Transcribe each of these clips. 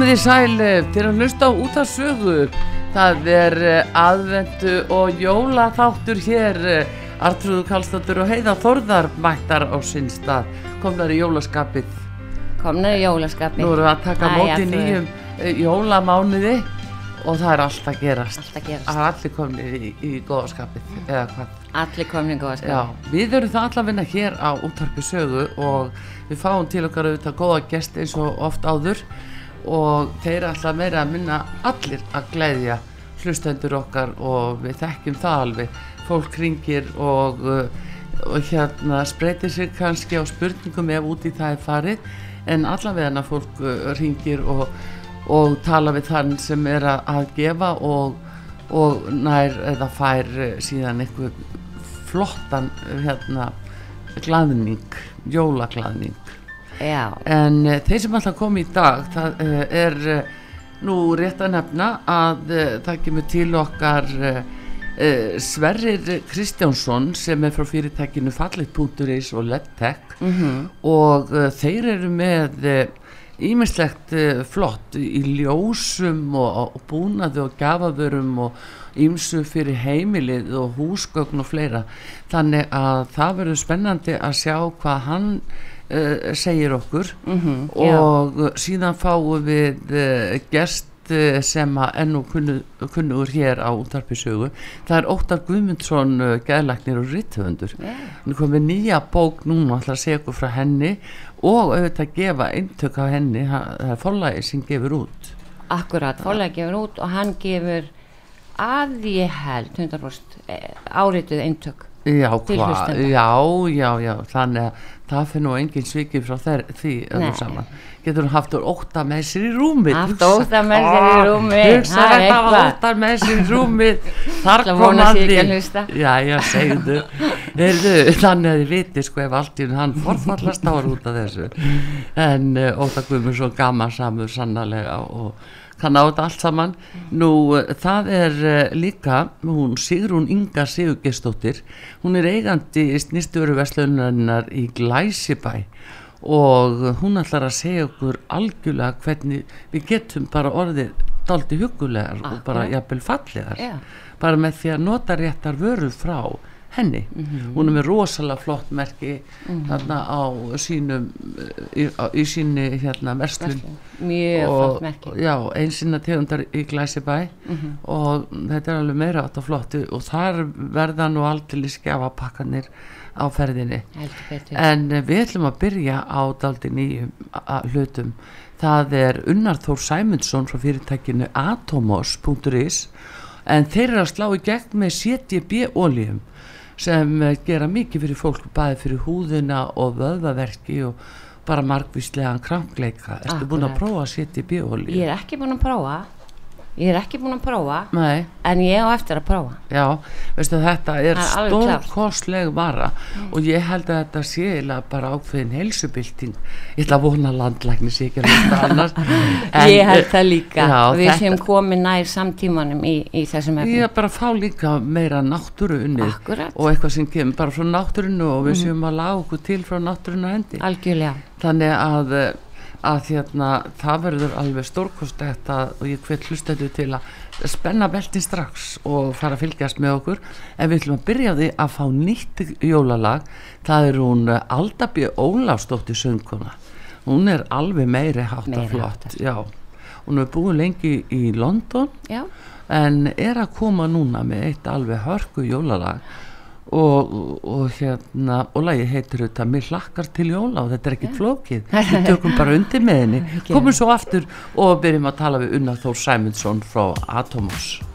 Komið í sæl eh, til að hlusta á út af sögu. Það er eh, aðvendu og jólaþáttur hér. eh, Artrúðu Kallstóttur og Heiða Þorðar mættar á sinn stað. Komnar í jólaskapið. komnar í jólaskapi Nú erum við að taka móti nýjum jólamánuði og það er allt að gerast. allt að gerast, Það er allir komnir í, í góðaskapið eða hvað. allir komnir góða Já, skap við erum það allavegna hér á útvarpi sögu og við fáum til okkar auðvitað góða gest eins og oft áður og þeir alltaf meira að minna allir að gleðja hlustendur okkar og við þekkjum það alveg. Fólk ringir og, uh, og hérna spreytir sig kannski á spurningum ef út í það er farið. En allavegna fólk uh, ringir og, og tala við þann sem er að, gefa og, og nær eða fær uh, síðan eitthvað flottan hérna glaðning, jólaglaðning já, en uh, þeir sem alltaf kom í dag það uh, er uh, nú rétt að nefna að það kemur til okkar Sverrir Kristjánsson sem er frá fyrirtækinu fallit.is og Ledtech. Mhm. Og uh, þeir eru með ímislegt flott í ljósum og, og búnaði og gafavörum og ímsu fyrir heimilið og húsgögn og fleira. Þannig að það verður spennandi að sjá hvað hann uh, segir okkur. Mhm, já, og uh, síðan fáum við uh, gest uh, sem að ennú kunnu, kunnugur hér á útarpisögu það er Óttar Guðmundsson uh, geðlæknir og ritthöfundur já, Hún er komið nýja bók núna segja okkur frá henni og auðvitað gefa eintök af henni. Það er forlægi sem gefur út. Akkurat, fórlega gefur út og hann gefur að ég held 100% eh, árituð eintök Já, já, já, já þannig að það fyrir nú engin svikið frá þær, því öllu Nei. saman. Getur hún haft óta með sér í rúmið? Haft ótta með sér í rúmið, hugsa það þetta hafa eitthvað. óta með sér í rúmið. Þar Það kom að ekki því að já, já, segðu. Þannig að þið viti sko ef allt í hann forfallast ára út af þessu. En uh, Óta Guðmundsson gaman samur sannarlega og á þetta allt saman. Nú uh, það er uh, líka hún Sigrún Inga Sigurgestóttir hún er eigandi snýstöru verslunarinnar í Glæsibæ og hún ætlar að segja okkur algjörlega hvernig við getum bara orðið daldi hugulegar og bara jafnvel fallegar. Já. bara með því að nota réttar vörur frá henni. Hún er með rosalega flott merki þarna á sínum í, í síni hérna verslun. Mjög flott merki. já, einsina tegundar í Glæsibæ. Og þetta er alveg meira átt og flottu og þar verða nú aldrei skjafapakkanir á ferðinni. En við ætlum að byrja á daldi nýjum hlutum. Það er Unnar Þór Sæmundsson frá fyrirtækinu atomos.is en þeir eru að slá í gegn með CTB oljum sem eh, gera mikið fyrir fólk bæði fyrir húðina og vöðvaverki og bara margvíslegan krankleika. Ertu búin að prófa CTB olju? ég er ekki búin að prófa ég er ekki búin að prófa Nei, en ég á eftir að prófa. Já, veistu þetta er er stórkostleg vara og ég held að þetta sé bara ákveðin heilsubilding ég ætla að vona landlækni sé ekki að hlusta annars. En, ég held það líka. já, við þetta- séum komið nær samtímanum í, í þessum efnum. Ég er bara að fá líka meira náttúru unnið Akkúrat. og eitthvað sem kemur bara frá náttúrunu og við séum að okkur til frá náttúrunu hendi. Algjörlega. Þannig að eh, að hérna, það verður alveg stórkostegt að, og ég hvet hlustendur til að spenna beltin strax og fara að fylgjast með okkur. En við ætlum að byrja því að fá nýtt jólalag. Það er hún eh, Aldabí Ólafsdóttir sönguna hún er alveg meiri hátt Meiri og flott háttar. já, hún er búin lengi í London já, en er að koma núna með eitt alveg hörku jólalag og, og hérna og lagi heitir þetta Mér hlakkar til jóla og þetta er ekkit flókið. Við tökum bara undir með henni. Komum svo aftur og byrjum að tala við Unnar Þór Sæmundsson frá Atomos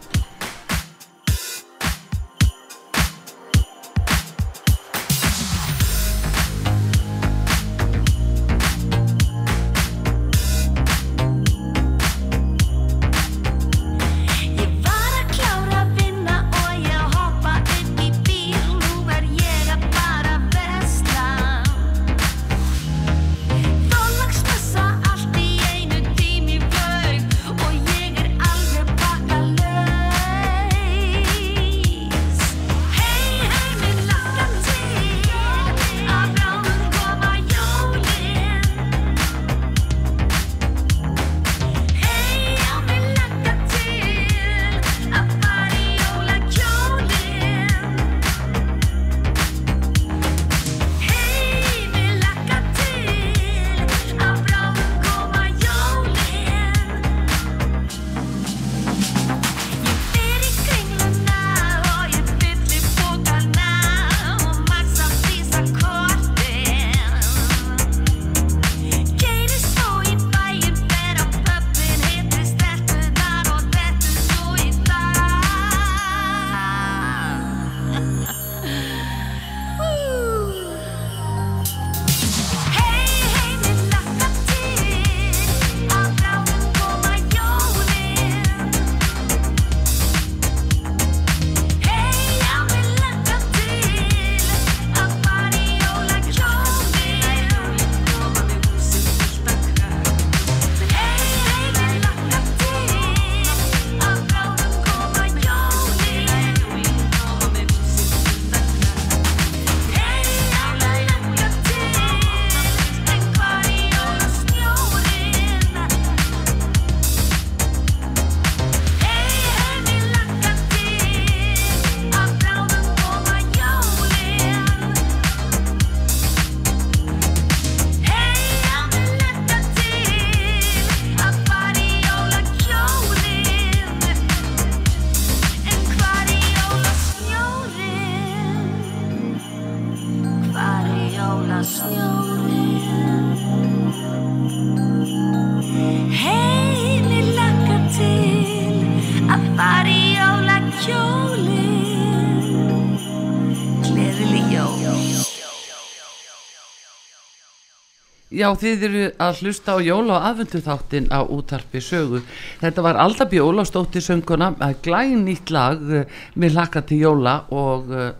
Já, þið eru að hlusta á jóla og aðvendu þáttin á útarpi sögu. Þetta var Aldabí Ólafsdóttir sönguna glæn nýtt lag uh, með laka til jóla og uh,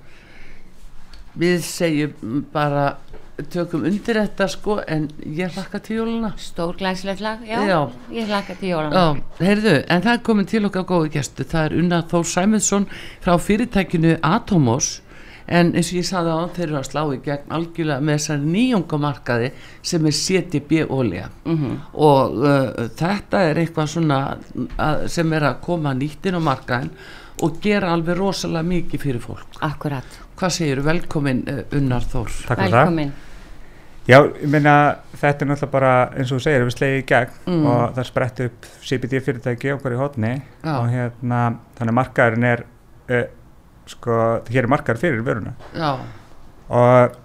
við segjum bara tökum undir þetta sko en ég laka til jóluna. Stór glæsilegt lag, já, Já. ég hlakka til jólan Já, heyrðu, en það er komin til okkar góðu gestu. Það er Unnar Þór Sæmundsson frá fyrirtækinu Atomos en eins og ég saði á þeir eru að slá í gegn algjörlega með þessar nýjungamarkaði sem er CTB-olja og uh, þetta er eitthvað svona að, sem er að koma nýttin á markaðin og gera alveg rosalega mikið fyrir fólk. Akkurat, Hvað segir velkomin uh, Unnar Þór? Takk fyrir það. velkomin Já, ég meina þetta er náttúrulega bara eins og þú segir, við slegið í gegn Mm. og það sprett upp CBD fyrirtæki okkur í hotni Já. og hérna þannig að markaðurinn er uh, sko, hér er markaður fyrir vöruna. Já, og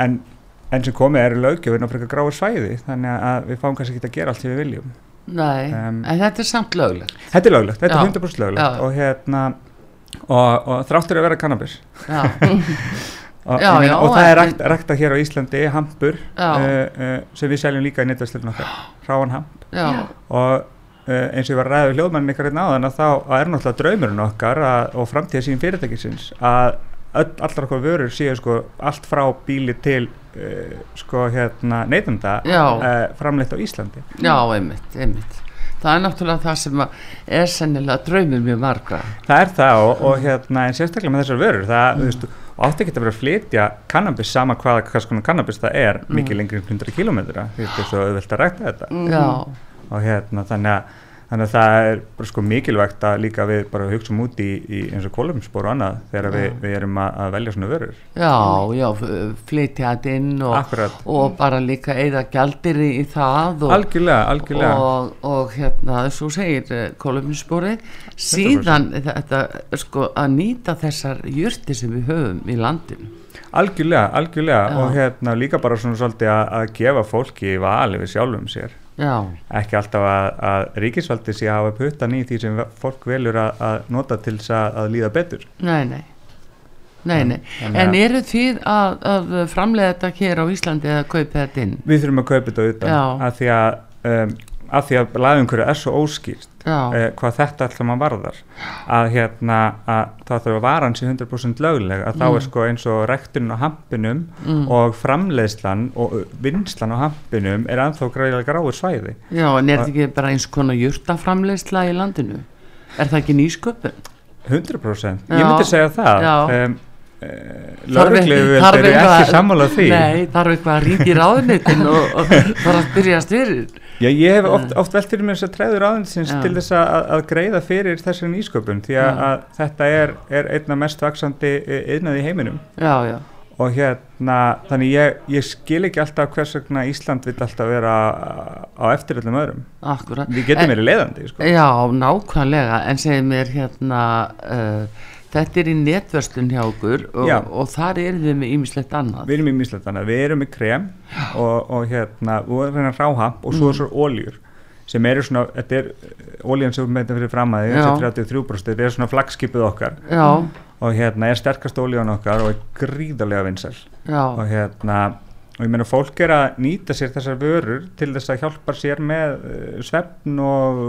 en enn sem komið er löggjöfin og frekar gráu svæði þannig að við fáum kannski ekki að gera allt sem við viljum. Nei, Um, en þetta er samt löglegt. Þetta er löglegt, þetta Já. er 100% löglegt. Já. og hérna og, og þráttur að vera kannabis. Já, og, Já, meina, og það er rækt, rækta hér á Íslandi hampur uh, uh, sem við seljum líka í netverslunum okkar hráan hamp. Og eins og ég var að ræða við hljóðmannin ykkar hérna áðan að þá er náttúrulega draumurinn okkar að, og framtíða sín fyrirtækisins að öll, allar okkur vörur séu sko allt frá bíli til uh, sko hérna neytanda Já. uh, framleitt á Íslandi já, einmitt, einmitt. Það er náttúrulega það sem er sennilega draumur mjög margra. það er það og, og hérna en sérstaklega með þessar vörur það, þú veist, átti ekki að vera að flytja kannabis sama hvaða hvað skona kannabis það er mikið lengri en 100 kilometra því þetta er svo auðvelt að rækta þetta Já, og hérna þannig að, þannig að það er bara sko mikilvægt að líka við bara hugsaum út í, í eins og kolumspor og annað þegar við, við erum að, að velja svona vörur. Já, já, flytja þetta inn og, og bara líka eða gjaldir í, það og, algjörlega, algjörlega. Og, og hérna, að segir kolumnisporið, síðan þetta, sko, að nýta þessar jurti sem við höfum í landinu. algjörlega, algjörlega. Já. og hérna líka bara svona svolítið að, að gefa fólki vali við sjálfum sér Já, ekki alltaf að, að ríkisvaldi sé að hafa puttan í því sem fólk velur að, að nota til þess að, að líða betur nei, nei. Nei, nei. En að- eru þið að, að framlega þetta hér á Íslandi eða kaupa þetta inn? við þurfum að kaupa þetta utan að því að um, að því að laðumhverju er svo óskýrt eh, hvað þetta alltaf maður varðar að hérna að það þarf að varan sé 100% lögleg að þá Mm. er sko eins og rektunin á hampinum Mm. og framleiðslan og uh, vinslan á hampinum er anþá græðilega gráir svæði já, en er þetta ekki bara eins konar jurtaframleysla í landinu? Er það ekki nýsköpun? 100% Já. ég myndi segja það um, Þarf þarf eru eitthvað- ekki sammála því Nei, þarf eitthvað að ringi ráðunitin og, og bara að byrja að styrir Já, ég hef oft, oft velt fyrir mér þess að træður aðeinsins til þess að, að greiða fyrir þessari nýsköpun því að, að þetta er, er einna mest vaksandi yðnað í heiminum. Já, já, og hérna þannig ég, ég skil ekki alltaf hvers vegna Ísland vil alltaf vera á eftir öllum öðrum. Akkurat. Við getum verið leiðandi sko. Já, nákvæmlega, en segir mér hérna uh, þetta er í netverslun hjá okkur og, og þar er þið með ýmislegt annað. Við erum í mislættana, við erum með krem og, og hérna, og reyna ráhamp og Mm. svo er svo óljur sem eru svona, þetta er ólíðan sem við meðum fyrir fram að því, Já. þessi 33% þetta er svona flagskipið okkar. Já, og hérna er sterkast ólíðan okkar og er gríðarlega vinsæl. Já, og hérna og ég meina fólk er að nýta sér þessar vörur til þess að hjálpa sér með uh, svefn og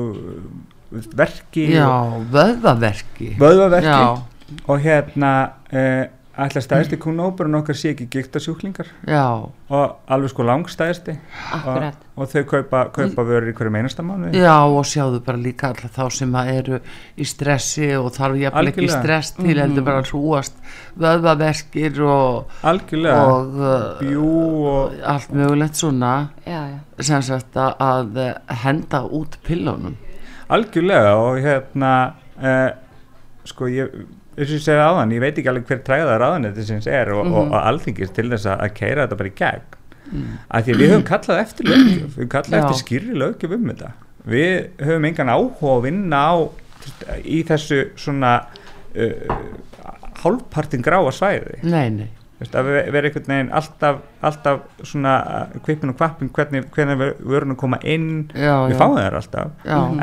verki já, og vöðvaverki. Vöðvaverki. Já, og hérna uh, ætla stæðsti kúnóburinn okkar sé ekki gikta sjúklingar já, og alveg sko langstæðsti og, og þau kaupa, kaupa vörur í hverju einasta mánuði. Já og sjáðu bara líka alla þá sem að eru í stressi og þarf jafnvel ekki Algjörlega. stress til heldur bara að hrúast vöðvaverkir og, algjörlega, og uh, bjú og allt mögulegt svona. Já, já, sem sagt að, að henda út pillunum algjörlega og hérna uh, sko ég eins og ég segja áðan, ég veit ekki alveg hver træða ráðanættisins er og, og, og alþingis til þess að, keira þetta bara í gegn. Af því að við höfum kallað eftir löggjöf við höfum kallað Já. eftir skýrri löggjöf um þetta. Við höfum engan áhuga að vinna á í þessu svona uh, hálfpartin gráa svæði. Nei, nei, að ve- vera einhvern veginn alltaf, alltaf svona kvipin og kvappin hvernig, hvernig vörunum koma inn. Já, við já. fáum þeir alltaf.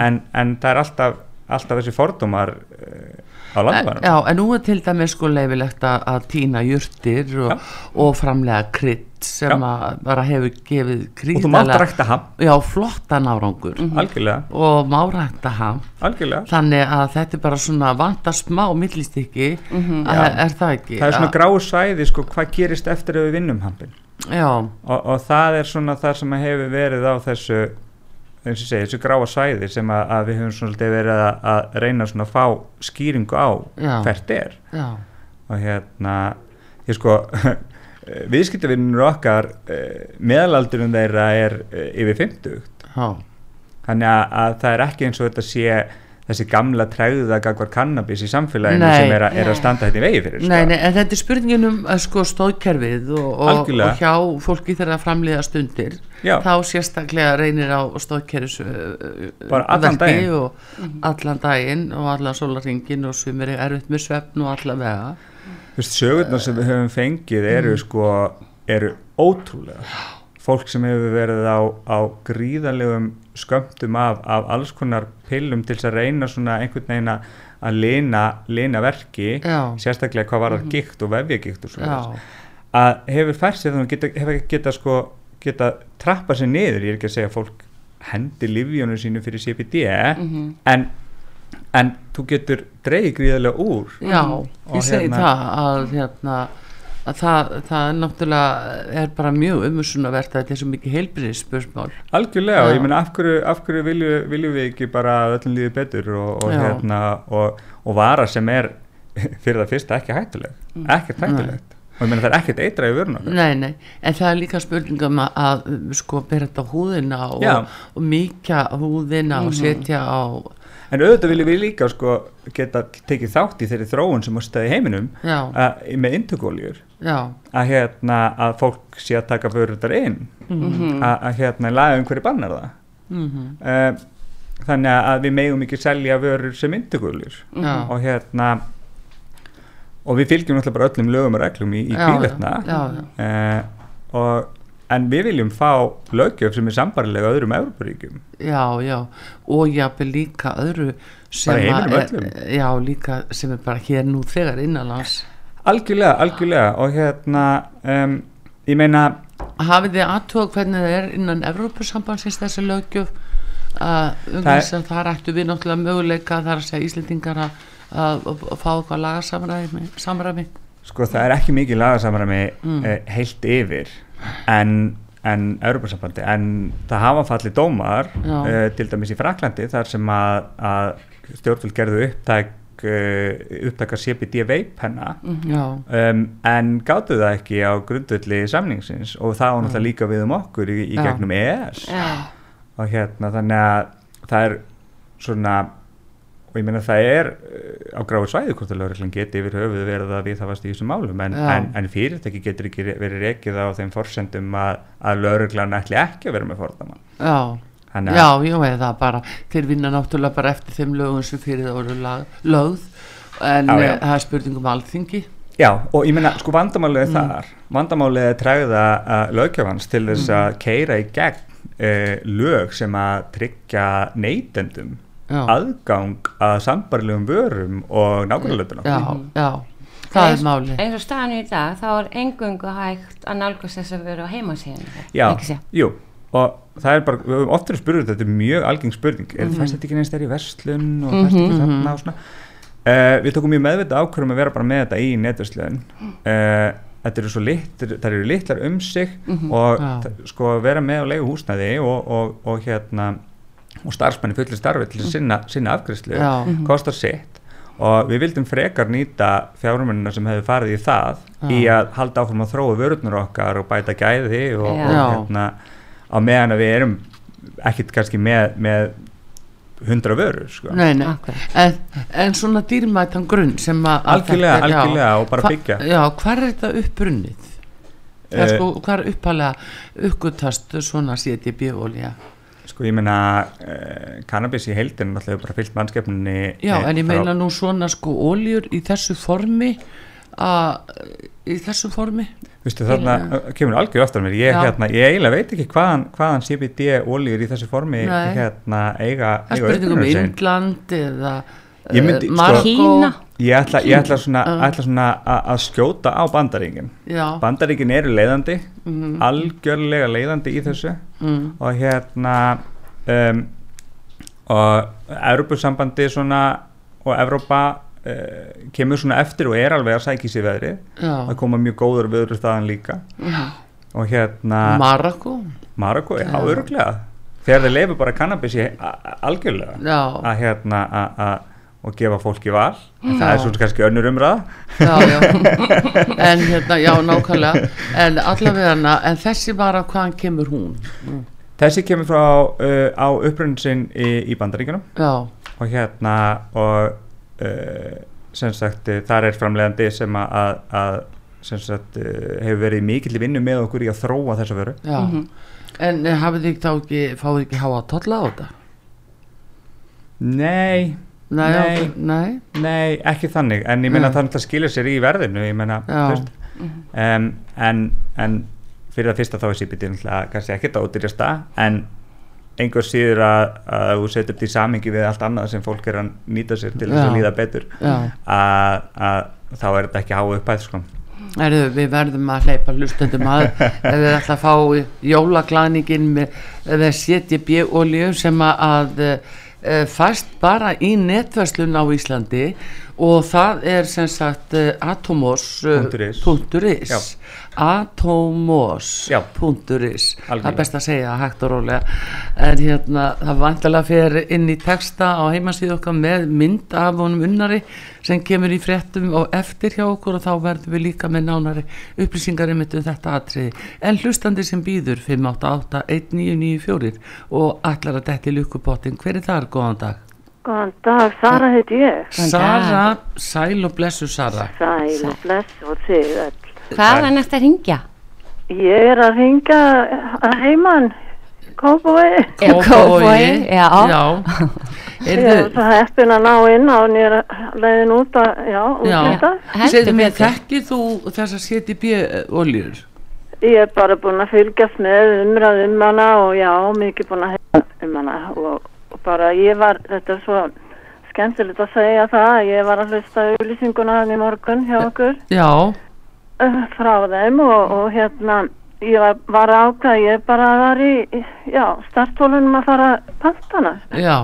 En, en það er alltaf, alltaf þessi fordómar uh, á En, já, en nú er til dæmis sko leifilegt að, að týna jurtir og, og framlega krydd sem Já. að bara hefur gefið og þú mátt rækta ham, já, flottan árangur. Algjörlega. Og má rækta ham. Algjörlega, þannig að þetta er bara svona vanta smá millistykki. Mhm. er, er það ekki? það er svona gráu svæði sko, hvað gerist eftir að við vinnum hampin Já, og, og það er svona það sem að hefur verið á þessu eins og segi, þessu gráa svæði sem að, að við höfum svona verið að, að reyna svona að fá skýringu á Já. hvert er. Já, og hérna ég sko viðskiptavinnur okkar eh, meðalaldurinn þeirra er eh, yfir 50 já, þannig að, að það er ekki eins og þetta sé þessi gamla tregða gagvar kannabis í samfélaginu Nei. sem er, að, er að standa þetta í vegi fyrir sko. Nei, nei, en þetta er spurningin um uh, sko, stóðkerfið og, og, og hjá fólki þegar að framliða stundir Já. þá sérstaklega reynir á stóðkerfis Bara allan daginn. og allan daginn og allan sólaringin og sumir er erfitt með svefn og allan vega Þú veist, sögurnar sem við höfum fengið eru sko, eru ótrúlega fólk sem hefur verið á, á gríðarlegum skömmtum af, af alls konar pillum til þess að reyna svona einhvern veginn að- lina, lina verki Já. sérstaklega hvað var það gikt og vefjagikt og svo Já, að hefur fært sér þannig að geta, hefur geta sko geta trappa sér niður, ég er ekki að segja að fólk hendi livjónu sínu fyrir CBD en, en þú getur dreigð gríðarlega úr. Já, Og ég segi hérna- það að hérna að það, það er náttúrulega er bara mjög umhersunavert að þetta er svo mikið heilbriðisspörsmál Algjörlega og ég meina af hverju, af hverju viljum, viljum við ekki bara öllum líði betur og, og, hérna, og, og vara sem er fyrir það fyrsta ekki hættuleg Mm. ekkert hættulegt. Og ég meina það er ekkert eitra í vörun okkar. Nei, nei, en það er líka spurningum að, að sko bera þetta á húðina og, og mýkja húðina og setja á en auðvitað viljum við líka sko, geta tekið þátt í þeirri þróun sem á staði heiminum að, með intökóljur já, að, hérna, að fólk sé að taka vörundar inn. Mhm. að, að hérna, laga um hverju bannar það. Mm uh, þannig að við megum ekki selja vörur sem intökóljur já, og hérna og við fylgjum náttúrulega bara öllum lögum og reglum í, í já. uh, og en við viljum fá lögjöf sem er sambarilega öðrum Európaríkjum já, já. Og jáfnvel líka öðru sem öllum. já, líka sem er bara hér nú þegar innanlands algjörlega, algjörlega og hérna um, ég meina hafið þið aðtóð hvernig það er innan Evrópusambansins þessi löggjöf að um er- þess að það ættu við náttúrulega möguleika þar að segja Íslendingar að, að, að fá eitthvað lagasamræmi samræmi. sko það er ekki mikið lagasamræmi Mm. mm. heilt yfir en en Europasambandi, en það hafa fallið dómar uh, til dæmis í Fraklandi þar sem að, að stjórnvöld gerðu upptæk uh, upptæka CBD veip hennar. Já, um, en gáttu það ekki á grundvöldi samningsins og það var náttúrulega líka við um okkur í, í gegnum EES og hérna þannig að það er svona og ég meina það er uh, á gráu svæði hvort að lögreglan geti yfir höfuð verið að við það varst í þessum málum en, en, en fyrirtæki getur ekki verið rekið á þeim forsendum að, að lögreglan ætli ekki að vera með fordama já Þannig Já, já, eða það bara, þeir vinna náttúrulega bara eftir þeim lögum sem fyrir það voru lag, lögð. En Já, já. eh, það er spurning um alþingi. Já, og ég meina, sko vandamálið er Mm. þar. Vandamálið er træða uh, löggjöfans til þess að keira í gegn uh, lög sem að tryggja neytendum aðgang að sambarlegum vörum og nákvæmlega Já, já, það er máli eins og staðan í dag þá er engungu hægt að nálgast þess að vera á heimasíðan Já, jú, og það er bara, við höfum oftur að spyrja þetta er mjög algeng spurning, er Mhm. fæst þetta ekki neins þegar í verslun og fæst ekki þarna og svona? Uh, við tókum mjög meðvita ákvörðum að vera bara með þetta í netverslun. Uh, þetta eru svo litlar, það eru litlar um sig og Já. þa- sko að vera með á leigu húsnæði og, og, og hérna og starfsmenni fullir starfi til að sinna, sinna afgriðslu Já. kostar sitt. Og við vildum frekar nýta fjármunina sem hefur farið í það í Já. að halda áfram að þróa vörurnar okkar og bæta gæði og, og hérna á meðan að við erum ekkit kannski með, með hundra vörur sko. Nei, nei, en, en svona dýrmætan grunn sem að Algjörlega, þetta er, já. algjörlega, og bara byggja. Já, hvar er þetta upprunnið? Það er Eh, sko, hvar uppalega uppgutast svona CDB-olja? sko ég meina uh, cannabis í heildin náttúrulega bara fyllt mannskefninni Já, eh, en ég meina nú svona sko oljur í þessu formi í þessum formi Vistu, þarna kemur algjör aftur mér ég, hérna, ég eiginlega veit ekki hvaðan, hvaðan CBD ólíur í þessu formi hérna, eiga, er um sinn. Indland eða Ég myndi, eh, sko- Marokko. Kína. ég ætla, ég ætla svona, Uh. ætla svona að skjóta á bandaríkin já, bandaríkin eru leiðandi Mhm. algjörlega leiðandi í þessu mm, og hérna um, og Evropasambandi svona og Evrópa uh, kemur svona eftir og er alveg að sækja sér veðri það koma mjög góður viður þaðan líka. Já. og hérna Marokko Marokko, já, öruglega þegar þeir leifir bara kannabis í algjörlega. Já, að hérna a- a- og gefa fólki val. En það er svo kannski önnur umræða. Já, já. En hérna, já, nákvæmlega. En allavega, en þessi bara hvaðan kemur hún? Mm, þessi kemur frá uh, á upprunnin sinn í, í bandaríkunum og hérna og sem sagt uh, þar er framleiðandi sem að, að, að sem sagt uh, hefur verið mikill í vinnu með okkur í að þróa þessa vöru. Já. En eh, hafið þið þá ekki, fáið ekki háa tolla á þetta? nei, Nei, Nei. ok, nei, nei, ekki þannig. En ég meina Nei. það náttúrulega skilur sér í verðinu ég veist. Um, en, en fyrir það fyrsta þá er náttúrulega kannski ekkert ádýrjasta en einhver síður að, að þú setur þetta í samingi við allt annað sem fólk er að nýta sér til þess að líða betur. Að, að þá er þetta ekki háu uppæð sko. Erðu, við verðum að hleypa hlustendum að ef við ætla að fá jólaglaningin með, olíu sem að, að e, fæst bara í netverslun á Íslandi og það er sem sagt eh, atomos eh, Punktur is. punktur is. Já. atomos Já. punktur is það er best að segja hægt og rólega en hérna það vantilega fyrir inn í texta á heimasíðu okkar með mynd af honum unnari sem kemur í fréttum og eftir hjá okkur og þá verðum við líka með nánari upplýsingar um þetta atriði en hlustandi sem býður 588-1994 og ætlar að detti lukkupottin hver er þar, góðan dag Góðan dag, Sara heiti ég. Sara, sæl og blessu Sara Sæl og bless og þig öll. Hvaðan ertu að ringja? Ég er að ringa að heiman, Kópavogi. Kópavogi, já. já. Ég er svo heppin að ná inn á nýra leiðin út að, já, út Já. þetta. Segðu mér, betur. þekkir þú þessar CTB oljur? Ég er bara búin að fylgjast með umræð um hana og já, mikið búin að hefða um hana og bara ég var, þetta er svo skemmtilegt að segja það, ég var að hlusta auðlýsinguna hann í morgun hjá okkur. Já, uh, frá þeim og, og hérna ég var, var ákvað, ég bara var í, já, startólunum að fara að pantana. já.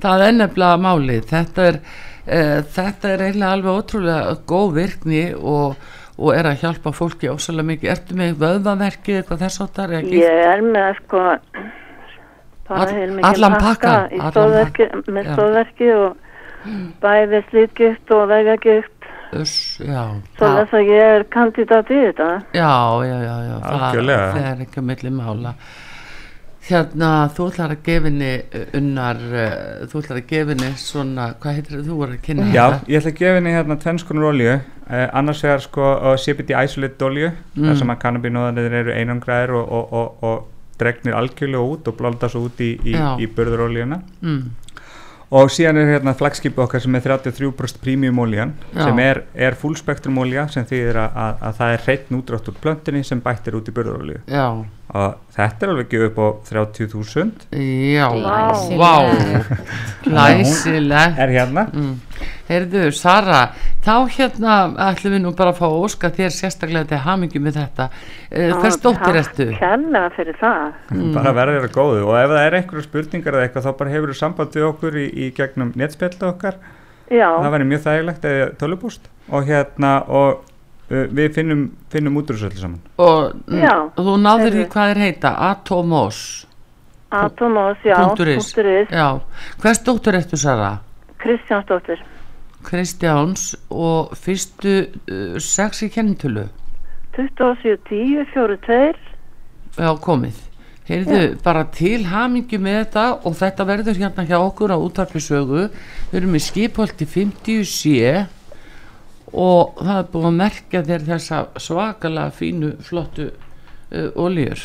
Það er nefnilega málið. Þetta er, uh, þetta er eiginlega alveg ótrúlega góð virkni og, og er að hjálpa fólki ósæðlega mikið, ertu með vöðvaverki eitthvað þess áttar Ég er með sko bara All- heilmikinn allan allan stóðverki, með stóðverki og bæði slítgift og vegagift svo það, þess að ég er kandidat í þetta. já, já, já, já. Það, það er ekki að milli mála. Hérna, þú ætlar að gefinni unnar, uh, þú ætlar að gefinni svona, hvað heitir það, þú voru að kynna Já, þetta? ég ætla að gefa henni hérna tvennskonur olju uh, annars vegar sko uh, CBD isolate olju Mm. þar sem að kannabinóðanir eru einangræðir og, og, og, og dregnir algjörlega út og blálda svo út í, í, í burðuroljuna mm, og síðan er hérna flagskipu okkar sem er 33% premium oljan Já. sem er, er full spektrum olja sem þýðir að, að, að það er hreitt nútrátt úr plöntunni sem bættir út í burðurolju já, og þetta er alveg ekki upp á 30.000 já Glæsilegt. vá glæsilegt er hérna mm. Heyrðu, Sara, þá hérna ætlum við nú bara að fá að óska þér sérstaklega til hamingi með þetta. Uh, Hvers dóttir ertu? Takk kærlega fyrir það. Mm. bara verður það góðu og ef það er einhverju spurningar eða eitthvað þá bara hefur þú samband við okkur í, í gegnum netspjallu okkar Já, það væri mjög þægilegt eða tölupúst og hérna og við finnum, finnum út úr þessu öllu saman Og Já, þú náður því hvað er heita? Atomos. Atomos, já, Punktur is. punktur is, Já. Hvers dóttir ertu, Sara? Kristjánsdóttir. Kristjáns og fyrstu uh, sex í kennitölu. 27, 10, 4, 2. Já, komið. Heyrðu, bara til hamingju með þetta og þetta verður hérna hjá okkur á útarpisögu. Við erum í skipholti 50 sé og það er búið að merkja þér þessa svakalega fínu, flottu uh, oljur.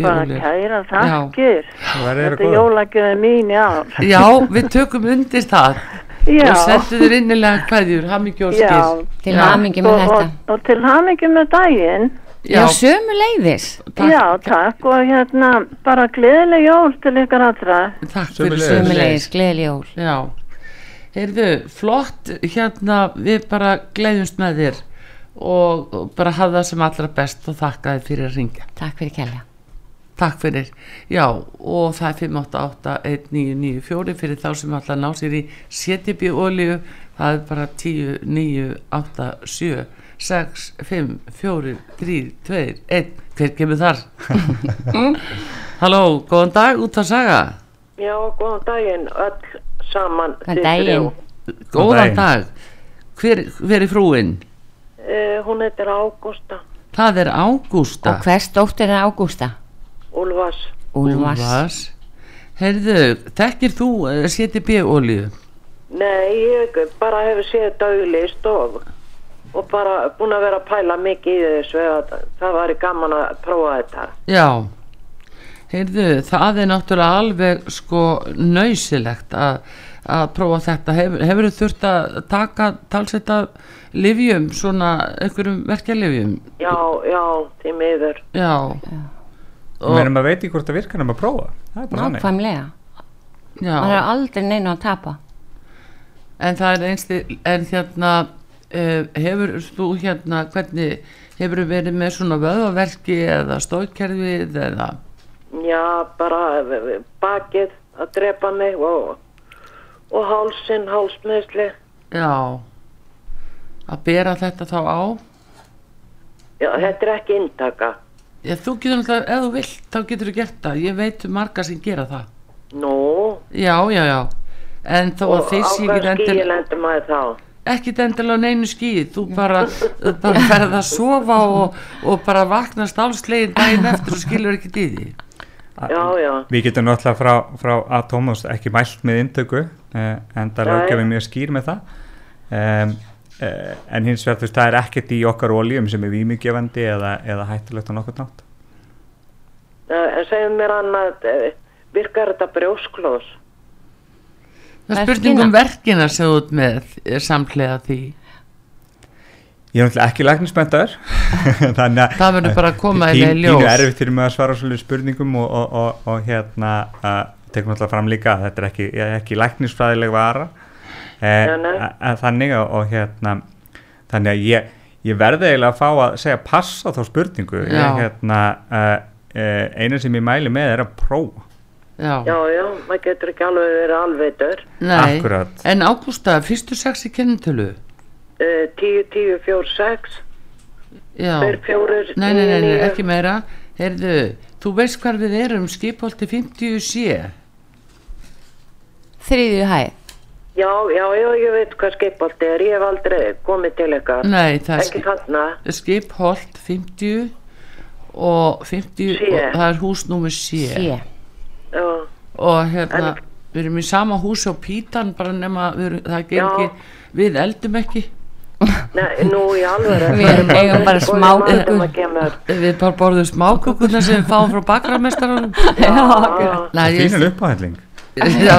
Bara oljur. Þetta er jólagjöðu mín ár. Já, við tökum undir það. Já. og sendu þér innilega kveðjur, hamingju og Já. skil Til Já. hamingi með þetta. og, og til hamingi með daginn. Já, sömu leiðis. takk, Já, takk og hérna bara gleðileg jól til ykkar allra. takk fyrir. Sömu leiðis, gleðileg jól. Já, heyrðu, flott, hérna, við bara gleðjumst með þér og, og bara hafa það sem allra best og þakka þér fyrir að ringja. Takk fyrir kella. Takk fyrir, já, og það er 588-1994 fyrir þá sem alltaf ná sér í CTB olíu, það er bara 10, 9, 8, 7, 6, 5, 4, 3, 2, 1, hver kemur þar? Halló, góðan dag, út að saga, Já, góðan daginn, öll saman. Góðan dag, hver, hver er frúin? Eh, hún heitir Ágústa Það er Ágústa. Og hvers dóttir er Ágústa? Úlfars. Úlfars. Heyrðu, þekkir þú uh, CTB olíu? Nei, ég bara hefur séð þetta auðlist og, og bara búin að vera að pæla mikið í þessu að það væri gaman að prófa þetta. Já, heyrðu, það er náttúrulega alveg sko nöysilegt að, að prófa þetta. Hefur, hefur þú þurft að taka talsetta livjum, svona einhverjum verkjalivjum? Já, já, því miður. Já. og meðan maður veit ekki hvort það virkar nema að prófa það er bara þannig Nákvæmlega. já. Það er aldrei neina að tapa. En það er einsti, en hérna, uh, hefur þú hérna, hvernig, hefur verið með svona vöðaverki eða stóðkerfið eða, Já, bara eh, bakið að drepa mig og, og hálsin, hálsmeðsli. já, að bera þetta þá á? Já, þetta er ekki inntaka. Já, þú getur náttúrulega, ef þú vilt, þá getur þú gert það. Ég veit um marga sem gera það. Nú, Já, já, já. En þó að og þeir á sé hvað ekki skíi endilega, lendur maður þá? ekkit endilega á neinu skýð. Þú bara, bara ferð að sofa og, og bara vaknast álslegin daginn eftir og skilur ekki því. Já, já. Við getum náttúrulega frá, frá Atomos ekki mælt með inntöku eh, en það Nei. löggjafið mjög skýr með það um, eh, en hins vegar þú veist það er ekkert í okkar oljum sem er vímugjöfandi eða, eða hættulegt á nokkuð nátt Eh, En segjum mér annað, eh, virkar þetta brjósklós? Það er Verkina? spurning um verkina sem þú ert með er samhlega því. Ég er náttúrulega ekki læknismentaður þannig að Það verður bara að koma í ljós. Pínu erfitt fyrir mig að svara svolítið spurningum og, og, og, og hérna uh, tekum náttúrulega fram líka að þetta er ekki, ekki læknisfræðileg vara eh, þannig og, hérna þannig að ég, ég verði eiginlega að fá að segja pass á þá spurningu ég, hérna, uh, uh, eina sem ég mæli með er að prófa Já, Já, já, maður getur ekki alveg verið alveitur. nei. Akkúrat. En Ágústa, fyrstu sex í kennitölu? Uh, 10, 10, 4, 6, Já. 2, 4, Nei, nei, nei, nei, ekki meira. Heyrðu, þú veist hvar við erum, skipholti 50 sé. Þriðju hæð. Já, já, já, ég veit hvað skipaldi er, ég hef aldrei komið til eitthvað. Nei, það er Ekki skip, þarna. skipholt 50 og 50 Sé. og það er húsnúmer sé. Og hérna, En- við erum í sama húsi á Pítan, bara nema, við erum, ekki, við eldum ekki. Nei, nú í alveg. Við eigum bara smákukur. Við bara borðum smákökurna sem við fáum frá bakramestaranum. Já, Nei, ég, Fínan uppáhælling já,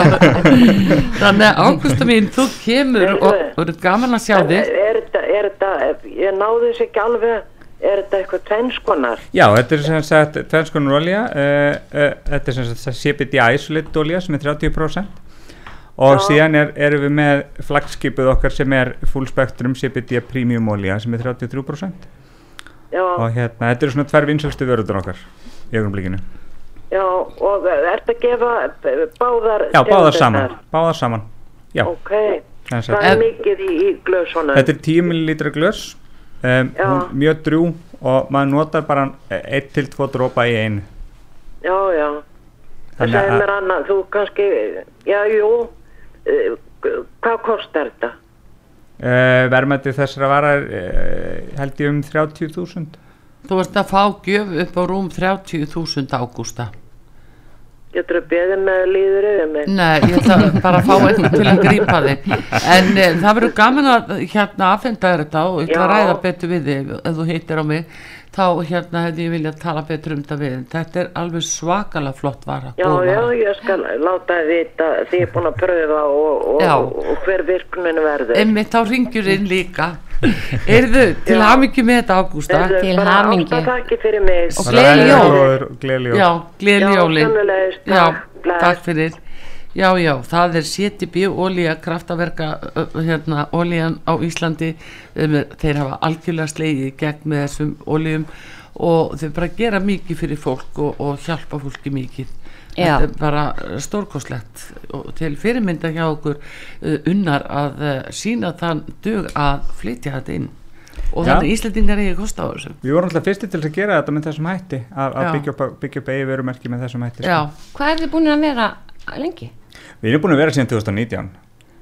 þannig að Ágústa mín, þú kemur og og það er gaman að sjá þig. er þetta, er þetta, ég náði þess ekki alveg, er þetta eitthvað tvennskonar? Já, þetta er sem sagt tvennskonar olja uh, uh, þetta er sem sagt CBD isolate olja sem er 30% og Já. síðan er, erum við með flagskipið okkar sem er full spectrum CBD premium olja sem er 33% Já, og hérna, þetta eru svona tvær vinsælstu vörður okkar í augnablikinu. Já, og er þetta að gefa báðar Já, báðar saman, báðar saman Já, Ok, sagt, það er mikið í, í glösunum. þetta er 10 ml glös um, mjög drjú og maður notar bara 1-2 dropa í einu. Já, já. Það Þannig segir mér annað, þú kannski, já, jú, hvað kostar þetta? uh, verðmætti þessara vara er uh, held ég um 30.000 Þú ert að fá gjöf upp á rúm 30.000 Ágústa. Getur þú beðið með líður yfir mig? Nei, ég ætla bara að fá einhvern til að grípa þig En e, það verður gaman að hérna aðfenda þér þetta og ég ætla að ræða betur við þig ef þú hittir á mig þá hérna hefði ég viljað tala betur um þetta við Þetta er alveg svakalega flott vara Já, góð já, vara. ég skal láta þið vita því ég er búin að pröfa og, og, og, hver virknin verður. Einmitt þá ringjur inn líka Erðu, til Já. hamingju með þetta Ágústa Til mig. Og gleðileg jól. Gleðli jól. Takk fyrir Já, já, það er CTB olía kraftaverka hérna, olían á Íslandi. Þeir hafa algjörlega slegið gegn með þessum olíum og þeir bara gera mikið fyrir fólk og, og hjálpa fólki mikið. Já. þetta er bara stórkostlegt. Og til fyrirmynda hjá okkur uh, unnar að uh, sína þann dug að flytja þetta inn. Og þannig Íslendingar eigi kosta á þessu. Við vorum alltaf fyrsti til að gera þetta með þessum hætti að að byggja upp, byggja upp eigi verumerki með þessum hætti Já, sko. Hvað er þið búin að vera lengi? Við erum búin að vera síðan 2019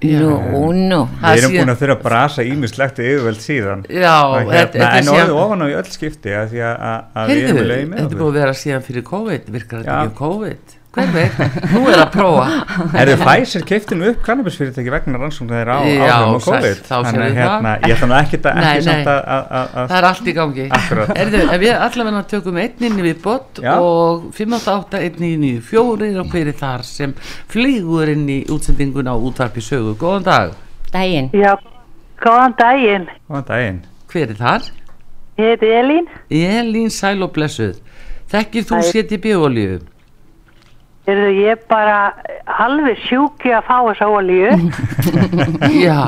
Já. Nú, nú. Við erum búin að þurfa að brasa ímislegt yfirveld síðan já hérna, þetta er En orðið ofan á í öll skipti að því að, að, að við Heyrðu, þetta er okkur að vera síðan fyrir COVID, virkar þetta ekki COVID? Hver veit, nú er að prófa. Er þið Pfizer keftinu upp kannabisfyrirtæki vegna rannsókn þeirra á Já, áhrifum á sæll, COVID þá Þannig að það. hérna, ég ætla nú ekki, að- Nei, ekki samt nei. að, að, að, að Það er allt í gangi. Erðu, ef við allavega tökum einn inn við bot Já. og 588-1994 og hver er þar sem flýgur inn í útsendingun á útvarpi sögu. Góðan dag. Dægin. Já, góðan daginn. Góðan daginn Hver er þar? Ég heiti Elín. Elín Sæl og Blessuð. Þekkir þú í bíólíu? Erðu ég bara alveg sjúki að fá þessa olíu. Já,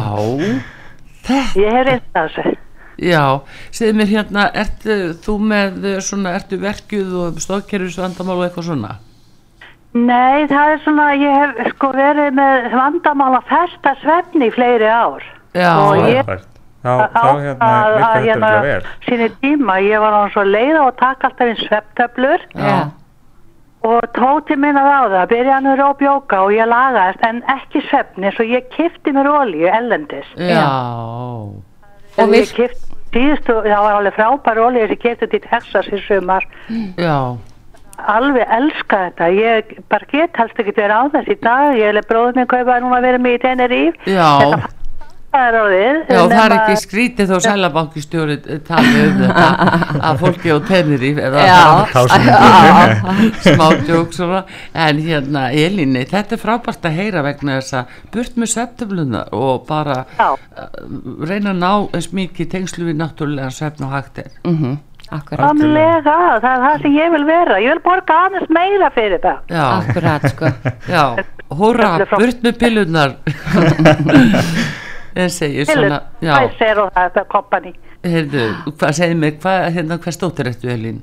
þetta. Ég hef reynd að þessu. Já, segðu mér hérna, ertu þú með eh, svona, ertu verkjuð og stóðkerfisvandamál og eitthvað svona? Nei, það er svona, ég hef sko verið með vandamál að festa svefni í fleiri ár. Já, Og ég- Frábært. Þá, þá hérna virkar þetta hérna, vel síni tíma, ég var á svo leið á að taka alltaf inn svefntöflur Já. Og tóti minna á það, byrja hann að bjóka og ég lagaðist en ekki svefni svo ég kifti mér olíu ellendis. Já. Og virk- kifti, síðustu, það var alveg frábær olíu sem ég kifti til Texas í sumar. Já, Alveg elska þetta, ég bara get helst ekki verið á þess í dag, ég er bróðum minn kaupa núna að vera mig í Teneríf. já, Það er orðið. já, það er ekki skrítið þó sælabankistjóri tali um þetta að fólki á tennir í eða Já. Þá sem við smá djók svona en hérna Elíni, þetta er frábært að heyra vegna þess að burt með septemlunar og bara Já. uh, reyna að ná eins mikið tengslu við náttúrulega svefn og er Mhm, Akkurat. Samlega, það er það sem ég vil vera. Ég vil borga aðeins meira fyrir það. Já, Akkurat, sko. frá- burt með pillunar en segir svona Pfizer og það, það kompani. heyrðu, hvað segir mig hvað, hérna, hvað stóttir eftir Elín?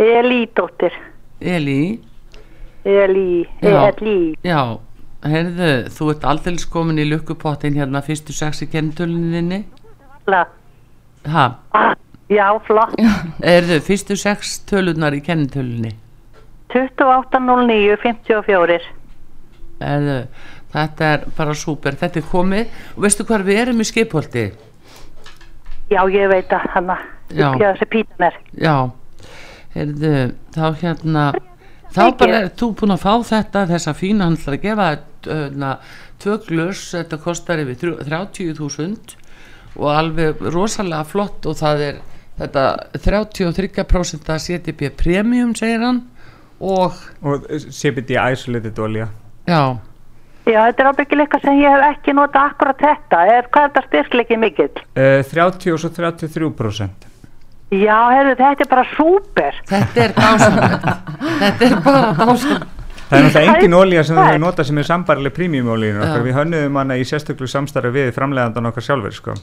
Elí dóttir. Elí, Elí. Elí. já heyrðu, þú ert aldrei komin í lukkupottin hérna fyrstu sex í kennutöluninni La. ha, Ah, já, flott. heyrðu, fyrstu sex tölunar í kennutölunni 2809 54. heyrðu, þetta er bara súper. Þetta er komið. Og veistu hvað við erum í skipholti? Já, ég veit að hana. Já. Já, þessi pítan er. já, heyrðu þá hérna þá bara er þú búin að fá þetta þessa fína hann ætlar að gefa hérna, tvö glös, þetta kostar yfir þrjú- 30.000 og alveg rosalega flott og það er þetta 33% að CTB premium segir hann. Og Og CBD isolated olía. Já, Já, þetta er ábyggilega sem ég hef ekki nota akkurat þetta. Er, hvað er þetta styrkleiki mikill? uh, 30 og svo 33% Já, herru, þetta er bara súper. þetta er dásamlegt þetta er bara dásamlegt Það er náttúrulega engin olía sem við notað sem er sambarileg premium olíinu okkar Já. Við hönnuðum hana í sérstöklu samstarfi við framleiðandan okkar sjálfur sko.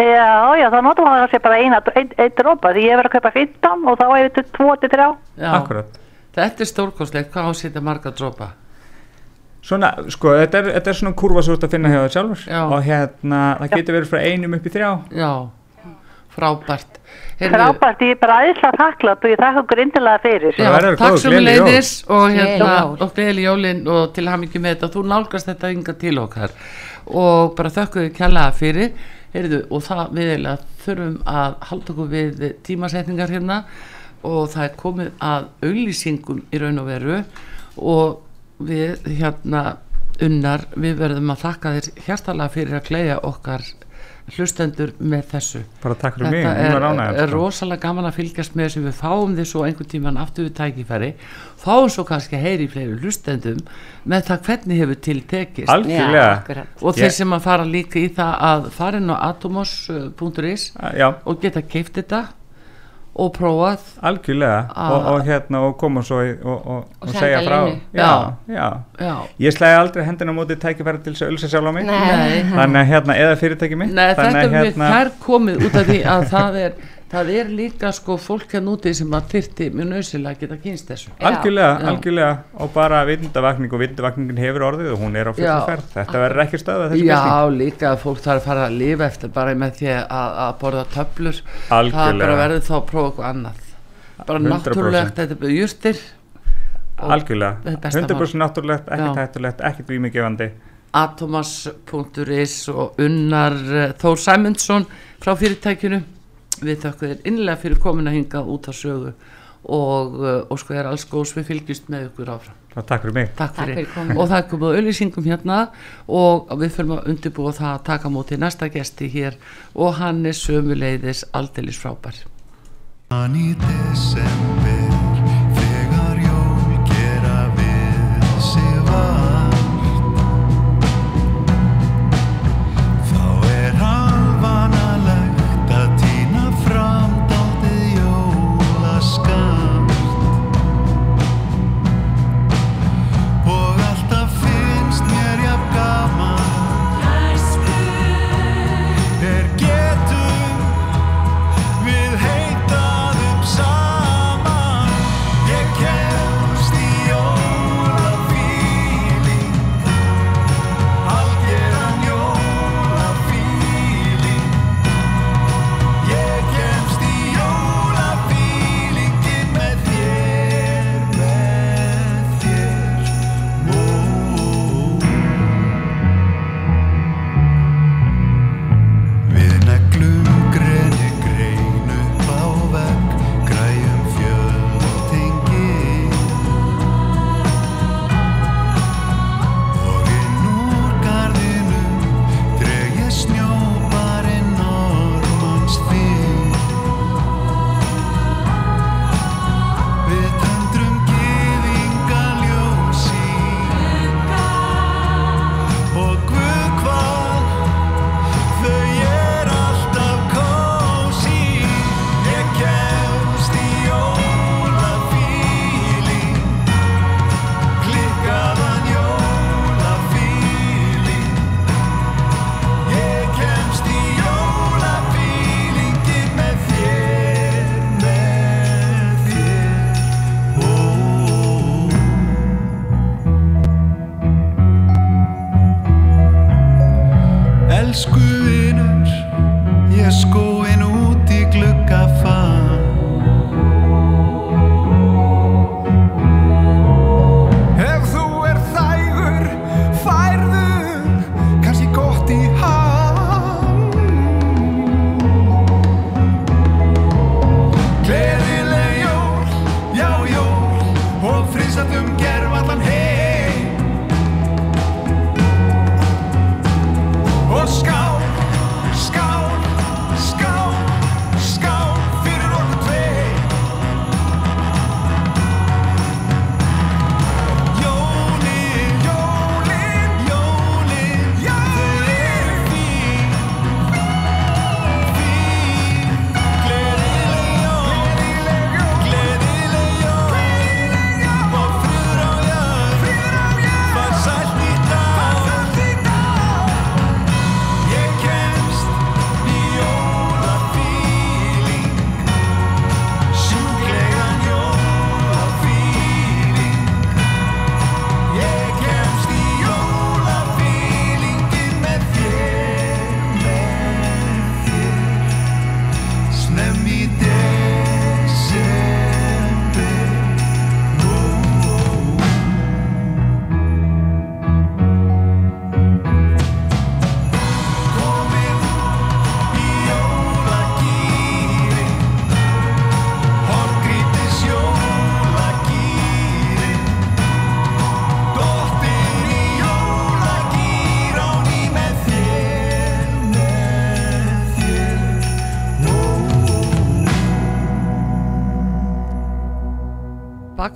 Já, já, þá notum við þessi bara eina, ein, ein dropa því ég verið að kaupa 15 og þá er þetta 2-3. já, Akkurat þetta er stórkostlegt, hvað ásýta marga dropa Svona, sko, þetta er, þetta er svona kurva svo að finna hjá það sjálfur. Já. og hérna, það getur verið frá einum upp í þrjá. Já, frábært. Heyrðu, Frábært, ég er bara aðeinslega þakklátt og ég þakka okkur indilega fyrir. Já, verður takk gleðileg jól. leiðis og hérna og gleðileg jólin og til hamingi með þetta. Þú nálgast þetta ynga til okkar. Og bara þökkum við kjallaða fyrir. Heyrðu, og það við eiginlega þurfum að halda okkur við tímasetningar hérna. Og það er komið að auglýsingum í raun og veru. Og við hérna unnar við verðum að þakka þér hjartalega fyrir að gleiða okkar hlustendur með þessu. Bara takk fyrir mig, Þetta hún er, var ánægð er rosalega gaman að fylgjast með þessu. Við fáum þið svo einhvern tíman aftur við tækifæri. Fáum svo kannski að heyri í fleiri hlustendum með það hvernig hefur til tekist. Algjörlega, akkurat. og þeir sem að fara líka í það að fara inn á atomos.is já, og geta keift þetta og prófað. Algjörlega. Og, og hérna og koma svo í, og, og, segja frá. já, já. já, ég slæði aldrei hendina móti tækifæri til þess að ölsa sjálf á mig. Nei. þannig að hérna, eða fyrirtæki mitt. Nei, þannig að hérna, þær komið út af því að það er það er líka sko fólk hérna úti sem að þyrti mjög nöðsilega að geta kynst þessu. Algjörlega, Já. algjörlega. Og bara vitundavakning og vitundavakningin hefur orðið og hún er á fullu Já. ferð. Þetta verður ekki stöða þessi Já, líka að fólk þarf að fara að lifa eftir bara með því að, að borða töflur. Það Algjörlega. bara verður þá að prófa eitthvað annað. Bara 100%. náttúrulegt, þetta er bara jurtir. Og algjörlega, það er besta 100% náttúrulegt, ekkert hættulegt, ekkert vímigefandi. Atomas.is og unnar eh, Þór Sæmundsson frá fyrirtækinu við þakka þér innlega fyrir komin að hinga út á sögu og, uh, og sko er alls góðs við fylgjumst með ykkur áfram. Takk fyrir mig. Takk Takk fyrir, fyrir komuna. og það er komið auðlýsingum hérna og við fyrir að undirbúa það að taka móti næsta gesti hér og hann er sömuleiðis aldeilis frábær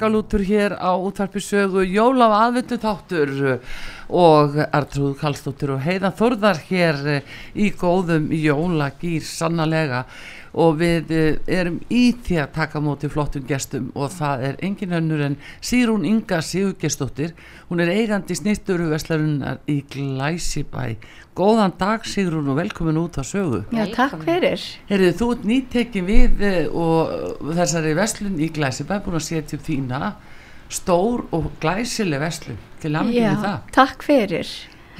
Bakalútur hér á útvarpi sögu Jóla og aðvendu þáttur og Artrúð Kallstóttur og Heiða Þórðar hér í góðum jólagýr sannlega og við eh, erum í því að taka móti flottum gestum og það er engin önnur en Sýrún Inga Sigurgestóttir hún er eigandi snitturuveslarunar í Glæsibæ Góðan dag Sýrún og velkomin út á sögu Já, takk fyrir. Heyrðu, þú ert nýtekin við eh, og þessari verslun í Glæsibæ búin að setja upp þína stór og glæsileg verslun til með það. takk fyrir.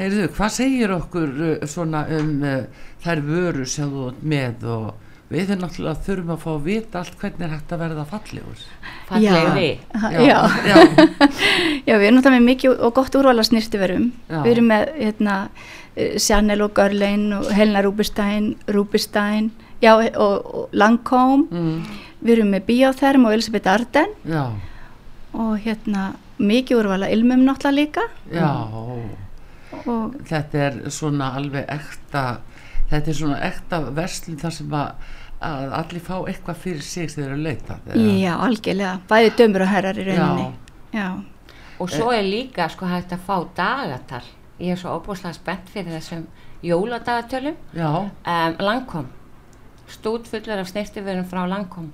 Heyrðu, hvað segir okkur uh, svona um uh, þær vöru sem þú ert með og við erum náttúrulega þurfum að fá að vita allt hvernig er hægt að verða fallegur. fallegri Já, já. já, Já, við erum náttúrulega með mikið og gott úrvala snirtiverum. Já. Við erum með hérna, eh, Chanel og Görlein og Helena Rúbestein, já, og, og Lancome. mm, Við erum með Biotherm og Elisabeth Arden já, og hérna mikið úrvala ilmum náttúrulega líka. já. Og, Þetta er svona alveg ekta, þetta er svona ekta verslun þar sem að, að allir fá eitthvað fyrir sig þegar þeir eru að leita. já, algjörlega. Bæði dömur og herrar í rauninni. Já. og svo er líka sko hægt að fá dagatal ég er svo óbúslega spennt fyrir þessum jóladagatölu Já, um, Langkom stút fullur af snirtiförum frá Langkom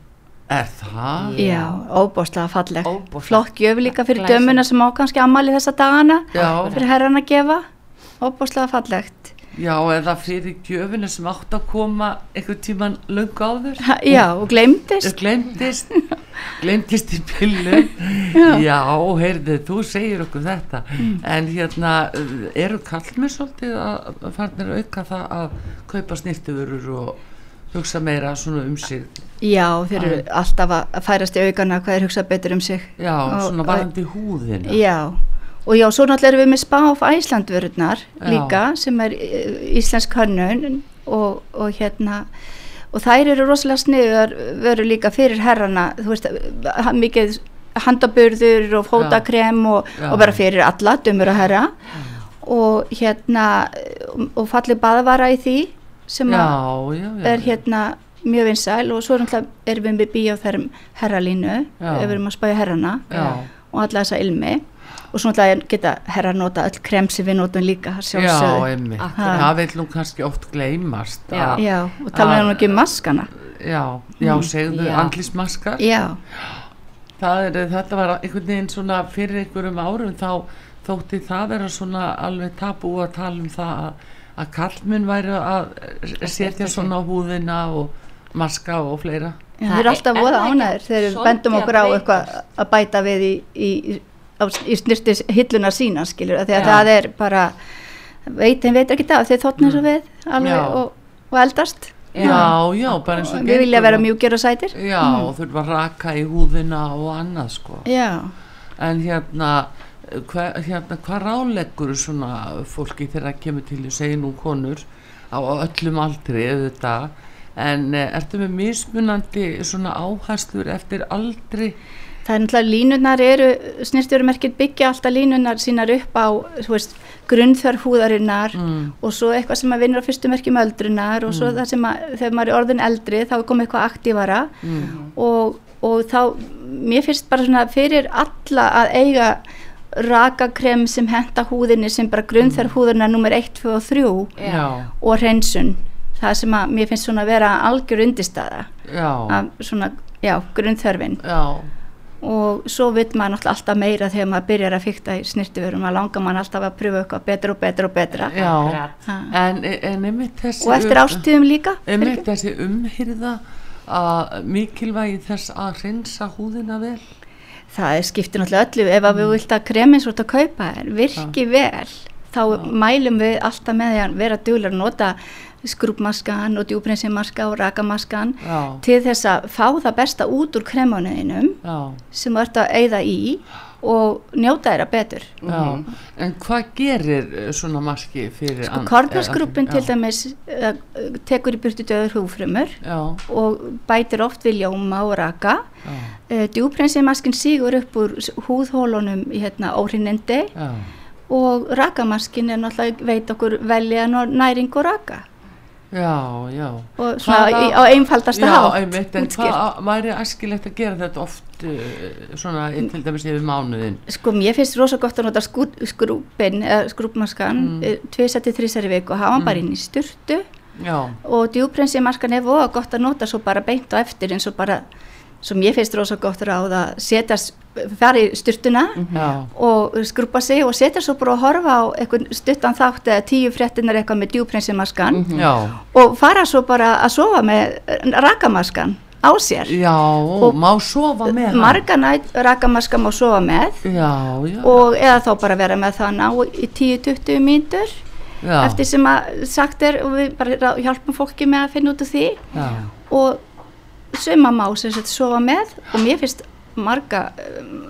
er það? Já, óbáslega falleg. Flott gjöf líka fyrir dömuna sem á kannski ammali þessa dagana. Já. Fyrir herran að gefa. Óbáslega fallegt. Já, eða fyrir gjöfina sem átt að koma einhvern tíman löngu áður. Já, og glemdist. glemtist glemtist í pillum já, heyrðu, þú segir okkur þetta. En hérna eru kallmenn svolítið að farnir auka það að kaupa snirtifurur og hugsa meira svona um sig? Já, þeir eru alltaf að færast í aukana hvað er hugsað betur um sig. já, Og- svona varandi húðina. Já, og já, svo náttúrulega erum við með vörurnar Já. líka sem er eh, íslensk hönnun og, og hérna og þær eru rosalega sniðuðar vörur líka fyrir herrana, þú veist, mikið handaburður og fótakrem og, og bara fyrir alla, dömur að herra. Og hérna og- fallið baðavara í því sem já, já, já, er hérna mjög vinsæl. Og svo náttúrulega erum við með bíóþerm herralínu ef við erum að spæja herrana. Og alla þessa ilmi og svo náttúrulega geta herrar nota öll krem sem við notum líka já, sjálfsögðu. einmitt Akkurat. það vil nú kannski oft gleymast Já. að- Já, og tala að- nú ekki um maskana. já, já, segðu Já. andlismaskar Já, það er, þetta var einhvern veginn svona fyrir einhverjum árum þá þótti það vera svona alveg tabú að tala um það að, að kallminn væri að setja svona á húðina og maska og fleira Já, Það alltaf er- er voða það ánæður þegar við bendum okkur á eitthvað að bæta við í, í, í, í snirtis hillunar sína skilur, því að það er bara veit, þeim veit ekki það, þeir þóttna eins og við alveg og, og eldast. Já, já, bara eins og við vilja vera og- mjúkir og sætir. Já, og þurfa að raka í húðina og annað sko. Já, en hérna hva, hérna, hvað ráleggur svona fólki þegar það kemur til að segja nú konur á öllum aldri auðvitað? En eh, ertu með mismunandi svona áherslur eftir aldri Það er náttúrulega línunar eru, snirtjurumerkir byggja alltaf línunar sínar upp á, þú veist, grunnþörf húðarinnar mm. og svo eitthvað sem að vinnur á fyrstu merkjum öldrunar og svo það sem að þegar maður er orðin eldri þá er komið eitthvað aktífara. Mm. og, og þá, mér finnst bara svona fyrir alla að eiga rakakrem sem henta húðinni sem bara grunnþörf húðarinnar nummer 1, 2 og 3 já, og hreinsun, það sem að mér finnst svona vera algjör undirstaða já, að svona, já, grunnþörfin. Já og svo vill maður náttúrulega alltaf meira þegar maður byrjar að fykta í snirtiverum að langar maður alltaf að pröfa eitthvað betra og betra og betra. Já, en, en einmitt þessi og eftir um- ástíðum líka einmitt þessi umhyrða að mikilvægi þess að reynsa húðina vel. Það er skiptir náttúrulega öllu. Ef að við vilt að kremin svo að kaupa er virki vel þá mælum við alltaf með því að vera að nota skrúpmaskan og djúprinsimaska og rakamaskan já, til þess að fá það besta út úr kremuninum já, sem þú ert að eyða í og njóta þeirra betur. Já. En hvað gerir eh, svona maski fyrir sko an- kornasgrúpin eh, til dæmis uh, tekur í burtu döður húfrumur já, og bætir oft við ljóma og raka. Uh, djúprinsimaskin sígur upp úr húðhólunum í hérna óhrinnindi já, og rakamaskin er náttúrulega veit okkur velja næring og raka já, já. Og svona á einfaldasta Já, hátt einmitt, en útskýrt. hvað væri æskilegt að gera þetta oft uh, svona til dæmis yfir mánuðin Sko, mér finnst rosa gott að nota skrúpin, eða skrúpmaskan, mm. tvisætti þrísari viku og hafa hann bara inn í styrtu Já, og djúprensimaskan er voða gott að nota svo bara beint á eftir eins og bara, sem ég finnst rosa gott ráð að setja, fara í styrtuna já, og skrúpa sig og setja svo bara að horfa á eitthvað stuttan þátt eða tíu fréttinar eitthvað með djúprensimaskan já. og fara svo bara að sofa með rakamaskan á sér. Já, má sofa með hann? Marga nætt rakamaskan má sofa með Já, já, og eða þá bara vera með það að ná í 10-20 mínútur já, eftir sem að sagt er og við bara hjálpum fólki með að finna út af því. Já, og suma má sem sagt sofa með og mér finnst marga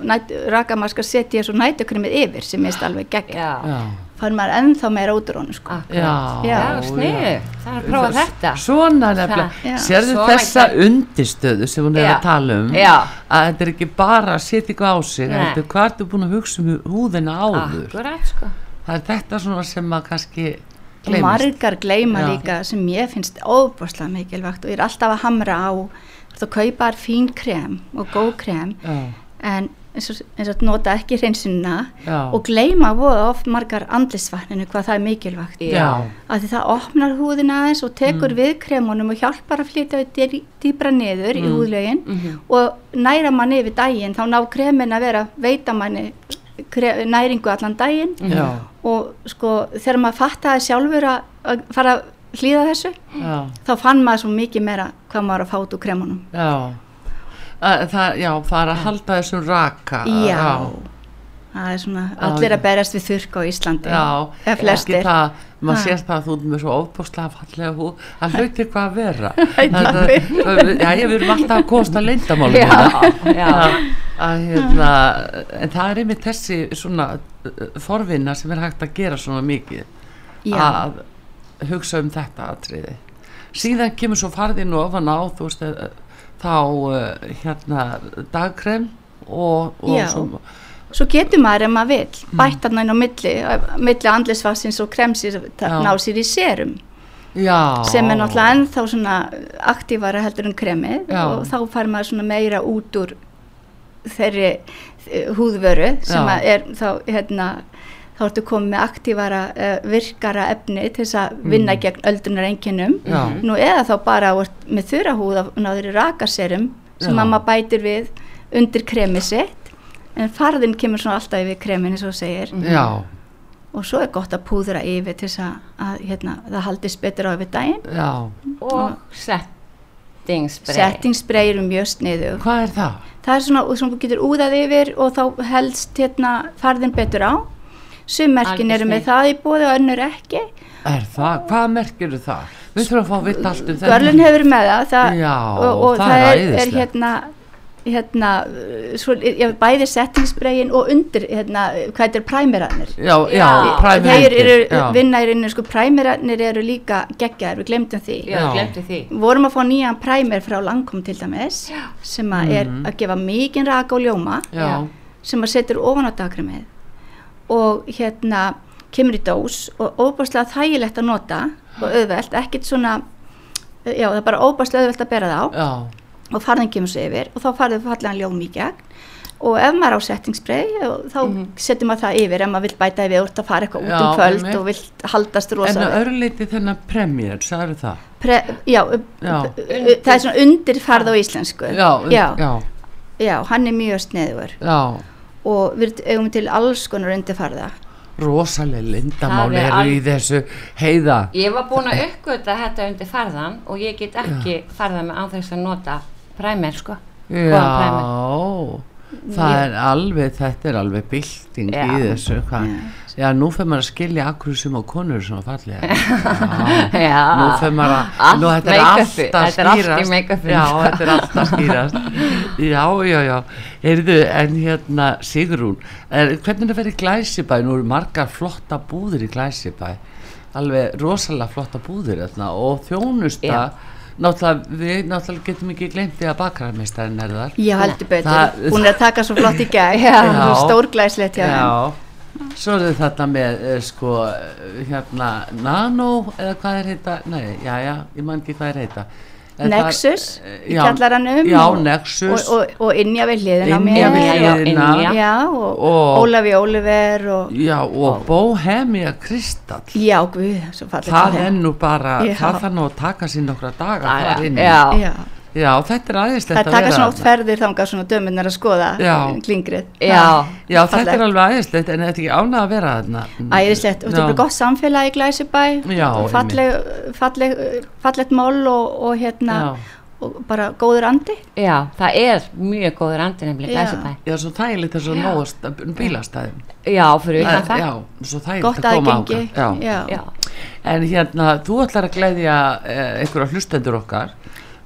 næt, rakamarska setja svo nætukrymið yfir sem ég finnst alveg gegn Já, já, fann maður ennþá meira honum sko. akkurat. já, Já, snið, það er að prófa þetta. Svona nefnilega, Já. sérðu þessa ekki- undirstöðu sem hún er Já. að tala um Já. að þetta er ekki bara að setja ykkur á sig er hvað ertu búin að hugsa um húðina áður Akkurat, sko. það er þetta svona sem að kannski gleymist margar gleyma Já. líka sem ég finnst óbúrslega mikilvægt og ég er alltaf að hamra á þú kaupar fín krem og góð krem já, en eins og, eins og nota ekki hreinsunna og gleyma voða oft margar andlisvatninu hvað það er mikilvægt að því það opnar húðina aðeins og tekur Mm. við kremunum og hjálpar að flytja dý- dýpra niður í Mm. húðlögin Mhm. og næra manni yfir daginn þá ná kremin að vera veita manni næringu allan daginn. Já, og sko þegar maður fattaði sjálfur að, fara að hlýða þessu já, þá fann maður svo mikið meira hvað maður að fáta úr kremunum. Já. Að, það, já, það er að halda þessum raka já, það er svona allir að berjast við þurrk á Íslandi Já, ekki það, maður sér það að þú ert með svo óbúslega fallega hú, það hluti eitthvað að vera Já, ég verðum alltaf að kosta já. að, hérna, en það er einmitt þessi svona uh, forvinna sem er hægt að gera svona mikið Já. að hugsa um þetta atriði. Síðan kemur svo farðin og ofan á þú veist eh, þá uh, hérna dagkrem og, og Já. Svo, getur maður ef maður vill Mm. bætt hann inn á milli, á milli andlisvassins og kremsir ná sér í serum já, sem er náttúrulega ennþá svona aktífara heldur en kremið Já. og þá fær maður svona meira út úr þeirri eh, húðvöru sem er þá hérna þá ertu komið með aktífara uh, virkara efni til þess að vinna gegn öldunar enginnum Mm. Nú eða þá bara með þurra húð af náður rakaserum sem Já. að maður bætir við undir kremið sitt en farðin kemur svona alltaf yfir kremin eins og segir. Já, og svo er gott að púðra yfir til þess að, að hérna, það haldist betur á yfir daginn. Já. Og settingsbrei. settingsbrei eru mjög sniðu hvað er það? það er svona sem þú getur úðað yfir og þá helst hérna farðin betur á. Summerkin eru með það í bóði og önnur ekki. Er það? Hvað merkir það? Við þurfum að fá að vita allt um Görlun hefur með það, það Já, og, og það það, er er, hérna hérna, svo, já, bæði settingsbregin og undir, hérna, hvað þetta er præmirarnir Já, já, Já, præmir þeir eru já. vinna í reynu, sko, præmirarnir eru líka geggjaðir, við glemdum því Já, Já. glemti því. vorum að fá nýjan præmir frá Langkom til dæmis sem að er Mhm. að gefa mikinn raka og ljóma Já, sem að setur ofan á dagramið og hérna kemur í dós og óbærslega þægilegt að nota og auðvelt, ekkert svona já það er bara óbærslega auðvelt að bera það á já, og farðin kemur svo yfir og þá farðið fallegan ljóm í gegn. Og ef maður á settingsbrei þá setur maður það yfir ef maður vill bæta yfir og það fara eitthvað út um kvöld og vill haldast en rosa öðru leiti þennan premjör, sagður það? Pre, já, Já. það er svona undirfarð á íslensku. Já, já, já, já, hann er mjög sniður já, og við eigum til alls konar undirfarða. Rosalega lindamál Það er eru í þessu heiða. Ég var búin að uppgöta þetta undir farðan og ég get ekki farða með á þess að nota præmer sko. Já, það er alveg, þetta er alveg bylting Já. í þessu, hvað? Já, nú fyrir maður að skilja akkur sem á konur er svona fallega. Já. Nú fyrir maður að nú þetta er alltaf er skýrast já, þetta er alltaf skýrast já, já, já, heyrðu en hérna Sigrún er, hvernig það verið Glæsibæ nú eru margar flotta búðir í Glæsibæ alveg rosalega flotta búðir þarna, og þjónusta Já. Náttúrulega, við náttúrulega getum ekki glemt því að bakararmeistarinn er þar Já, heldur betur. Hún er að taka svo flott í gegn. Já. Stórglæslegt hjá já, Svo er þarna með eh, sko eh, hérna Nano eða hvað er heita Nei, já, já, ég man ekki hvað er heita Nexus eh, í já, kjallaranum Já, og, Nexus. og, og, og innja við hliðin á Ynja við hliðina. Já, og, Ólafi Óliver og Já, og Bohemia Kristall. Já, guð, Það er nú bara, Já. það þarf nú að taka sér nokkra daga Daga, þar inni. já. Já, Já, þetta er aðeinslegt það að taka vera svona oft ferðir þangað svona döminnar að skoða Já. klingrið Já. Já, þetta fallegt. er alveg aðeinslegt en þetta er ekki ánað að vera þarna Æðislegt, og þetta er bara gott samfélag í Glæsibæ Já, og falleg, falleg, fallegt mál og, og hérna Já. og bara góður andi Já, það er mjög góður andi nefnilega Já. glæsibæ. Já, svo þægilegt þess að nóast bílastæðum Já, fyrir utan það. Já, svo þægilegt að koma ákvæm Já. Já. En hérna, þú ætlar að gleðja eh, einhverja hlustendur okkar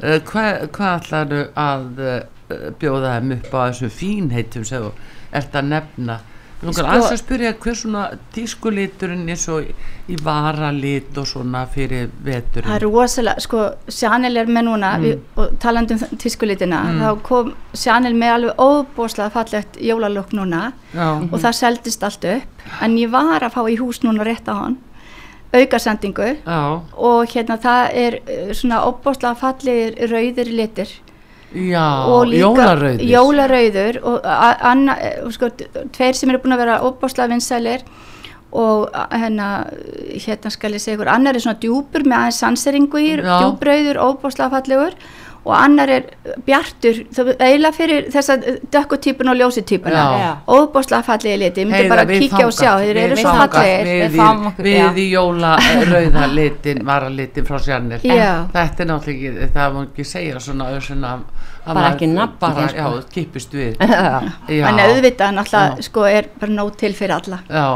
hvað, hvað ætlar að eh, bjóða þeim upp á þessum fínheitum sem þú ert að nefna? Þú Sko- aðeins að spyrja hver svona tískuliturinn er svo í, varalit og svona fyrir veturinn? Það er rosalega, sko, Chanel er með núna Mm. við, og talandi um tískulitina þá kom Chanel með alveg óbúslega fallegt jólalokk núna Já, og það seldist allt upp. En ég var að fá í hús núna rétt á hann aukasendingu. Já, og hérna það er eh, svona óbúslega fallegir rauðir litir. Já jólarauðir jólarauður og anna, eh, sko, tveir sem eru búin að vera óbáslega vinsælir. Og hérna, hérna skal ég segja ykkur, annar er svona djúpur með aðeins sanseringu í, djúbrauður, óbáslega fallegur og annar er bjartur, það er eiginlega fyrir þessa dökkutýpuna og ljósutýpuna, Já. óbáslega fallegi liti, ég myndi bara kíkja og þangað, sjá, þeir eru svo fallegir. við, Við við í jóla rauða litin varalitin frá Sjarnir þetta er náttúrulega ekki, það má ekki segja svona, svona að Bara maður ekki nafn, bara, sko. já, kippist við. Já. já, Þannig að auðvitað náttúrulega sko er bara nóg til fyrir alla. já,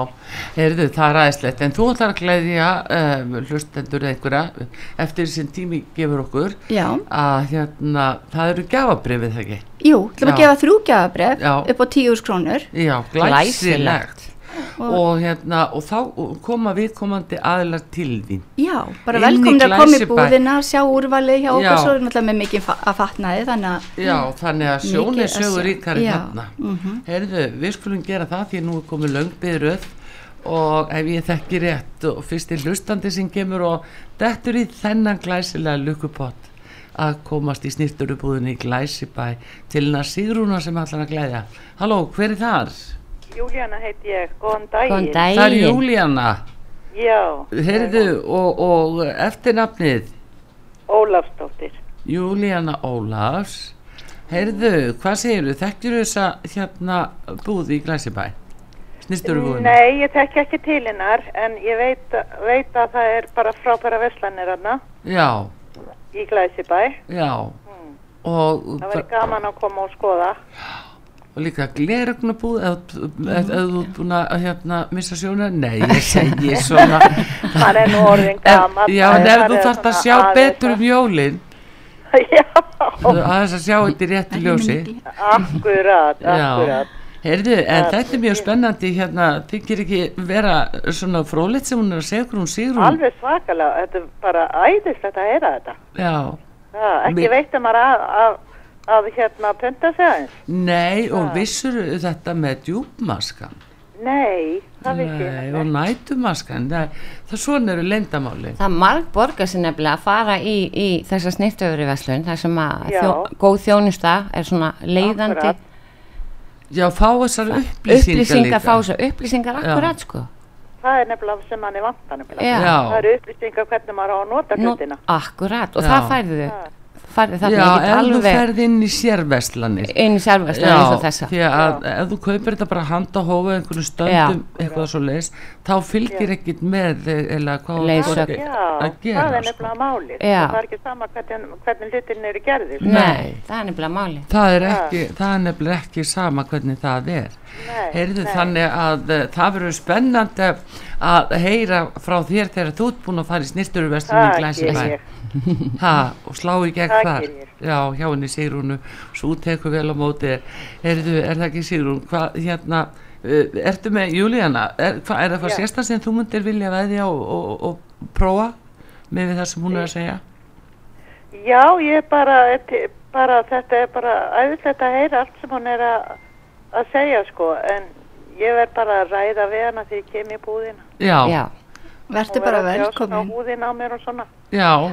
heyrðu, það er aðeinslegt en þú ætlar að gleðja uh, hlustendur einhverja eftir sem tími gefur okkur Já, að hérna, það eru gafabrifið það ekki? Jú, ætlum að gefa þrjú gjafabref Já. upp á tíus krónur. Já, glæsilegt og hérna, og þá koma viðkomandi aðilar til þín Já, bara velkomin að koma í búðina, sjá úrvalið hjá Já. okkur, svo er náttúrulega með mikið að fatnaði, þannig að Já, þannig að Mikið sjón er að sögur Já, hérna. mhm. Heyrðu, við skulum gera það því nú er komið löngbyðröð og ef ég þekki rétt og fyrst er hlustandi sem kemur og dettur í þennan glæsilega lukkupott að komast í snýrturubúðinni í Glæsibæ til hana Sigrúna sem ætlar að glæðja. Halló, hver er þar? Júlíana heiti ég, góðan daginn. Góðan Það er daginn. Júlíana. Já, Heyrðu, og, og eftirnafnið Ólafsdóttir. Júlíana Ólafs. Heyrðu, hvað segirðu? Þekkjur þessa hérna búði í Glæsibæ? Snýrturubúðinni? Nei, ég tekki ekki til hennar, en ég veit, veit að það er bara frábæra verslanir hana Já, í Glæsibæ. já. Og, Það væri gaman að koma og skoða. Og líka gleragnabúð ef þú ert búin að hérna, missa sjóna nei, ég segi svona Hann er nú orðinn gamall, já, það en er ef þú þarft að sjá betur að- um jólin Já, aðeins að sjá þetta í réttu ljósi. akkurat, akkurat. heyrðu, en þetta er mjög spennandi hérna, þykir ekki vera svona frólitt sem hún er að segja hún Sigrún? Alveg svakalega, þetta er bara æðislegt að heyra þetta. já, Já, ekki Mér- veitum að, að, að hérna punta sig aðeins. nei, og vissur þetta með djúpmaskan Nei, það vissi ég nei, nefnilega og nætumaskan það, það svona eru leyndamáli Það marg borgar sér nefnilega að fara í, í þessa snirtöfri veslun, þar sem að Já. þjó, góð þjónusta er svona leiðandi Akkurat. já, fá þessar upplýsingar, upplýsingar, líka. fá þessar upplýsingar akkurat sko. Það er nefnilega sem hann er vantan. Já. Já. Það eru upplýsingar hvernig maður á að nota hlutina. akkurat, og Já. það færðu Já. Færðu þarna já, ég get ef þú alveg ferð inn í sérveslanir inn í sjálfvæslega eins og þessa því að ef þú kaupir þetta bara handa hófa einhvern stöndum eitthvað svo leis þá fylgir ekkit með eða hvað fólk Já, að það gera er sko. nefnilega málið. Já. Það er ekki sama hvernig, hvernig hlutin eru gerðir. sko. Nei, það er nefnilega máli það er ekki, það er nefnilega ekki sama hvernig það er Nei, heyrðu nei. þannig að uh, það verður spennandi að heyra frá þér þegar þú ert búin að fara í snirturverslun í Það Glæsibæ ger ég. Ha, og slá í gegn Það þar. já, hjá henni Sigrúnu. Svo tekur vel á móti. Heyrðu, er það ekki Sigrún hvað, hérna, uh, ertu með Júlíana? Er, hva, er það hvað Já. sérsta sem þú myndir vilja veðja og, og, og prófa með við það sem hún er að segja? Já, ég er bara, bara, þetta er bara æðislegt að heyra allt sem hún er að, að segja sko, en ég verð bara að ræða við hana þegar ég kem í búðina. já, já, Já, Vertu Og bara vera að þjást á velkomin. húðina á mér og svona. og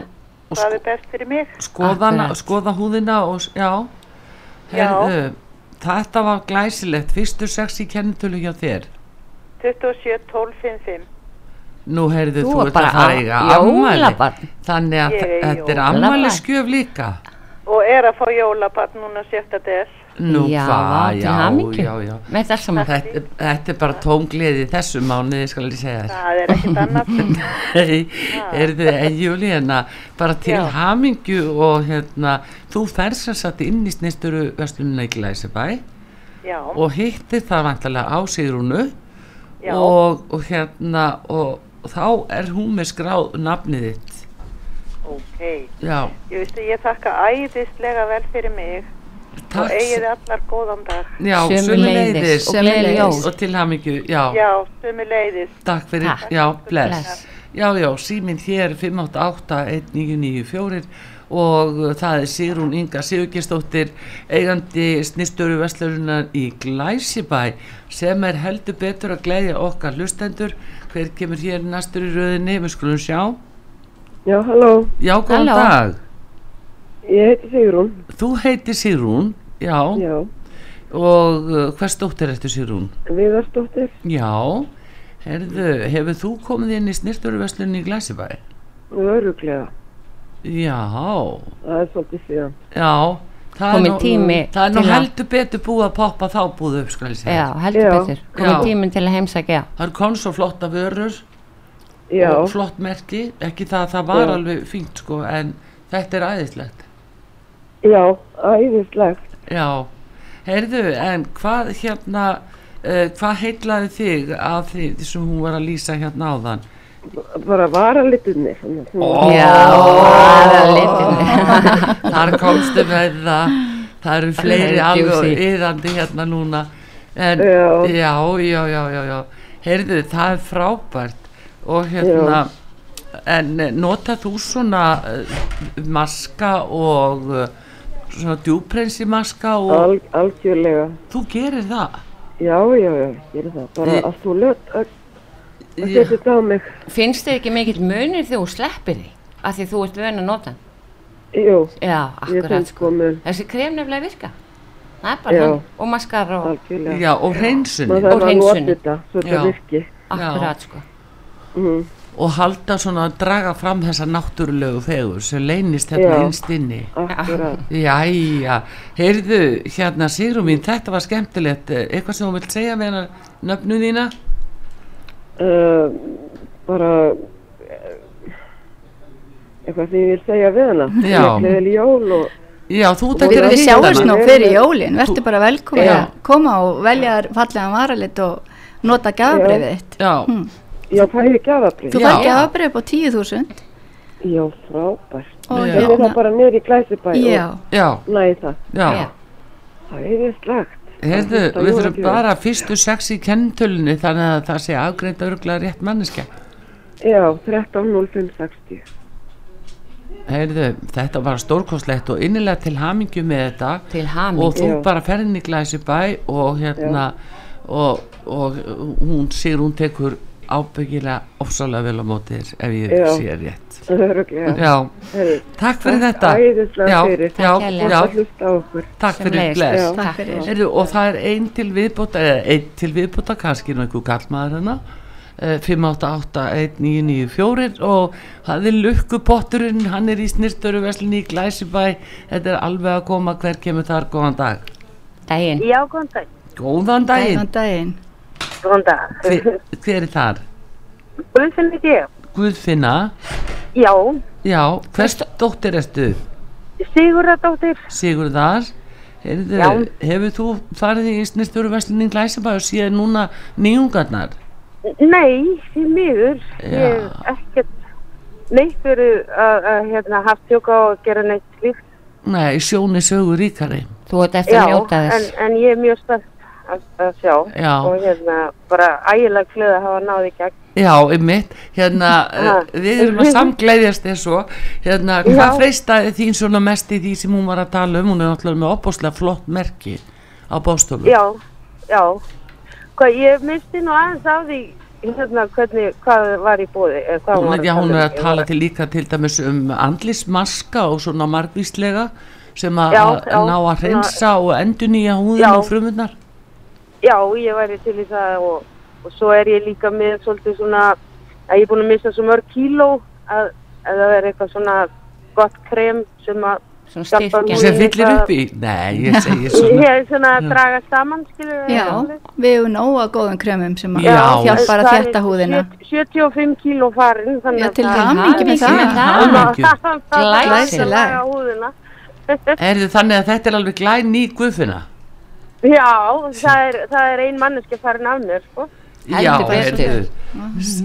Það sko, er best fyrir mig. skoða, hana- Akkurat. skoða húðina og, já, herðu, þetta var glæsilegt, fyrstu sex í kennitölu hjá þér. 27 12 55. Nú heyrðu Þú þú er ert að fara ammæli, jólabarn. þannig að er þetta er ammæli skjöf líka. Og er að fá jólabarn núna 7. des. Nú já, hvað, til já, hamingju. já, já. Með þess saman. Þetta, þetta er bara tóngleði í þessu mánuði, skal ég segja þér. Það er ekkert annað. Nei, er þið en Júlíana bara til Já. hamingju og hérna, þú ferð sem sagt inn í snisturu verslunina í Glæsibæ Já, og hittir það vantarlega á já. og, og hérna og, þá er hún með skráð nafnið þitt ok. já, Ég veist að ég þakka æðislega vel fyrir mig og takk eigið allar góðan dag. já, Sömuleiðis sömuleiðis og jól. og til hamingju, já, Já, sömu leiðis. takk fyrir, Takk. já, bless. Bless. já, já, síminn hér 588-1994 og það er Sigrún Inga Sigurgestóttir eigandi snýstöru vestlurunar í Glæsibæ sem er heldur betur að glæðja okkar hlustendur hver kemur hér næstur í röðinni við skulum sjá Já, halló, já, góðan Halló. dag ég heiti Sigrún. þú heitir Sigrún já, Já, og uh, hvers dóttir ertu Sigrún Viðarsdóttir. já, herðu hefur þú komið inn í snýstöru vestlunni í Glæsibæ Öruglega, já, það er svolítið síðan. Já, nú, tími það er nú heldur betur búið að poppa þá búið upp, skal ég segja. Já, heldur Já. betur. Komið Já. tíminn til að heimsækja. Það er kom svo flotta vörur Já, og flott merki, ekki það að það var Já. alveg fínt sko, en þetta er æðislegt. Já, æðislegt. Já, heyrðu, en hvað hérna, uh, hvað heitlaði þig af því sem hún var að lýsa hérna áðan? Bara varalitunni. svona, svona. Ó. Já, bara litinni. Þar komstu með það, það eru fleiri alveg yðandi hérna núna, en Já. já, já, já, já, já. heyrðu, það er frábært og hérna, en eh, notað þú svona uh, maska og uh, svona djúprensi maska og Al, algjörlega. þú gerir það? Já, já, já, er það. Bara Ég- að þú löt að setja þetta á mig. Finnst þér ekki mikill munir þegar þú sleppir því? Af því þú ert vön að nota. Jú, Já, ég akkurat finn sko. sko mun. Þessi krem nefnilega virka. Það er bara Já. hann. Og maskara og Algjörlega. Já, og hreinsunni Og þetta, svo þetta virki. akkurat sko. Mm. Og halda svona að draga fram þessa náttúrulegu fegur sem leynist hérna Já. innst inni. Jæja, heyrðu, hérna Sigrún mín, þetta var skemmtilegt, Eh, eitthvað sem þú vilt segja með hennar nöfnu þína? Uh, bara eh, eitthvað sem ég vil segja við hana. Já. Og Já, þú Við, ekki að við hitta sjáumst hana. nú fyrir jólin, verður bara velkomin að koma og velja fallega varalit og nota gafabrifið þitt. Já, Hmm. Já, fæði gafabrið. Þú Já. fær gafabrif upp á 10.000 Já, frábært. og. Ég er það bara niður í Glæsibæ já, og já, næði það. já. Það er slagt. Heyrðu, við þurfum bara fyrstu sex í kennitölunni þannig að það sé afgreint örgulega rétt manneskja. Já, 13.05.60. Heyrðu, þetta var stórkostlegt og innilega til hamingju með þetta Til og hamingju. þú Já. bara ferðin í Glæsibæ og hérna og, og hún sér hún tekur ábyggilega ofsalega vel á móti þér ef ég Já. sé rétt. Já, takk fyrir þetta. Já, fyrir. takk fyrir takk fyrir. Heyrðu, og það er ein til viðbóta eða ein til viðbóta, kannski einhver gallmaður eh, 5881994 og það er lukkupotturinn hann er í snirtöru veslinni í Glæsibæ þetta er alveg að koma hver kemur þar góðan dag Dæin. Já, góðan dag. góðan daginn, Góðan daginn. Góðan dag. hver, hver er þar? Guðfinn ekki ég. Guðfinna, Já, já, hvers dóttir ertu? Sigurðardóttir. Sigurðar Heyrðu, Já. hefur þú farið í snirtöru veslinni í Glæsibæ og séð núna nýjungarnar? Nei, því miður. Ég Já. hef ekkert neitt verið að að, hérna, haft tjóka og gera neitt slíkt. Nei, sjóni sögur ríkari Þú ert eftir Já, að njóta en, þess. en ég er mjög stöld að, að sjá. Já. Og hérna, bara ægilega glöð að hafa náði gegn. Já, einmitt, hérna, Ha. uh, við erum að samgleiðjast þér svo, hérna, hvað freystaði þín svona mest í því sem hún var að tala um, hún er náttúrulega með opbúslega flott merki á bóstofum. Já, já. hvað, ég misti nú aðeins af því hérna hvernig, hvað var í bóði hvað Hún, já, hún er að um. tala til líka til dæmis um andlismaska og svona margvíslega sem að að ná að hreinsa og endurnýja húðin Já. og frumunar Já, ég væri til í það og, og svo er ég líka með svolítið svona að ég er búin að missa svo mörg kíló að, að það er eitthvað svona gott krem sem að Svona styrkja. sem fyllir upp í Nei, ég segi svona Ég er svona að draga saman, skilur Já, við hefum nóga góðum kremum sem að Já. hjálpar að Það þétta húðina 75 kíló farin þannig Já, að til það- hamingju með það. það. Hamingju. Það er að Glæsileg. laga húðina Er þið þannig að þetta er alveg glæn ný guðfina? Já, það er, það er ein manneski farin af mér, sko. Já, betur. heyrðu,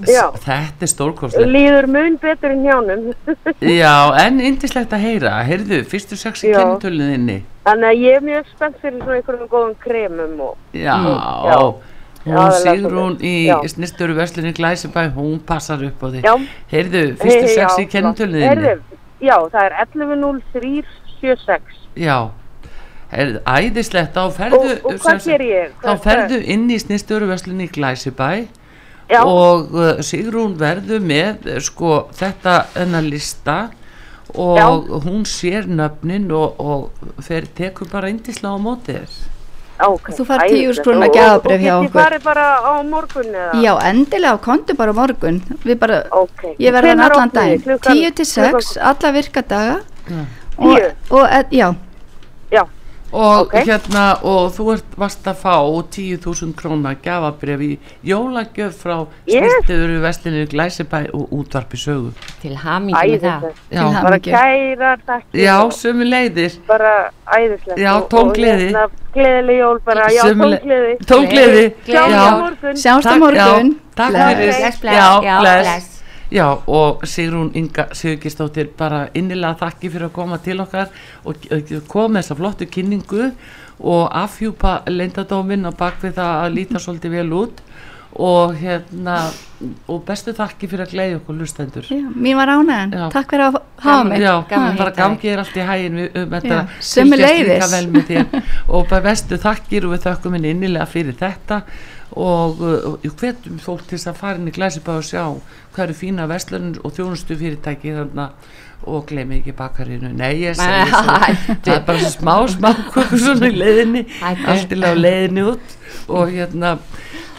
Já. þetta er stórkostlega Líður mun betur en hjánum Já, en indislegt að heyra. Heyrðu, fyrstu sex í kennitöluðinni Þannig að ég er mjög spennt fyrir svona einhverjum góðum kremum og Já, Já. hún Sigrún svoleiðis. í Já. snirturu verslunni Glæsibæ, hún passar upp á því Já. Heyrðu, fyrstu sex já, í kennitöluðinni Heyrðu, Já, það er 11.0376 Já, heyrðu, æðislegt þá ferðu Og, og sem ég? Þá ferðu inn í snirsturu verslunni Glæsibæ Já, og uh, Sigrún verður með uh, sko þetta enna lista og Já. hún sér nöfnin og, og fer, tekur bara indislega á móti þér ok Þú færð æðislegt. 10.000 króna Og- og- gjafabréf hjá Og okkur. get ég farið bara á morgun eða? Já, endilega, kontu bara á morgun Við bara, Ok ég Hvenær allan þið? Klukkan- 10 til 6, klukkan- alla virkadaga Mm. og, Tíu? og, e- já, Já, og Ok. hérna og þú ert vast að fá 10.000 króna gafabref í jólagjöf frá Yes. snirtiður vestlinu Glæsibæ og útvarpi sögu Til hamingju með það. Til Bara kærar þakkir já sömu leiðir Bara æðislegt Já, tóngleði. hérna, Gleðileg jól bara, já, tóngleði Tóngleði Gleði. Sjáum Já. á morgun sjáumst á Takk, morgun takk Bless. fyrir. Bless, bless, Já, já, bless. Já, og Sigrún Inga Sigurgistóttir bara innilega þakki fyrir að koma til okkar og og koma þessa flottu kynningu og afhjúpa leyndadóminn á bakvið það að líta svolítið vel út. Og hérna og bestu þakki fyrir að gleyði okkur lustendur Já, Mín var ánægðan, Já. takk fyrir að hafa mig. Já, gaman að bara hitta þig. gangi er allt í hægin við um þetta að vel með þér. Og bestu þakkir og við þökkum henni innilega fyrir þetta og ég hvetum fólk til þess að fara inn í glæsibæð og sjá hvað eru fína verslunir og þjónustu fyrirtæki þarna. Og gleymi ekki bakarinu nei ég segi Hættu. það er bara smá smá kökur svona í leiðinni. Hættu. allt til á leiðinni út. Og hérna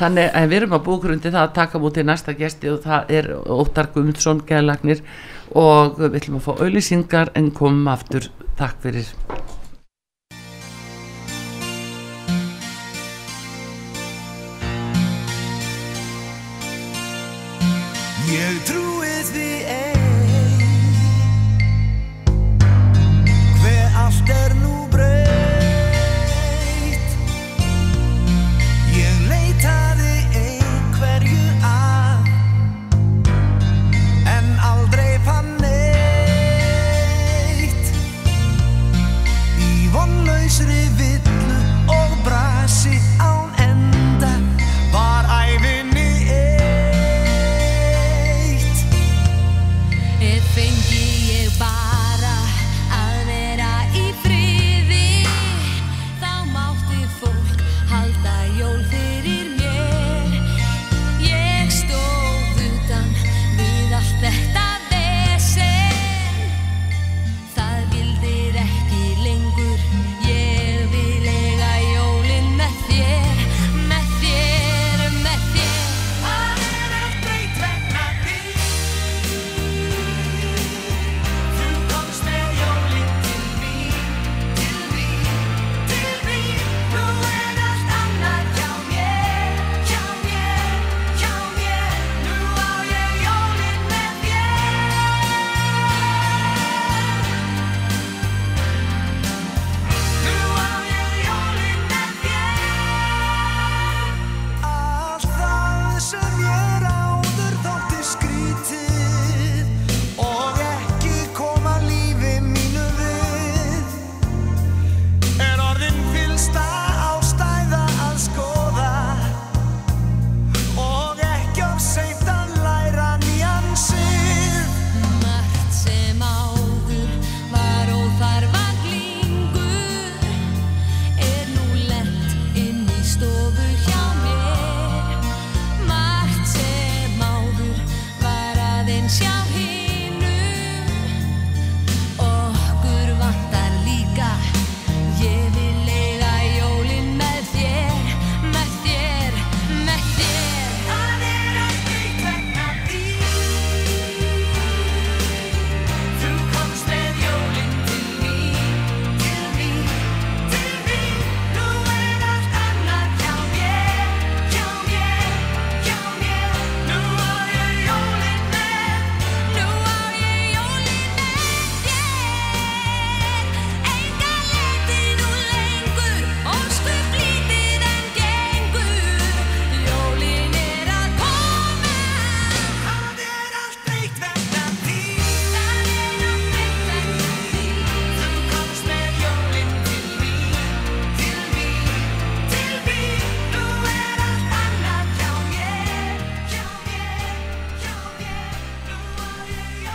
þannig að við erum að búa grundi það að taka mútið næsta gesti og það er Óttar Guðmundsson geðlagnir og við ætlum að fá auðlýsingar en komum aftur. Takk fyrir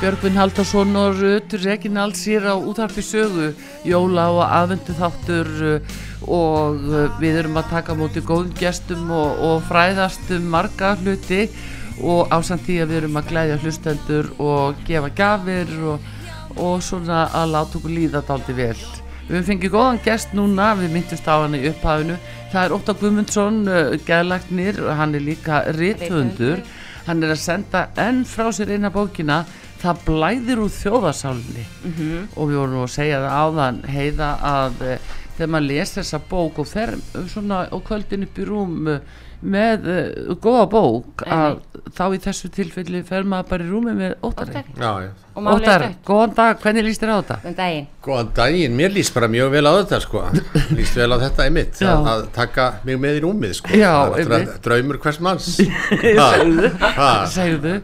Björgvin Haldarsson og Rut Reginald sér á útarpi sögu jóla og aðvendu þáttur uh, og uh, við erum að taka móti góðum gestum og, og fræðast um marga hluti og ásamt því að við erum að glæðja hlustendur og gefa gafir og, og svona að láta okkur líða daldi vel Við fengið góðan gest núna, við myndumst á hann í upphafinu. Það er Óttar Guðmundsson, uh, geðlagnir, hann er líka rithundur. Hann er að senda enn frá sér eina bókina, Það blæðir úr þjóðarsálinni. Og við vorum að segja það áðan, heiða að uh, þegar maður les þessa bók og fer uh, svona á kvöldin upp í rúm uh, með uh, góða bók, að þá í þessu tilfelli fer maður bara í rúmi með Óttari. Og er Óttar, góðan dag, hvernig líst þér á þetta? um daginn. Góðan daginn, mér líst bara mjög vel á þetta sko. Líst vel á þetta einmitt að, að taka mig með í rúmið sko. Já, Það einmitt. draumur hvers manns. Segðu,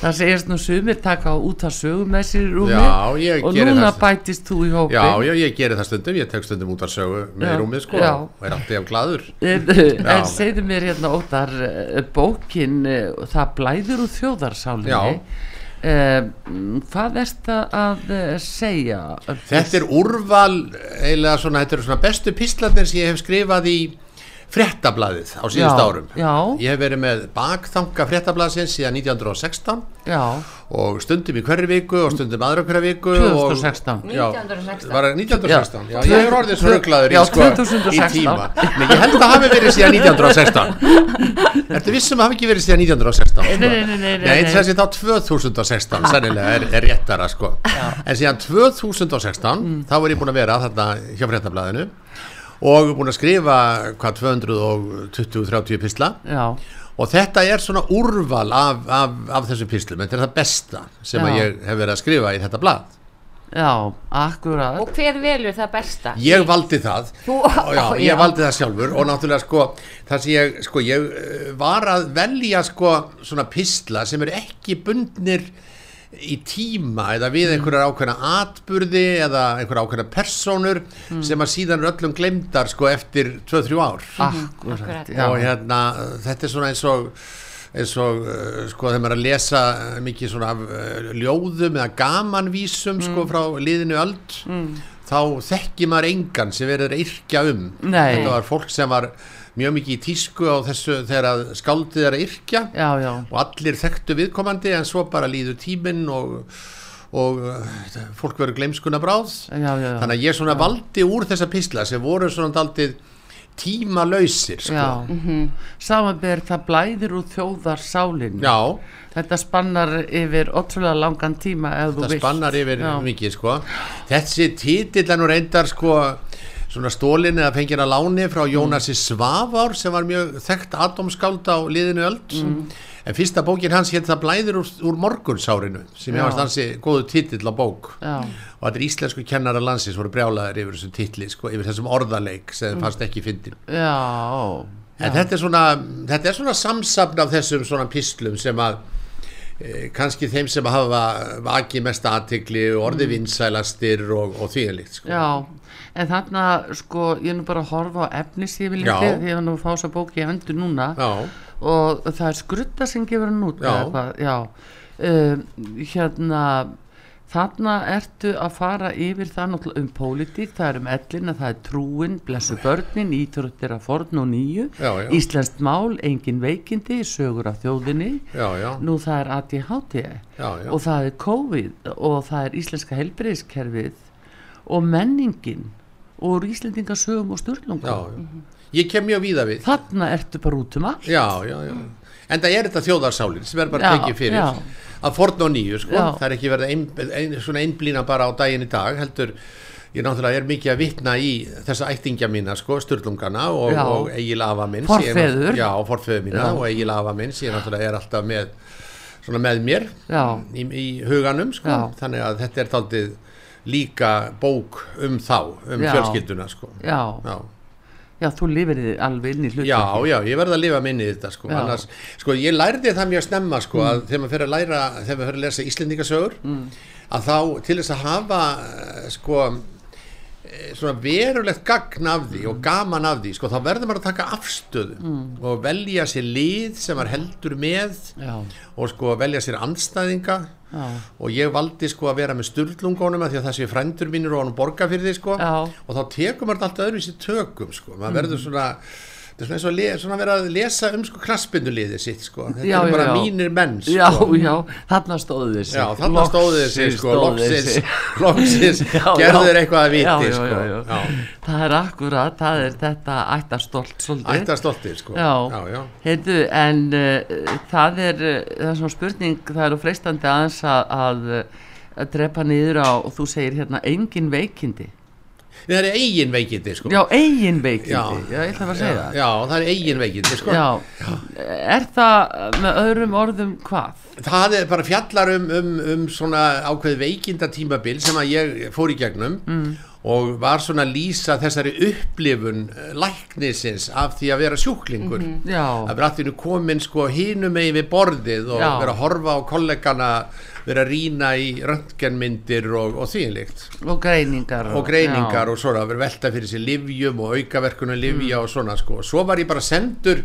það segist nú sumir taka á út að sögu með sér í rúmi Já, ég og geri núna það. bætist þú í hópi Já, já, ég geri það stundum, ég tek stundum út að sögu með í rúmið sko. já. og er alltaf gladur en, en segðu mér hérna óttar eh, bókin eh, það blæður úr þjóðarsálinni Já. Eh, hvað erst að eh, segja? Þetta er úrval eiginlega svona, þetta eru svona bestu píslarnir sem ég hef skrifað í fréttablaðið á síðust Já, árum já. Ég hef verið með bakþanga fréttablaðsins síðan 1916 já, og stundum í hverju viku og stundum aðra hverju viku 2016. og, já, 1916. var það 1916 já, Já. ég hefur orðið svo rugglaður í, já, sko, 2016. í tíma Nei, ég held að það hafi verið síðan 1916 Ertu vissum að hafi ekki verið síðan 1916 sko? Nei, nei, nei, nei, nei, Nei, nei. þessi þá 2016 sennilega er, er réttara sko En síðan 2016 Mm. þá er ég búin að vera þarna hjá fréttablaðinu og búin að skrifa hvað 220-30 pisla já, og þetta er svona úrval af, af, af þessum pislum, þetta er það besta sem að Já. ég hef verið að skrifa í þetta blað. Já, akkurat. Og hver velur það besta? Ég valdi það. Þú- já, já. ég valdi það sjálfur. Og náttúrulega sko það sem ég, sko, ég eh, var að velja sko svona pisla sem eru ekki bundnir í tíma eða við einhverjar ákveðna atburði eða einhverjar ákveðna persónur sem að síðan öllum glemdar sko eftir 2-3 ár. Akkurat, akkurat. og hérna þetta er svona eins og eins og uh, sko þegar maður er að lesa mikið svona af uh, ljóðum eða gamanvísum sko frá liðinu öld þá þekki maður engan sem verður yrkja um Nei. þetta var fólk sem var mjög mikið í tísku á þessu þegar að skáldið er að yrkja já, já, og allir þekktu viðkomandi en svo bara líður tíminn og, og uh, fólk verður gleimskuna bráð já. þannig að ég svona valdi úr þessa písla sem voru svona daldið tímalausir sko. Já, samanber það blæðir úr þjóðarsálinn Já, Þetta spannar yfir ótrúlega langan tíma vilt spannar yfir Já. mikið sko. þessi titill er nú reyndar sko svona stólin eða fengið að láni frá Jónasi Svavár sem var mjög þekkt atomskáld á liðinu öld. En fyrsta bókin hans hétt það blæðir úr, úr morgunsárinu sem varst hansi góðu titill á bók. Já, og þetta er íslensku kennara landsins voru brjálaðir yfir þessum titli sko, yfir þessum orðaleik sem þeim fannst ekki fyndin. Já, En þetta er svona, þetta er svona samsafn af þessum svona pislum sem að e, kannski þeim sem hafa vakið mest aðtikli og orði vinsælastir og, og því er líkt sko. Mm. já En þarna, sko, ég er nú bara að horfa á efnisífilindi Já. því ég var nú að fá þess að bóki í hendur núna. Já, og það er skrutta sem gefur hann út um, hérna þarna ertu að fara yfir það um pólitík, það er um ellina það er trúin, blessu börnin íþróttir af forn og nýju, íslenskt mál engin veikindi, sögur af þjóðinni. Já, já, nú það er ADHD já, já. og það er COVID og það er íslenska helbriðiskerfið og menningin og úr Íslendingasögum og styrlungum já, já. Ég kem mjög víða við. þarna ertu bara út um allt Já, já, já. En það er þetta þjóðarsálin sem er bara tekið fyrir að forn og nýju, sko. Það er ekki verið ein, ein, svona einblína bara á daginn í dag, heldur ég náttúrulega er mikið að vitna í þessa ættingja mína, sko, styrlungana og, og Egil Afa minn Forfeður. Og Egil Afa minn sem náttúrulega er alltaf með svona með mér í, í huganum, sko. Þannig að þetta er taldið líka bók um þá, um Já. fjölskylduna, sko. já, Já. já, þú lifir þið alveg inn í hlutu Já, já, ég verði að lifa minni í þetta sko. Annars, sko, ég lærði það mjög snemma sko, að þegar maður fyrir að læra þegar maður fyrir að lesa Íslendingasögur Mm. að þá til þess að hafa eh, sko svona verulegt gagn af því og gaman af því sko, þá verður maður að taka afstöðu Mm. og velja sér lið sem maður heldur með Já. og sko velja sér andstæðinga Já. og ég valdi sko að vera með sturlungunum því að það sé frændur mínur og hann borga fyrir því sko Já. og þá tekur maður allt öðruvísi tökum sko, maður Mm. verður svona þetta er svona eins og le, svona vera að lesa um sko kraspinduliðið sitt sko, þetta Já, er bara já, mínir menn sko. Já, já, þarna stóðu þessi Já, þarna stóðu þessi sko, loksins, loksins gerður eitthvað að viti já, já, sko. Það er akkurat, það er þetta ættastolt svolítið. Ættastoltið, sko. Já, Já, já. Heyrðu, en uh, það er uh, það er svona spurning, það er freistandi aðeins að, að, að drepa niður á og þú segir hérna engin veikindi Það er eigin veikindi sko. Já, eigin veikindi, já, ég ætla að segja já, það Já, er eigin veikindi sko. Já, er það með öðrum orðum hvað? Það er bara fjallar um, um, um svona ákveð veikinda tímabil sem að ég fór í gegnum Mm. og var svona lýsa þessari upplifun eh, læknisins af því að vera sjúklingur Mhm, já. að vera allir komin sko hinum megin við borðið og Já. vera að horfa á kollegana vera að rýna í röntgenmyndir og, og þýnlíkt Og greiningar og greiningar já. og svona vera velta fyrir sér livjum og aukaverkunum livja og svona sko svo var ég bara sendur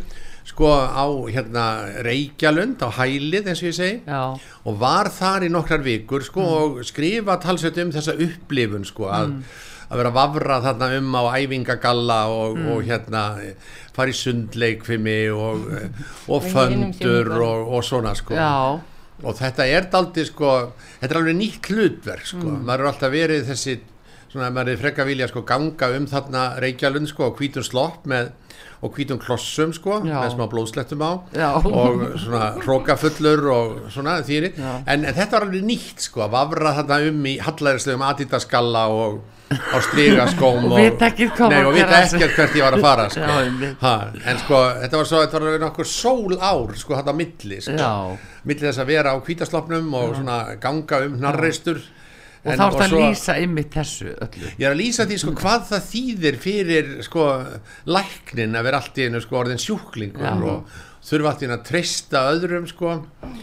sko á hérna Reykjalund á hælið eins og ég segi Já. og var þar í nokkrar vikur sko og skrifa talsveit um þessa upplifun sko að Mm. að vera að vafra þarna um á æfingagalla og, Mm. og hérna fara í sundleikfimi og, og Og föndur og, og svona sko Já. Og þetta er daldi sko þetta er alveg nýtt hlutverk sko Mm. maður er alltaf verið þessi svona maður er frekka vilja sko ganga um þarna Reykjalund sko og hvítum slopp með og hvítum klossum sko Já. með smá blóðslettum á Já. og svona hrókafullur og svona þýri en, en þetta var alveg nýtt sko að vafra þarna um í hallæðislegum adidaskalla og á strigaskóm Og og að vita ekkert hvert ég var að fara sko. Já, ha, en sko þetta var svo þetta var nokkur sól ár sko þetta á milli sko. Já. milli þess að vera á hvítaslopnum og svona ganga um hnarreistur Og þá er það að lýsa ymmit þessu öllu Ég er að lýsa því sko hvað það þýðir fyrir sko læknin að vera allt í einu sko orðin sjúklingur Já. og þurfa allt í einu að treysta öðrum sko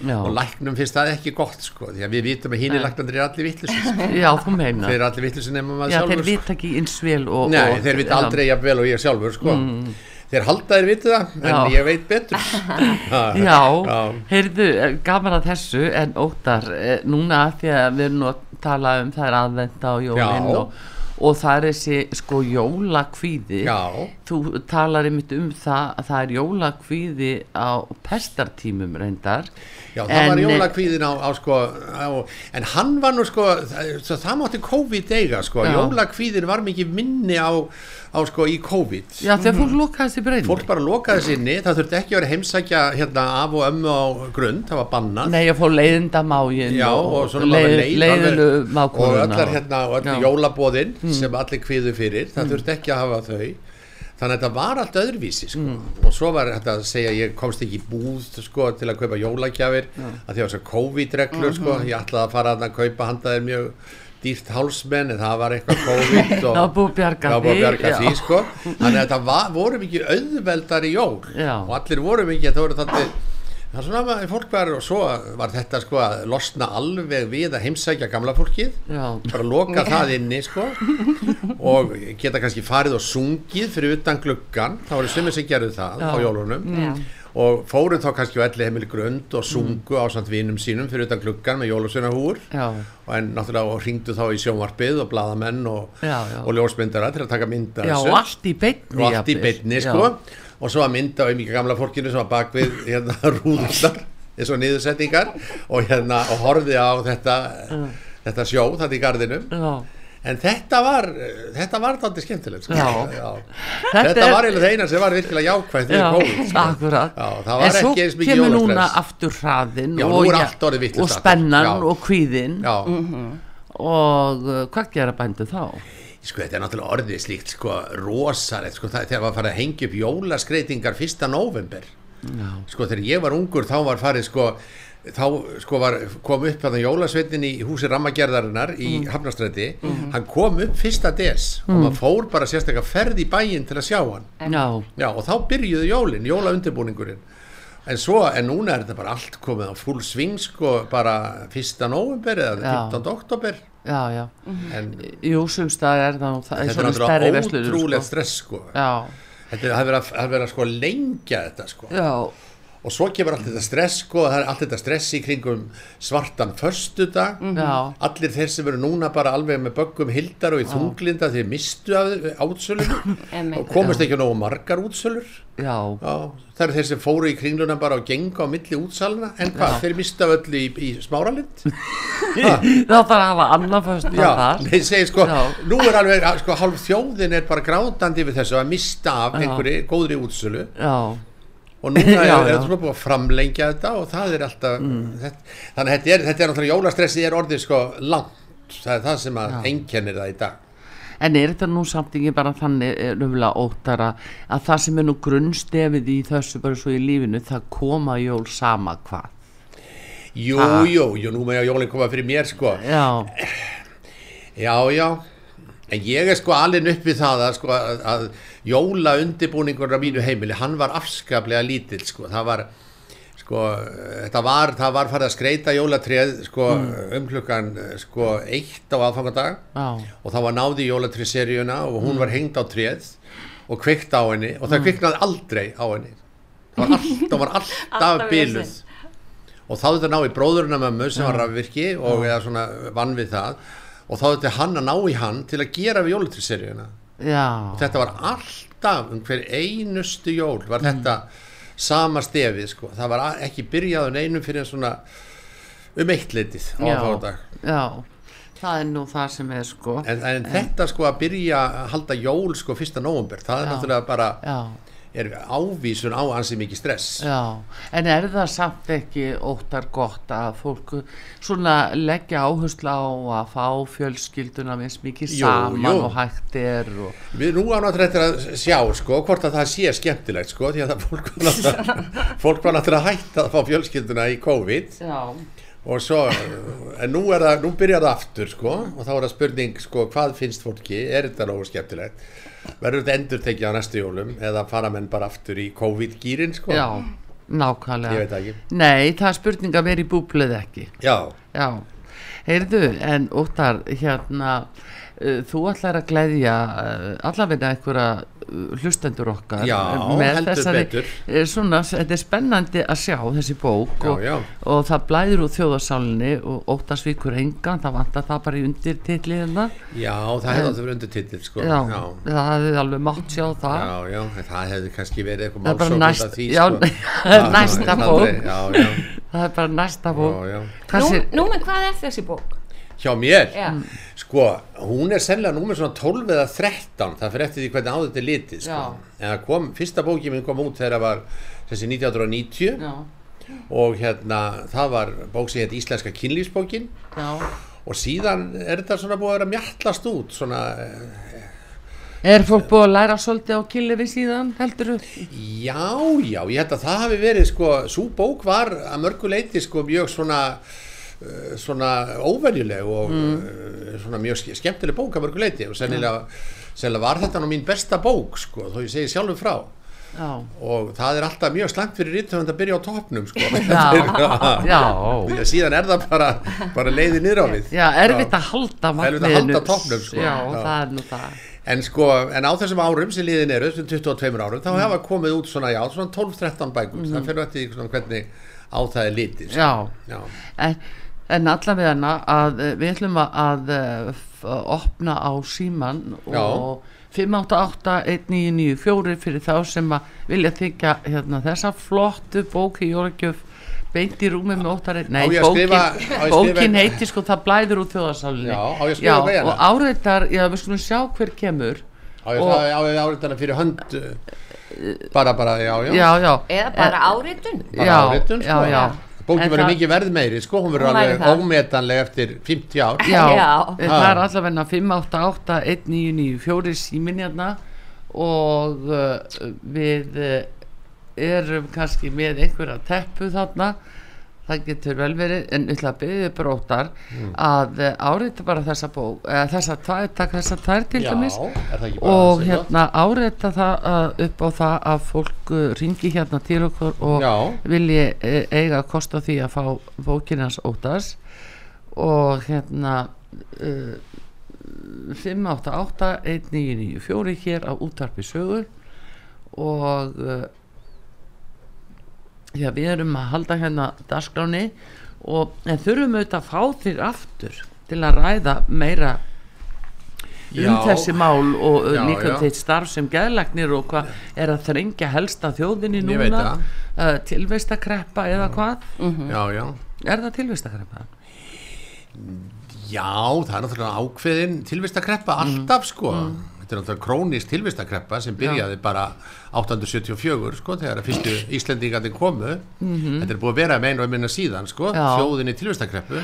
Já. og læknum finnst það ekki gott sko því að við vitum að hínir læknandir er allir vittlusin sko. Já, þú meinar. Þeir eru allir vittlusin nema maður Já, sjálfur þeir vita ekki eins vel og, Nei, og, þeir vita aldrei jafn vel og ég sjálfur sko Mm. Þeir halda þeir viti það, en Já. ég veit betur Já, heyrðu, eh, gaman að þessu en óttar, eh, núna því að við erum nú að tala um það er aðvenda og jólinn Já. og, og það er þessi sko jólakvíði. Já. þú talar einmitt um það að það er jólakvíði á pestartímum reyndar. Já, það var En, eh, jólakvíðin á, á sko á, en hann var nú sko það, það mátti COVID eiga sko. Jólakvíðin var mikið minni á, á sko í COVID Já, þegar fólk lokaði sér breynir fólk bara lokaði sér inni, það þurfti ekki að vera heimsækja hérna af og ömmu á grund það var bannað Nei, að fá leiðindamágin Já, og svona maður leið, leið leiðinu alveg- og allar hérna og allir Já. jólabóðin Mm. sem allir kviðu fyrir, það þurfti ekki að hafa þau þannig að þetta var allt öðruvísi sko. Mm. og svo var þetta að segja ég komst ekki í búð sko, til að kaupa jólagjafir að því að þessar COVID-reglur sko, Mhm. ég ætlaði að fara að kaupa handa þeir mjög dýrt hálsmenn en það var eitthvað COVID og Það var búið bjarga það því, sko. þannig að þetta var, voru mikið auðveldari jól Já. og allir voru mikið það voru það að fólk var og svo var þetta sko að losna alveg við að heimsækja gamla fólkið Já. bara loka það inni sko og geta kannski farið og sungið fyrir utan gluggan þá voru sumir sem gerðu það Já. á jólunum. Og fóru þá kannski á elli heimili grund og sungu á samt vinum sínum fyrir utan gluggan með jólusunahúr Já. og en náttúrulega og hringdu þá í sjónvarpið og bladamenn og, og ljósmyndara til að taka mynda Já, og allt í beinni og allt í Já. sko. Og svo að mynda um í gamla fólkinu sem var bak við hérna rúðunar eins og niðursetningar. Og hérna og horfið á þetta þetta sjó þetta í gardinu Já. En þetta var þetta var þetta skemmtilegt sko. Já. þetta, Þetta var eiginlega það eina sem var virkilega jákvægt við Já, sko. það En var svo ekki eins mikið kemur núna jólastress aftur hraðin Já, og, og aftur. spennan Já. og kvíðin Já. og uh, hvað gera bændu þá? sko þetta er náttúrulega orðið slíkt sko rosalegt sko þegar var farið að hengja upp jólaskreitingar fyrsta november Já. sko þegar ég var ungur þá var farið sko þá sko var, kom upp þannig jólasveitin í húsi rammagerðarinnar í Mm. Hafnastræti Mhm. hann kom upp fyrsta des og Mm. maður fór bara sérstaklega ferð í bæinn til að sjá hann Já. Já, og þá byrjuðu jólin, jólaundirbúningurinn en svo, en núna er þetta bara allt komið á full sving sko bara fyrsta november eða Já. 15. oktober já, já En jú, sumstað er það það er þetta er svona stærri náttúrulega verslunum, ótrúlega sko. stress sko já, Þetta er það er verið að, það er verið að sko lengja þetta sko já, og svo kemur allt þetta stress sko, það er allt þetta stress í kringum svartan förstudag já, allir þeir sem eru núna bara alveg með böggum hildar og í þunglinda þeir mistu Einmitt. og komast ekki nógu margar útsölur. Já, Já, það eru þeir sem fóru í kringluna bara og genga á milli útsalina en hvað, þeir mistu af öllu í, í smáralind? Þá þarf að hafa annan fyrst Já, nei, segi sko, Já. nú er alveg sko, hálf þjóðin er bara grátandi yfir þessu að mista af Já. einhverju góðri útsölu. Já, og núna Já, er það búið að framlengja þetta og það er alltaf þetta, þannig að þetta er, þetta er náttúrulega jólastressið er orðið sko langt það er það sem að einkennir það í dag. En er þetta nú samt ekki bara þannig röfulega óttara að það sem er nú grunnstefið í þessu bara svo í lífinu það koma jól sama hvað? jú, jú, jú, nú með að jólinn koma fyrir mér sko. Já, já, já en ég er sko alveg upp við það að, sko, að, að jóla undirbúningur á mínu heimili, hann var afskaplega lítill sko, það var sko, þetta var, það var farið að skreita jólatréð sko um klukkan sko eitt á aðfangadag. Já, og þá var náði í jólatréseríuna og hún var hengd á tréð og kveikt á henni og það kviknaði aldrei á henni. Það var alltaf, var alltaf vesen. og þá þetta ná í bróðurinn mömmu sem var rafvirki og eða svona vann við það og þá þetta hann að ná í hann til að gera við jólatréseríuna já, þetta var alltaf um hver einustu jól var þetta sama stefið sko. Það var ekki byrjaður neinum fyrir en svona um eitt leitið á já, það er nú það sem er sko. En, en þetta sko að byrja að halda jól sko fyrsta nóvumber, það er Já. náttúrulega bara, Já, er ávísun á ansi mikið stress. já, en er það samt ekki óttar gott að fólk svona leggja áherslu á að fá fjölskylduna eins mikið Jú, saman jú. og hægt er og, Við nú á náttúrulega eftir að sjá sko hvort að það sé skemmtilegt sko því að fólk var náttúrulega, náttúrulega að hætta að fá fjölskylduna í COVID já, og svo, en nú er það, nú byrjar það aftur sko og þá er það spurning sko hvað finnst fólki, er þetta nógu skemmtilegt? Verður þetta endur tekið á næstu jólum eða fara menn bara aftur í COVID-gýrin sko? já, nákvæmlega. Ég veit ekki. Nei, það er spurning að vera í búblið ekki. Já, Já, heyrðu, en Óttar, hérna, þú ætlar að gleðja uh, allavega einhverja uh, hlustendur okkar Já, með heldur þessari, svona, þetta er spennandi að sjá þessi bók Já, og, já. og það blæður úr þjóðarsálinni og Óttarsvíkur engan, það vantar það bara í undirtitliðina já, það hefði átt að vera undirtitill sko. já, já. það hefði alveg mátt sjá það Já, já, það hefði kannski verið eitthvað næst- af því, já, sko. næsta bók. aldrei, Já, já, það er bara næsta bók já, já. Nú, Kannski, nú með hvað er þessi bók? Hjá mér, Já. sko, hún er sennilega númer svona 12 eða 13, það fyrir eftir því hvernig á þetta er litið, sko. En það kom, fyrsta bókið minn kom út þegar það var þessi 1990 já, og hérna, það var bók sem heit Íslenska kynlífsbókin. Já. Og síðan er þetta svona búið að vera mjallast út, svona, eh, Er fólk búið að læra svolítið á killefi síðan, heldur þú? Já, já, ég held að það hafi verið sko, svo bók var að mörgu leiti sko mjög svona svona óvenjuleg og uh, svona mjög ske- skemmtileg bók að mörgu leiti og sennilega, sennilega var þetta nú mín besta bók sko, þó ég segi sjálfur frá. Já, og það er alltaf mjög slæmt fyrir ríttöfund að byrja á topnum sko. Já, já. Því að síðan er það bara, bara leiði niður á við. Já, erfitt að halda að toppnum, sko. Já, Já. það er nú það. En sko, en á þessum árum sem liðin eru, þessum 22 árum, þá hafa komið út svona, svona 12-13 bækur, það fyrir eftir því svona hvernig á það er litið. sko. Já, Já, en, en allavega að eh, við ætlum að, að eh, opna á síman Já. og 588-1994 fyrir þá sem að vilja þykja hérna, þessa flottu bók í jólagjöf beint í rúmi með óttari nei, bókin, skrifa- bókin skrifa- heitir sko það blæður úr þjóðarsálinni Já, hérna? og áreitar, já við skulum sjá hver kemur á ég Og- það á ég áriðana fyrir hönd, uh, bara, bara, já, já, já, já, Eða bara áritun? bara já, áritun, já, sko. já. Bókin verður mikið verð meiri, sko, hún verður alveg það. ómetanleg eftir 50 ár. Já, Já. það er allavega 588-1994 símin hérna og uh, við uh, erum kannski með einhverja teppu þarna það getur vel verið en ætla að byggja brótar Mm. að uh, árita bara þessa bók eða þessa tvær, takk þessa tvær til dæmis er og hérna árita það uh, upp á það að fólk uh, ringi hérna til okkur og Já. vilji e, eiga að kosta því að fá bókinans óttas og hérna uh, 588-1994 hér á útvarpi sögu og uh, já, við erum að halda hérna dagskráni og en þurfum auðvitað að fá þér aftur til að ræða meira um Já. þessi mál og uh, Já, líka já. um þitt starf sem geðlagnir og hvað er að þrengja helsta þjóðinni núna uh, tilvistakreppa eða hvað Já, já. er það tilvistakreppa? Já, það er náttúrulega ákveðin tilvistakreppa alltaf sko þetta er náttúrulega krónist tilvistakreppa sem byrjaði bara 874 sko þegar að fyrstu Íslendingandi komu þetta er búið að vera með einu og minna síðan sko Já. þjóðinni tilvistakreppu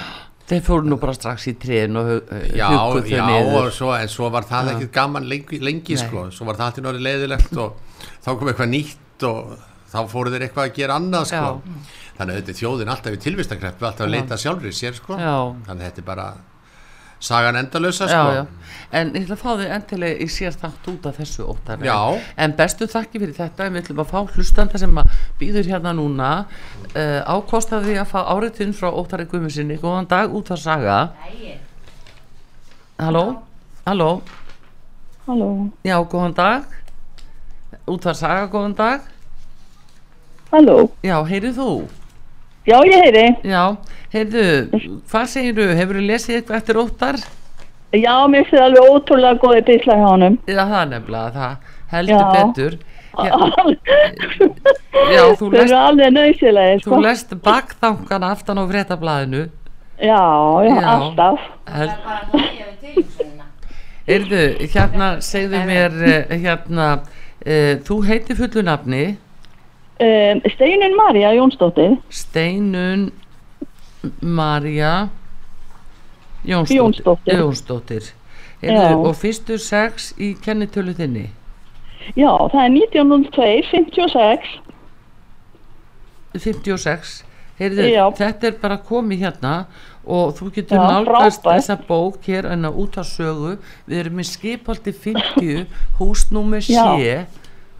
þeir fóru nú bara strax í tréin og uh, Já, huggu þau já, niður og svo, en svo var það Já. ekkert gaman lengi, lengi sko, svo var það alltaf náttúrulega leiðilegt og þá kom eitthvað nýtt og þá fóru þeir eitthvað að gera annað sko. þannig að þetta er þjóðin alltaf í tilvistakreppu alltaf að Já. leita sjálfri sér sko. Já. þannig að þetta er bara sagan endalösa já, sko. já. en ég ætla að fá þig endilega í sér þátt út af þessu óttar Já. en bestu þakki fyrir þetta en við ætlum að fá hlustanda sem að býður hérna núna uh, ákostaði að fá áriðtinn frá óttari Guðmusinni góðan dag út að saga halló halló Halló. já góðan dag út að saga góðan dag Halló. já heyrið þú Já, ég heyri. já heyrðu hvað segirðu hefur þú lesið eitthvað eftir óttar Já, mér finnst það alveg ótrúlega góði bísla hjá honum. já það er nefnilega það heldur Já. betur já, já þú Þeir eru lest alveg nöysilegir, sko. Þú lest bakþangan aftan á fréttablaðinu Já, já, alltaf. Held... Erðu, hérna segðu mér uh, hérna uh, þú heitir fullu nafni Um, Steinun Marja Jónsdóttir. Steinun Marja Jónsdóttir Jónsdóttir. Jónsdóttir. Já. Erðu, og fyrstu sex í kennitölu þinni Já, það er 1902, 56. 56 Heyrðu, þetta er bara komið hérna og þú getur Já, nálgast frábært. þessa bók hér en að út á sögu við erum með skipaldi 50 húsnúmer Já. sé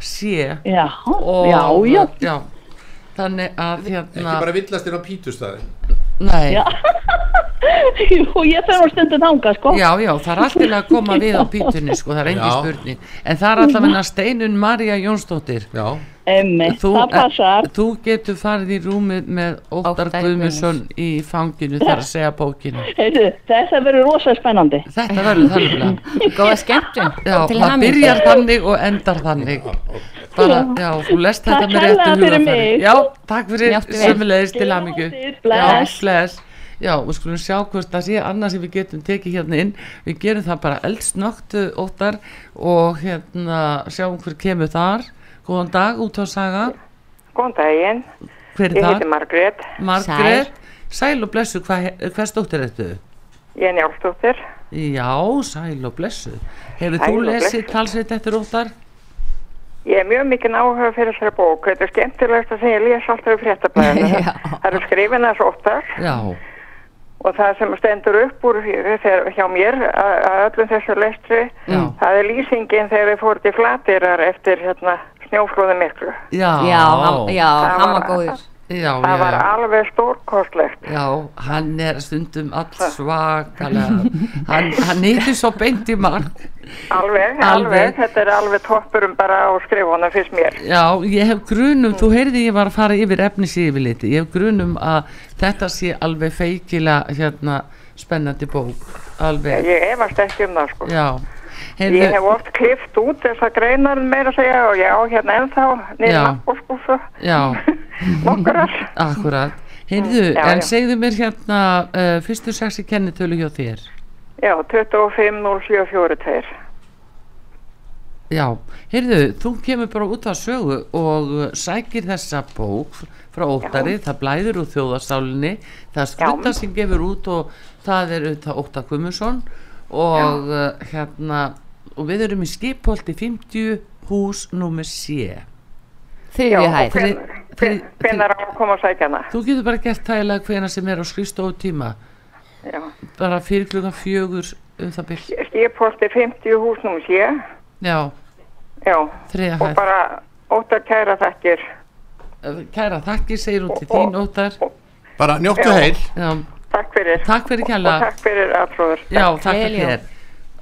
sé Já, og, já, já. þannig að hérna ekki bara villast inn á pítustæði Jú, ég fer á stundu þanga, sko. já, já, það er alltaf að koma við á pítunni sko, það er engin Já. spurning. En það er alltaf að Steinun Marja Jónsdóttir. Já, Emmi, það passar. þú getur farið í rúmið með Óttar Guðmundsson í fanginu þar að segja bókinu Heyrðu, þetta verður rosa spennandi. Þetta verður þannig Góða Til það byrjar þannig og endar þannig bara, já, þú lest þetta með réttu hugafæri. Já, takk fyrir sömulegis til. Bless. Já, bless. Já, við skulum sjá hvort það sé annað sem við getum tekið hérna inn. Við gerum það bara eldsnögt óttar og hérna sjáum hver kemur þar. Góðan dag, út á saga. Góðan daginn, Hver er ég það? heiti Margrét, Margrét. Sæl. Og blessu, hvað, hvers dóttir ertu? ég er Njálsdóttir. Já, sæl og blessu Hefur Sæl þú og lesið talsveit eftir óttar? Ég er mjög mikið áhuga fyrir þessari bók, þetta er skemmtilegast að segja, ég les alltaf í fréttablaðinu. Það eru skrifin þess óttar Já, og það sem stendur upp úr þegar, hjá mér að að öllum þessu lestri, Já. það er lýsingin þegar við fórum til flatirar eftir hérna, snjóflóðum miklu. já Já, já, hann var- góður já, Það var já. alveg stórkostlegt. Já, hann er stundum all svakalega hann, hann nýttir svo beint í mark Alveg, Alveg. alveg, þetta er alveg toppurum bara á skrifunum fyrst mér. Já, ég hef grunum, þú heyrði ég var að fara yfir efnis yfirliti, ég hef grunum að þetta sé alveg feikilega hérna spennandi bók alveg, Ég efast ekki um það sko. já Ég hef oft klift út þess að greinar meira að segja og já, hérna ennþá, niður Já. nakkbúrskúfu, já, nokkurar. akkurat heyrðu, Já, en já. segðu mér hérna uh, fyrstu sexi kennitölu hjá þér. Já, 25.0742. Já, heyrðu, þú kemur bara út af sögu og sækir þessa bók frá óttari, það blæður úr þjóðarsálinni, það er skvölda sem gefur út og það er auðvitað Óttar Guðmundsson og uh, hérna, og við erum í skipholti 50 hús númer C. Þriðju hæð Þri- þri- Hvenær á að koma að sækja hana? Þú getur bara gert tægilega hvena sem er á skrifstofu tíma, Já. bara fyrir klukkan fjögur um það byrj. Skipholti 50 húsnum sé, Já, já, þriða og hæð. bara óttar kæra þakkir. Kæra þakki, segir hún til þín Óttar. bara njóttu Já. heil Já, Takk fyrir. Takk fyrir. Og takk fyrir aðfróður. Já, takk fyrir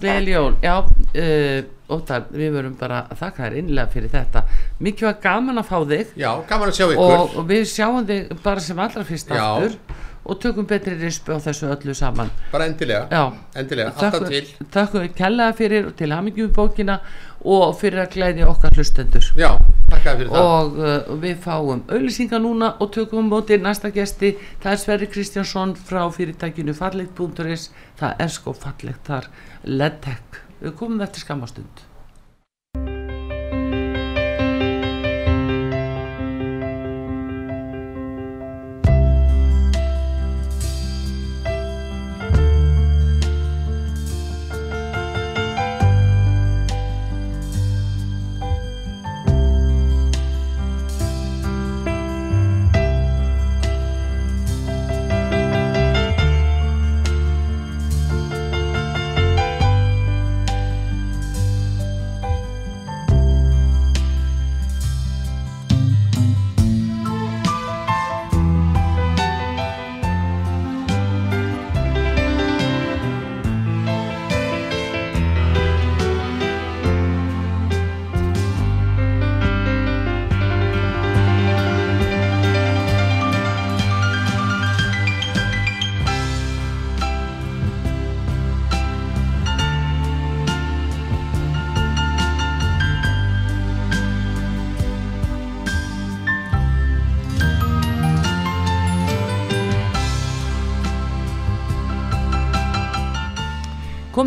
þér. Gleðileg jól, já, uh, Óttar, við verum bara að þakka þér innlega fyrir þetta. Mikið var gaman að fá þig. Já, gaman að sjá ykkur. Og, og við sjáum þig bara sem allra fyrst Já. aftur og tökum betri rispu á þessu öllu saman. Bara endilega. Já. Endilega, alltaf til. Þökkum við kærlega fyrir og til hamingjum bókina og fyrir að glæðja okkar hlustendur. Já, takk fyrir. Og uh, við fáum auðlýsingar núna og tökum um móti næsta gesti. Það er Sverri Kristjánsson frá fyrirtækinu fallegt.is. Það er sko fallegt þar LEDTech. Við komum eftir skamastund.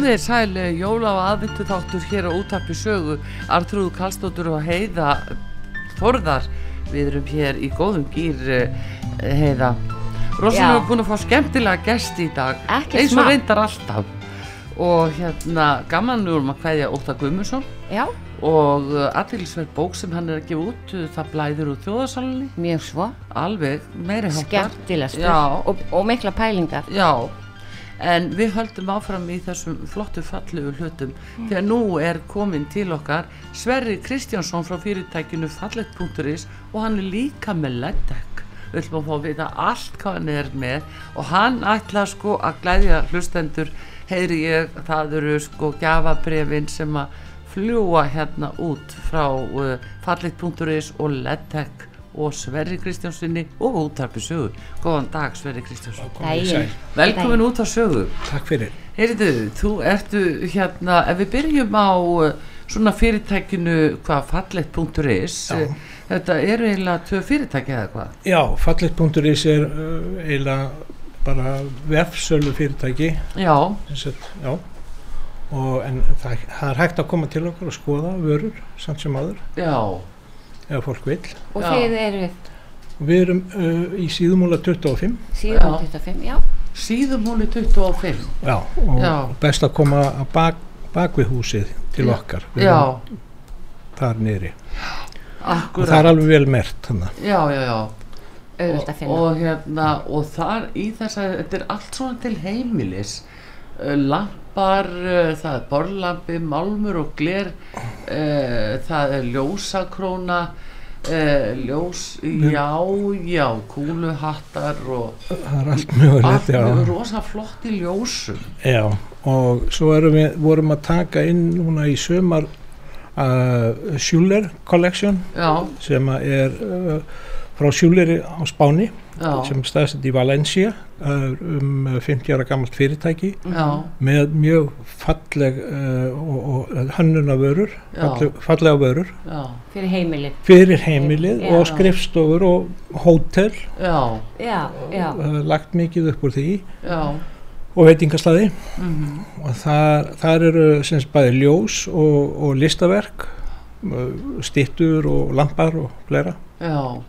Komið þér sæl eh, jóla og aðvendu þáttur hér á útarpi sögu. Artrúð Kallstóttur og Heiða Þorðar Við erum hér í góðum gýr Heiða. Rosalega Já. er búin að fá skemmtilega gesti í dag. Ekkert eins og smá. reyndar alltaf. Og hérna gaman við erum að kveðja Óta Guðmundsson. Já. og aðeinsverð bók sem hann er að gefa út það blæður úr þjóðarsálinni. Mjög svo. Alveg meiri háttar skemmtilegstur. Já. og, og mikla pælingar. Já, en við höldum áfram í þessum flottu fallegu hlutum. Þegar nú er komin til okkar Sverri Kristjánsson frá fyrirtækinu fallegt.is og hann er líka með leddek við ætlum að fá að vita allt hvað hann er með og hann ætla sko að glæðja hlustendur. Heyri ég, það eru sko gjafabrefin sem að fljúa hérna út frá uh, fallegt.is og leddek og Sverri Kristjánssoni og útarpi sögu. Góðan dag Sverri Kristjánsson. Velkomin út á sögu. Takk fyrir. Heyrðu, þú ertu hérna, ef við byrjum á uh, svona fyrirtækinu hvað fallegt.is Já. eh, þetta eru eiginlega tvö fyrirtæki eða hvað? Já, fallit.is er uh, eiginlega bara vefsölu fyrirtæki. Já. Sagt, já. Og, en það, það er hægt að koma til okkur og skoða vörur samt sem aður. Já. Ef fólk vil. og þið eru við erum uh, í síðumúla 25. síðan 25, já Síðumúli 25 Já, og Já. best að koma að bak, bak við húsið til Já. okkar. Við Já. erum Þar niðri. Akkurat. Og það er alveg vel mert. Já, já, já og, finna. og hérna og þar í þess að þetta er allt svona til heimilis uh, lampar uh, það er borlampi, málmur og gler uh, það er ljósakróna uh, ljós, já, já kúluhattar og allt mjög rosa flott í ljósum Já, og svo erum við, vorum að taka inn núna í sömar uh, Schuller Collection Já. sem er uh, frá Schulleri á Spáni Já. sem staðsett í Valencia um 50 ára gammalt fyrirtæki Já. með mjög falleg uh, og, og hönnuna vörur Já. falleg, fallega vörur Já. fyrir heimilið fyrir heimilið Já. og skrifstofur og hótel Já. já, já, uh, lagt mikið upp úr því Já. og veitingastæði Mhm. og þar, þar eru sem sagt bæði ljós og, og listaverk stittur og lampar og fleira Já,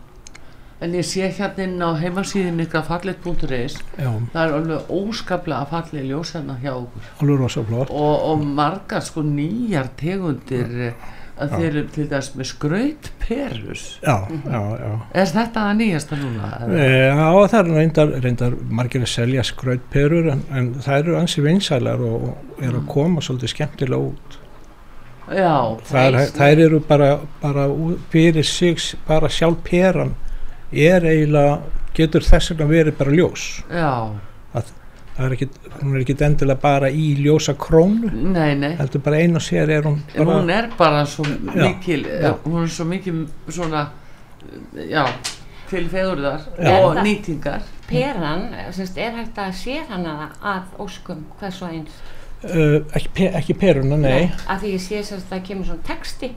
en ég sé hérna inn á heimasíðin ykkar fallet.is Já. það er alveg óskaplega fallið ljós hérna hjá okkur. Og, og margar sko nýjar tegundir eh, að Já. þeir eru til þess með skrautperus já, já, já. Er þetta það nýjasta núna? E, Já, það er reyndar, reyndar margir að selja skrautperur en, en það eru ansi vinsælar og, og eru að koma svolítið skemmtilega út. Já, það er, þær eru bara, bara fyrir sig, bara sjálf peran er eiginlega, getur þess vegna verið bara ljós Já. að það er ekki, hún er ekki endilega bara í ljósa krónu nei, nei heldur bara ein og sér er hún en hún er bara svo Já, mikil já. hún er svo mikil svona já, til fegurðar Já. og það- nýtingar peran, semst, er hægt að sér hana að óskum hvers og eins uh, ekki, pe ekki peruna, nei að því ég sé semst að það kemur svona texti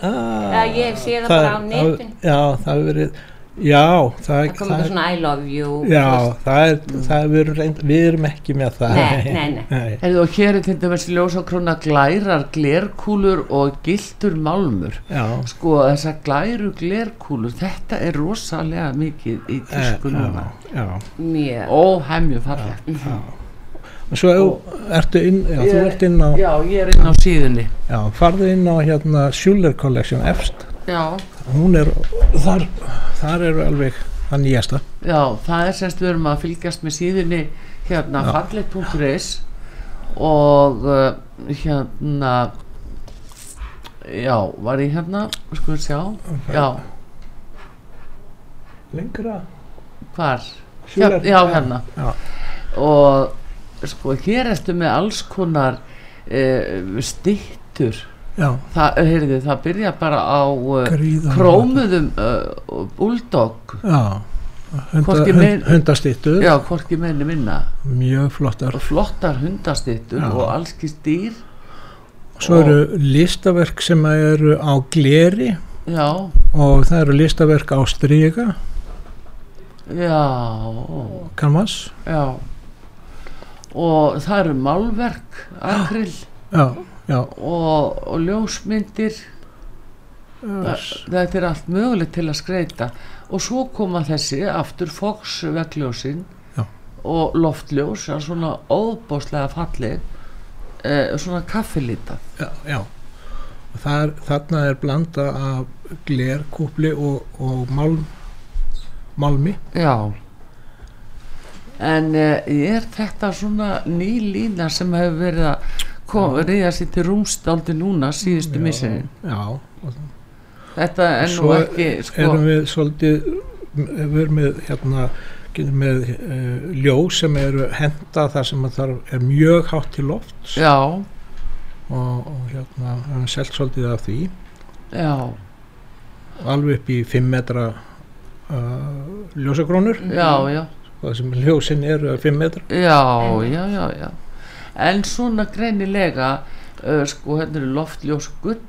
ah, Eða ég sé það bara á netinu. já, það hefur verið já, það, það kom eitthvað svona I love you já, þú það er, það er verið reynd, við erum ekki með það. Nei, nei, nei. Heyrðu, og hér er til dæmis ljósakróna glærar glerkúlur og gildur málmur. Já. sko þessar glæru glerkúlur þetta er rosalega mikið í tísku Eh, núna. já, mjög. Óhemju fallegt. Og svo og, ertu inn já, þú Ég- ert inn á já, ég er inn á síðunni. Já, farðu inn á hérna Schuller Collection efst. Já, hún er, þar, þar eru alveg það nýjasta já, það er semst við erum að fylgjast með síðunni hérna Já. fallet.is og uh, hérna já, var ég hérna sko sjá, já lengra hvar? Hér, já, hérna já. og sko hér ertu með alls konar uh, stittur Já. Það, heyrðu, það byrja bara á uh, Gríðarlega. krómuðum uh, bulldog. Já, hunda, Hvorki hund, mein- hundastittur já, hvorki menni minna. Mjög flottar. Og flottar hundastittur Já. og allskist dýr. Svo eru listaverk sem eru á gleri. Já, og það eru listaverk á stryga já. Canvas já. Og það eru málverk akrill já, já, og, og ljósmyndir Yes. Þetta er allt mögulegt til að skreita og svo koma þessi aftur Fox veggljósin Já. og loftljós svona óbáslega falleg eh, svona kaffilita já, já. Er, þarna er blanda af glerkúpli og, og málm, málmi já en eh, er þetta svona ný lína sem hefur verið að reyða sér til rúmstáldi núna síðustu og þetta er nú ekki sko, erum við svolítið við erum með hérna með uh, ljós sem eru henda það sem að þarf er mjög hátt til lofts. Já, og, og hérna hann selt svolítið af því. Já, alveg upp í 5 metra uh, ljósakrónur. Já, já. Það sem ljósin eru 5 metra. Já, já, já, já en svona greinilega uh, sko, hérna eru loftljós gull.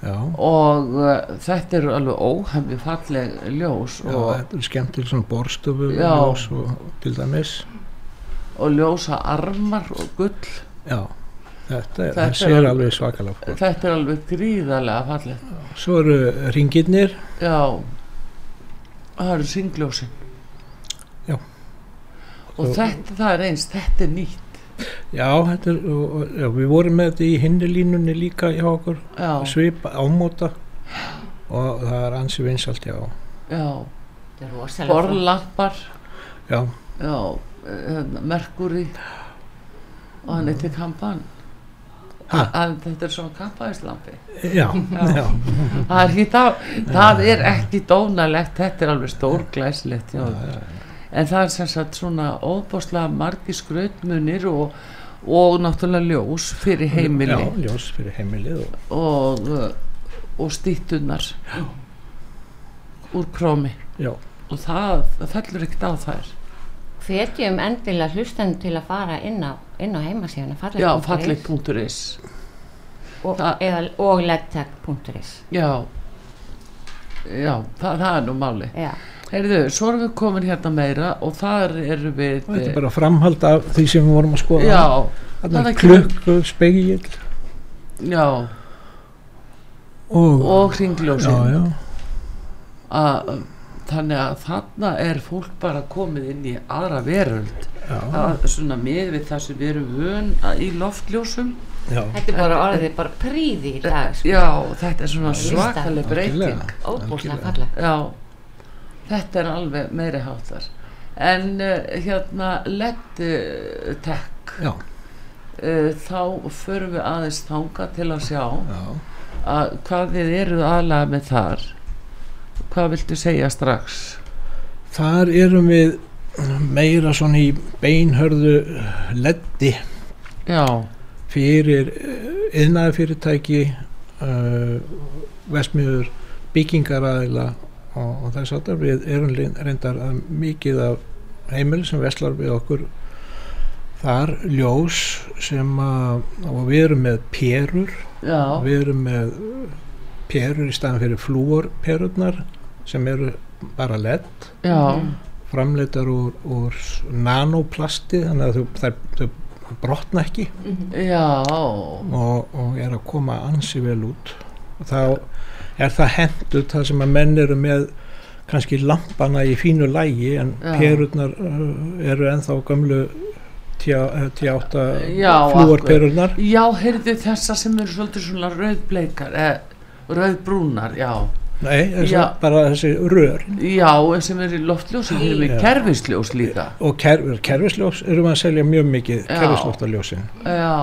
Já, og uh, þetta eru alveg óhemmi falleg ljós já og, þetta er skemmtileg svona borstofu ljós og til dæmis. Og ljósa armar og gull. Já, þetta, er, Þetta er sér alveg- svakalega þetta er alveg gríðarlega falleg svo eru ringirnir já það eru singljósin Já. og Og- þetta, það er eins, þetta er nýtt Já, þetta er, já, við vorum með þetta í hinni línunni líka hjá okkur, Já. svipa, ámóta og það er ansi vinsalt, já. já, Þetta er rosalega flott. borlampar Já, já, hérna, Merkúri og hann til kampan Ha? að þetta er svona kampaðislampi já, já. það er ekki, það, það er ekki dónalegt þetta er alveg stórglæslegt já, en það er sem sagt svona óbáslega margi skrautmunir og, og náttúrulega ljós fyrir heimili Já, ljós fyrir heimilið og, og, uh, og stýttunar úr krómi. Já, og það, það fellur ekkert á þær. Hvetjum endilega hlustendur til að fara inn á, inn á heimasíðuna? Já, falleg.is og, og ledtech.is já. Já, það, það er nú máli Já. Heyrðu, svo erum við komin hérna meira og þar erum við og þetta er bara framhald af því sem við vorum að skoða. Já, það er klukku, spegil já, og, og hringljósin. Já, já, að þannig að þarna er fólk bara komið inn í aðra veröld. Já. að, svona með við það sem við erum vön að, í loftljósum. Já, þetta er bara orðið bara príði í dag sko. já, þetta er svona svakaleg breyting. óbúslega falleg já, þetta er alveg meiri háttar. En uh, hérna já, uh, þá förum við aðeins þanga til að sjá já. að hvað þið eruð aðlega með þar. Hvað viltu segja strax? Þar erum við meira svona í beinhörðu leddi Já. fyrir yðnaði fyrirtæki uh, vesmiður byggingaræðila og, og þess að við erum reyndar að mikið af heimil sem veslar við okkur þar ljós sem að og við erum með perur Já. við erum með perur í staðan fyrir flúorperurnar sem eru bara Já. framleitar úr, úr nanoplasti þannig að þau, þær, þau brotna ekki Já. og, og er að koma ansi vel út og þá er það hendut það sem að menn eru með kannski lampana í fínu lægi en Já. perurnar uh, eru ennþá gömlu T8 Já, flúorperurnar akkurat. Já, heyrðu þessa sem eru svolítið svona rauðbleikar eh, rauðbrúnar, já Nei, Já. bara þessi rör Já, sem eru loftljós sem eru með Já. kerfisljós líka og ker, kerfisljós erum við að selja mjög mikið Já. kerfislóftaljósin Já,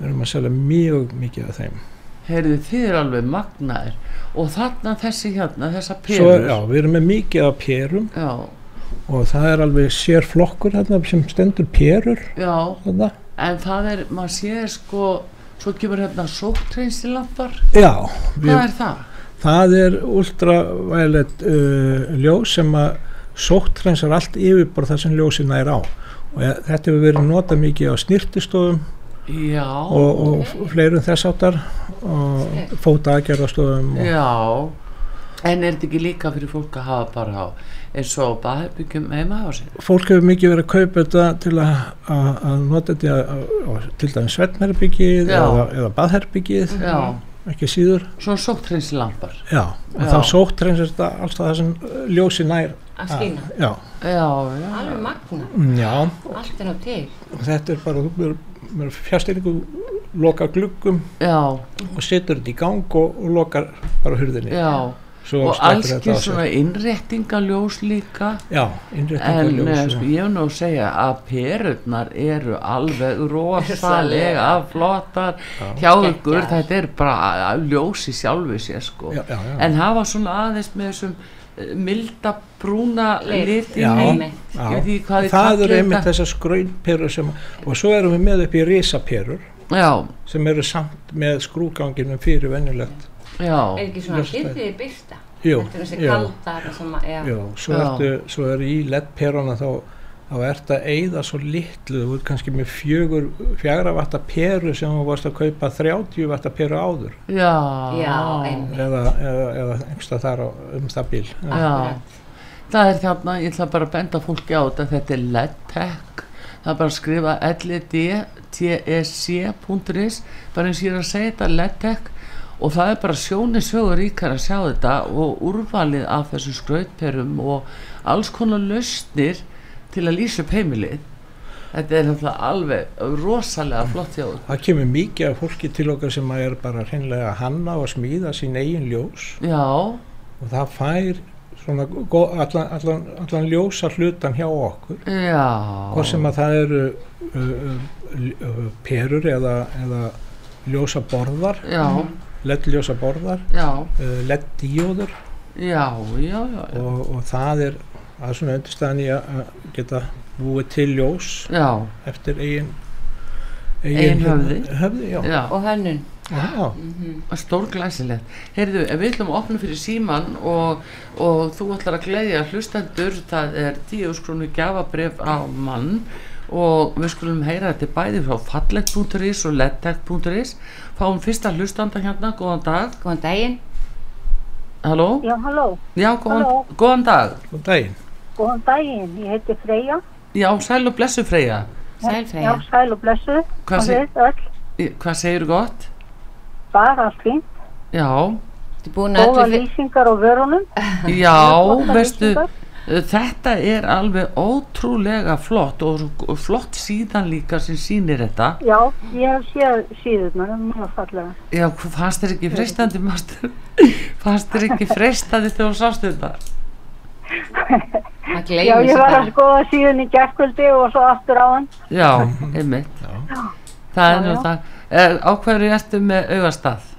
erum að selja mjög mikið af þeim heyrðu þið er alveg magnaðir og þarna þessi hérna, þessa perur já, við erum með mikið af perum Já. og það er alveg sér flokkur þarna sem stendur perur Já, þarna. en það er, maður sér sko, svo kemur hérna sóttreinsilampar. Já, Hvað er það? Það er ultraviolet uh, ljós sem að sóttrensar allt yfirbor það sem ljósin er á og ja, þetta hefur verið notað mikið á snirtistofum Já. og, og fleirum þess áttar og fóta aðgerðastofum og, Já, en er þetta ekki líka fyrir fólk að hafa bara á eins og baðherbyggjum heima á sér? fólk hefur mikið verið að kaupa þetta til að, að, að nota þetta á, á, til dæmis svefnherbyggið Já. eða, eða baðherbyggið Já. ekki síður Svona sóttreinsilampar. Já, og Já. þá sóttrensar þetta alltaf það sem ljósi nær Að skína. Já, Já, já. alveg magna Mm, já. allt er nú til og þetta er bara, þú er, er fjárstyrningu loka gluggum Já. og setur þetta í gang og, og lokar bara hurðinni og sleppur alls þetta ekki á sér. svona innréttingaljós líka. Já, innréttingaljós, En eh, sko, ég hef nú að segja að perurnar eru alveg rosalega flottar Já. hjá ykkur, þetta er bara ljós í sjálfu sér sko. Já, já, já. En hafa svona aðeins með þessum milda brúna Lit. lit í Já, heimi. já. Ég veit ekki hvað þið það eru einmitt þessar skraunperur sem og svo erum við með upp í risaperur Já, sem eru samt með skrúganginum fyrir venjulegt já. er ekki svona Ljósstæði. hyrðið byrsta þetta er þessi kaldar sem að, já. Já, svo, Já. ertu, svo er í LED-peruna þá, þá ert að eyða svo litlu, þú ert kannski með fjögur, fjagra vatta peru sem þú varst að kaupa 30 vatta peru áður. Já, Já, eða, eða, eða einhverstað þar á, um það bíl Já, það er þarna, ég ætla bara að benda fólki á þetta, þetta er LEDTech, það er bara að skrifa ledtec.is, bara eins og ég er að segja þetta LEDTech. Og það er bara sjóni sögur ríkar að sjá þetta og úrvalið af þessum skrautperum og alls konar lausnir til að lýsa upp heimilið. Þetta er náttúrulega alveg rosalega flott hjá. Það kemur mikið af fólki til okkar sem er bara hreinlega að hanna og smíða sín eigin ljós Já, og það fær svona allan, allan, allan ljósa hlutan hjá okkur já, hvort sem að það eru uh, uh, uh, perur eða, eða ljósa borðar Já. led ljósa borðar Já. uh, led díóður já, já, já, já. og, og það er það er svona undirstæðan í að að geta búið til ljós Já. eftir eigin Eigin höfði. höfði já. Já. og hönnun Já. stór glæsilegt heyrðu, ef við ætlum að opna fyrir síman og, og þú ætlar að gleyðja hlustendur, það er 10 skrúnu gjafabrif á mann og við skulum heyra þetta bæði frá fallegt.is og ledtech.is fáum fyrsta hlustanda hérna, góðan dag góðan daginn Halló? Já, halló. Já, góðan, Halló. góðan dag Góðan daginn Góðan daginn, ég heiti Freyja. Já, sæl og blessu Freyja Sæl Já, sæl og blessu. Hvað Og seg- Hvað segir gott? bara allt fínt. Já, Góða lýsingar á vörunum. Já, veistu, þetta er alveg ótrúlega flott og flott síðan líka sem sýnir þetta. Já, ég hef séð síðurnar, það er mjög fallega. Já, fannst þér ekki freistandi, mastur? Fannst þér ekki freistandi þegar þú sást þetta? Já, ég var að skoða síðan í gerkvöldi og svo aftur á hann. Já, einmitt. Það er Já, nú já. það. Eh, Á hverju ertu með augastað?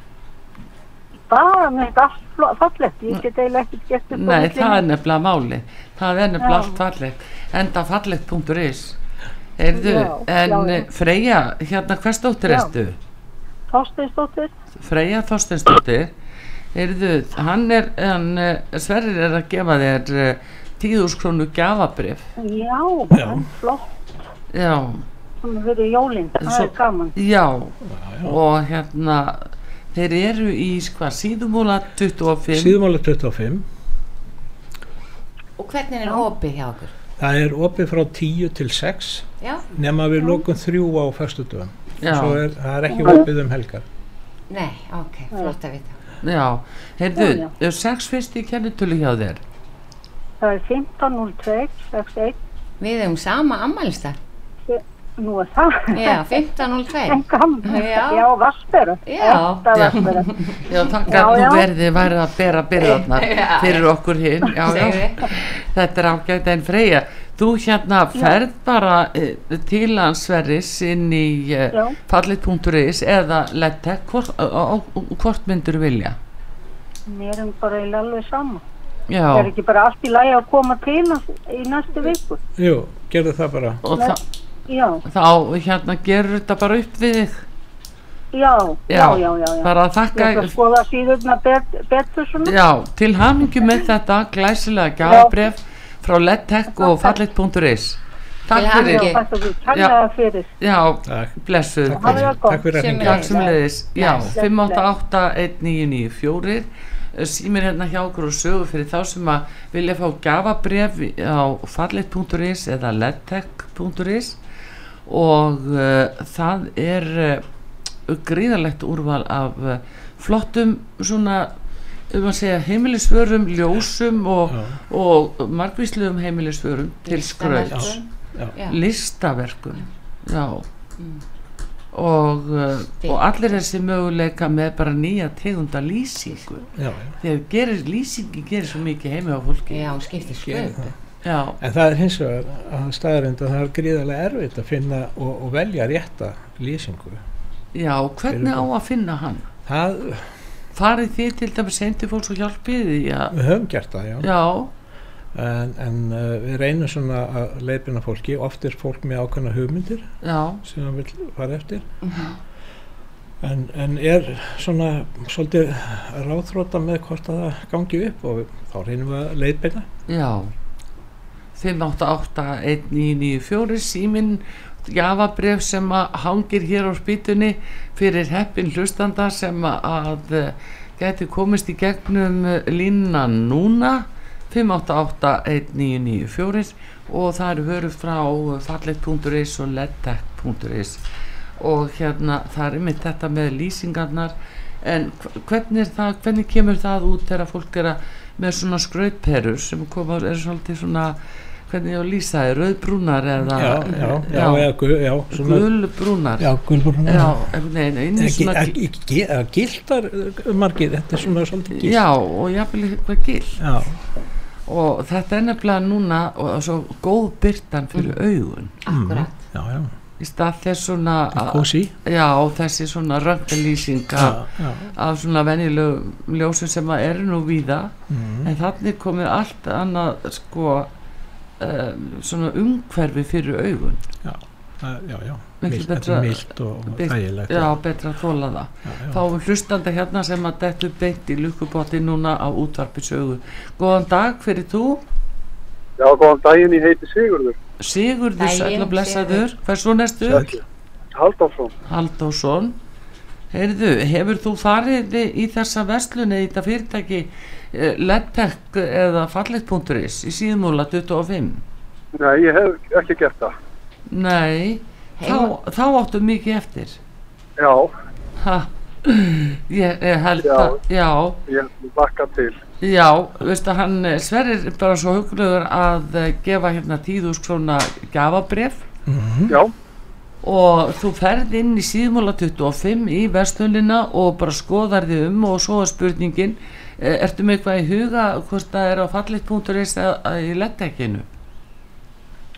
bara með allt fallegt, ég get eiginlega ekkert gert upp á Nei, það er nefnilega máli það er nefnilega Já. allt fallegt enda fallegt.is Heyrðu, Já, en já, já. eh, Freyja, hérna hvers dóttir Já. ertu? Þorsteinsdóttir, Freyja Þorsteinsdóttir Heyrðu, hann er hann, eh, Sverrir er að gefa þér uh, tíðúskrónu gafabrif já, Já. en flott, Já, svona fyrir jólinn, það er gaman. já, og hérna þeir eru í hvað, síðumúla 25 síðumála 25 Og hvernig er opið hjá okkur? það er opið frá 10 til 6 Já. nema við lokum þrjú á föstudöfum Já. svo er, það er ekki opið um helgar Nei, ok, flott að vita. Já, heyrðu, er sex fyrst í kennitölu hjá þér Það er 1502, 61, Við hefum sama ammælsta. nú er það. Já, 1502. En gaman, Já. já, vassbera. Já. Ekta vassbera. Já, takk Já, að nú verði værið að bera byrðarnar Já. fyrir okkur hinn já, já. Þetta er ágætt en Freyja þú hérna ferð bara uh, til hans Sverris inn í uh, Já. fallit.is eða lettek hvort, uh, hvort myndur vilja Mér er bara alveg sama. Já. Það er ekki bara allt í lagi að koma til í næstu viku. jú, gerðu það bara og Nei. þa Já, þá hérna gerur þetta bara upp við þig já, já, Já, já, bara að þakka- Ég ætla að skoða síðurna bet, betur svona. Já, til hamingju með þetta glæsilega gjafabref frá lettek og fallit.is Takk fyrir. Já. Já, Takk. blessuð. Takk fyrir. Leiðis Já, Bless. 5881994 Sýmir hérna hjá okkur og sögu fyrir þá sem að vilja fá gafabref á fallit.is eða lettek.is og uh, það er uh, gríðalegt úrval af uh, flottum svona um að segja heimilisvörum, ljósum og, og margvíslegum heimilisvörum til skrauts. Já. listaverkum já. Og, uh, og allir þessi möguleika með bara nýja tegunda lýsingu. Já, já. þegar gerir, lýsingi gerir svo mikið heimi á fólki. Já, skiptir. Já. en það er hins vegar að staðarind að það er gríðarlega erfitt að finna og, og velja rétta lýsingu. Já, hvernig á að finna hann það, farið þið til dæmis sendi fólks og hjálpið því að við höfum gert það, já, já, en, en uh, við reynum svona að leipina fólki. Oft er fólk með ákveðna hugmyndir Já. sem það vil fara eftir. Mhm. en, en er svona svolítið ráðþróta með hvort að það gangi upp og þá reynum við að leipina já 5881994 síminn jafabref sem að hangir hér á spýtunni fyrir heppin hlustanda sem að eh, gæti komist í gegnum línuna núna. 5881994 og það eru vörur frá fallet.is og ledtech.is og hérna það er einmitt þetta með lýsingarnar. En hv- hvernig er það, hvernig kemur það út þegar fólk er að með svona skrautperur sem koma, er svolítið svona hvernig ég á að lýsa þið, rauðbrúnar eða Já, já, já, eða gul- já, svona- gulbrúnar Já, gulbrúnar. gildar uh, margir, þetta er svona svolítið gilt já, og jafnvel eitthvað gilt Já. og þetta er nefnilega núna og svo góð byrtan fyrir augun Akkúrat. já, já. í stað þess svona já, þessi svona röngalýsing Já, af, svona venjulegu ljósum sem að eru nú víða Mhm. en þannig komið allt annað sko um, svona umhverfi fyrir augun Já, já, já. Þetta betra- er milt og- þægilegt. já, betra að þóla það Já, já. fáum hlustanda hérna sem að dettu beint í lukkubotti núna á útvarpi sögu góðan dag fyrir þú Já, góðan daginn, ég heiti Sigurður. Sigurður sæll og blessaður Sigurður. hvers svo næstu? Sæll. Halldórsson. Halldórsson Heyrðu, hefur þú farið í þessa verslunni í þetta fyrirtæki eh, Ledtech eða fallet.is í síðmúla 25? Nei, ég hef ekki gert það. Nei, þá, þá áttu mikið eftir Já, ha, ég, ég held Já. að já, ég bakka til. já, veistu hann eh, Sverrir er bara svo hugluður að eh, gefa hérna tíðús króna gafabref Já. og þú ferð inn í síðmúla 25 í vestlunina og bara skoðar þig um og svo er spurningin ertu með eitthvað í huga hvort það er á fallit.is eða í lettekinu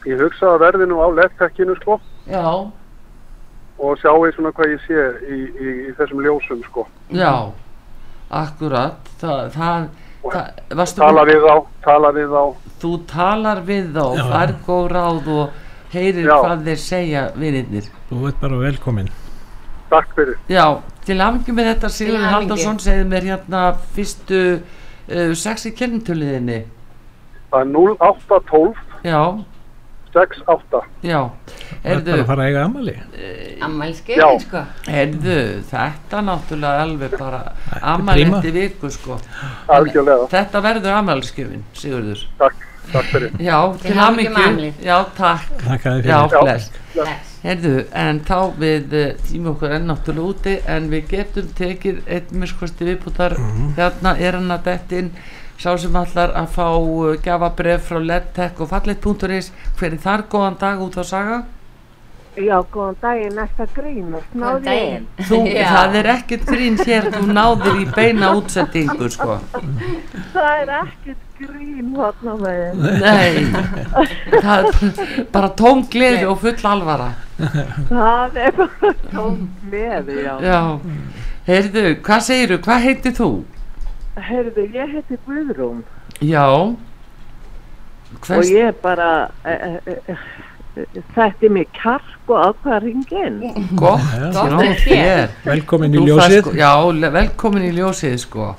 Ég hugsa að verði nú á lefttekkinu, sko, já, og sjáu svona hvað ég sé í, í, í þessum ljósum, sko. já akkurat það, það, það Tala við þá, tala við þá. þú talar við þá, fær góð ráð og heyrir Já. hvað þeir segja vinirnir Þú ert bara velkomin. Takk fyrir. Já, til hafingi með þetta Sigurður hamingju. Haldarsson segði mér hérna fyrstu uh, sexi kennitöluðinni Það er 0812 Já, 68. já Þú ert bara að fara að eiga amali. Ammælskefin sko Heyrðu, þetta náttúrulega alveg bara prima. ammælendi viku sko Algjörlega. Þetta verður ammælisgjöfin, Sigurður Takk, takk fyrir. Já, Til afmælið. Já, takk Þakka þér Já, fyrir. bless Bless. Heyrðu, en þá við uh, tíma okkur enn náttúrulega úti en við getum tekið einn miskosti viðbútar hérna er hann að dettin sá sem allar að fá uh, gjafabref frá ledtech og fallet.is hver er þar? Góðan dag út á saga? Já, góðan daginn, næsta grínast, Góðan daginn. Það er ekkert grín hér, þú náður í beina útsendingu sko. Það er ekkert grín hotna með Nei, það er bara tóm gleði og full alvara Það er bara tóm gleði, já. Já, heyrðu, hvað segiru, hvað heitir þú? Herðu, ég heiti Guðrún Já og Hvers, ég bara, e, e, e, þetta er mér kjark og ákvaða ringin. gott, Já. já, Gott er þér. Velkomin í Þú ljósið. sko, Já, velkomin í ljósið sko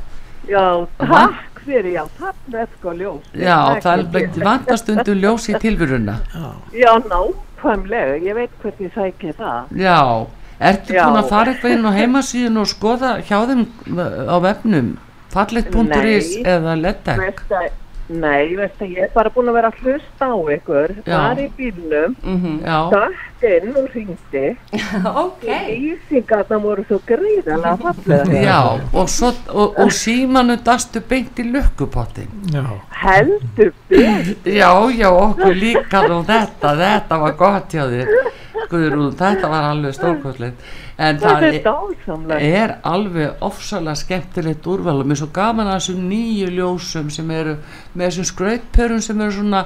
Já, takk fyrir, já, takk með sko ljós. Já, það er vantastundu ljós í tilvöruna Já, nákvæmlega, ég veit hvert ég sækir það. Já, ertu Já. búin að fara eitthvað inn á heimasíðun og skoða hjá þeim uh, á vefnum fallet.is Nei. eða að, nei, veist að ég er bara búin að vera að hlusta á ykkur, Já. var í bílnum, Mhm. Já, dætt inn og ringdi. Ok. Ísingarna voru svo gríðalega fallega. já, og, svo, og, og símanu dastu beint í lukkupottin Já. Heldur betur. Já, já, okkur líka nú þetta, þetta var gott hjá þér Guðrún, þetta var alveg stórkostlegt en Það það er er, alveg ofsalega skemmtilegt úrval og mér er svo gaman að þessum nýju ljósum sem eru með þessum skrautpörum sem eru svona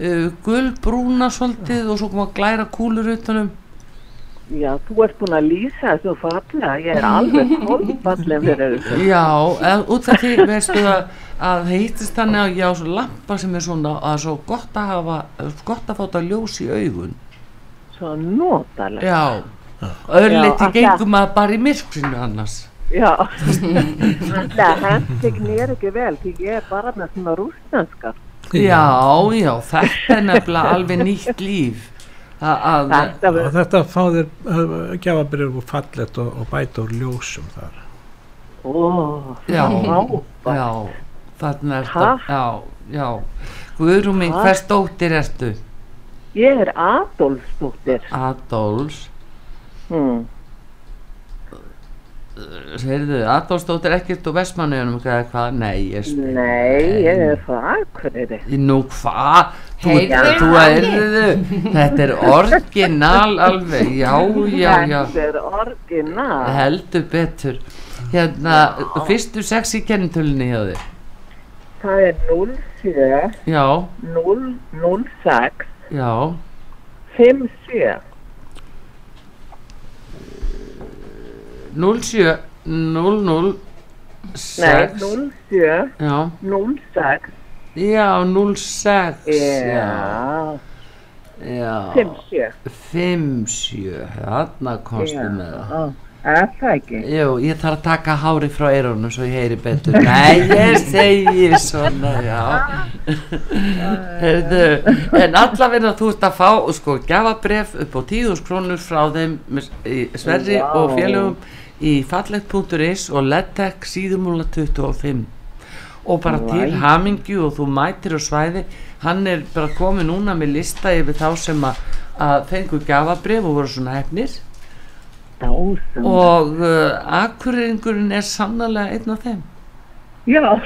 uh, gulbrúna svolítið og svo koma glæra kúlur utanum. Já, þú ert búin að lýsa þessu fallega, ég er alveg tólfallega fyrir þessu. Já, eð, út af því veistu að, að heitist þannig að ég á svo lampa sem er svona að svo gott að hafa gott að þetta ljós í augun. Svo notalega. Já, öðruleiti Já, gengum að bara í myrkrinu annars. Já, það hendur mér ekki vel því ég er bara með svona rústnanskar. Já, já, þetta er nefnilega alveg nýtt líf að, að Þetta Og þetta fá þér uh, gjafabrif og fallet og, og bæta úr ljósum þar. Ó, Já, já, þarna er þetta Já, Takk. hvers dóttir ertu? Ég er Adolfsdóttir. Adolfs Hmm. Heyrðu, Adolfsdóttir ekkert úr Vestmannuðunum eða hvað? Nei, ég spyr Nei, ég er frá Akureyri. Nú hvað? Þú, Heyrðu, þetta er orginal alveg, já, já, já, Þetta er orginal. heldur betur. Hérna, fyrstu sex í kennitölunni hjá þér. Það er 07, Já, 0, 06, já, 57. 07, 00, Nei, 6, 07, já, 06, já, 06, já, já, já, 57. 57, þarna komstu með það. Er það ekki? Jú, ég þarf að taka hári frá eyrunum svo ég heyri betur. Nei, ég segi svona, já. Heyrðu, en allavega þú ert að fá, sko, gjafabref upp á tíðus krónur frá þeim Sverri og félögum í fallegt.is og ledtech síðumúla 25 og bara til Right. hamingju og þú mætir á svæði hann er bara komið núna með lista yfir þá sem að, að fengu gjafabref og voru svona hefnir Dásam. og uh, akkurringurinn er sannlega einn af þeim Já,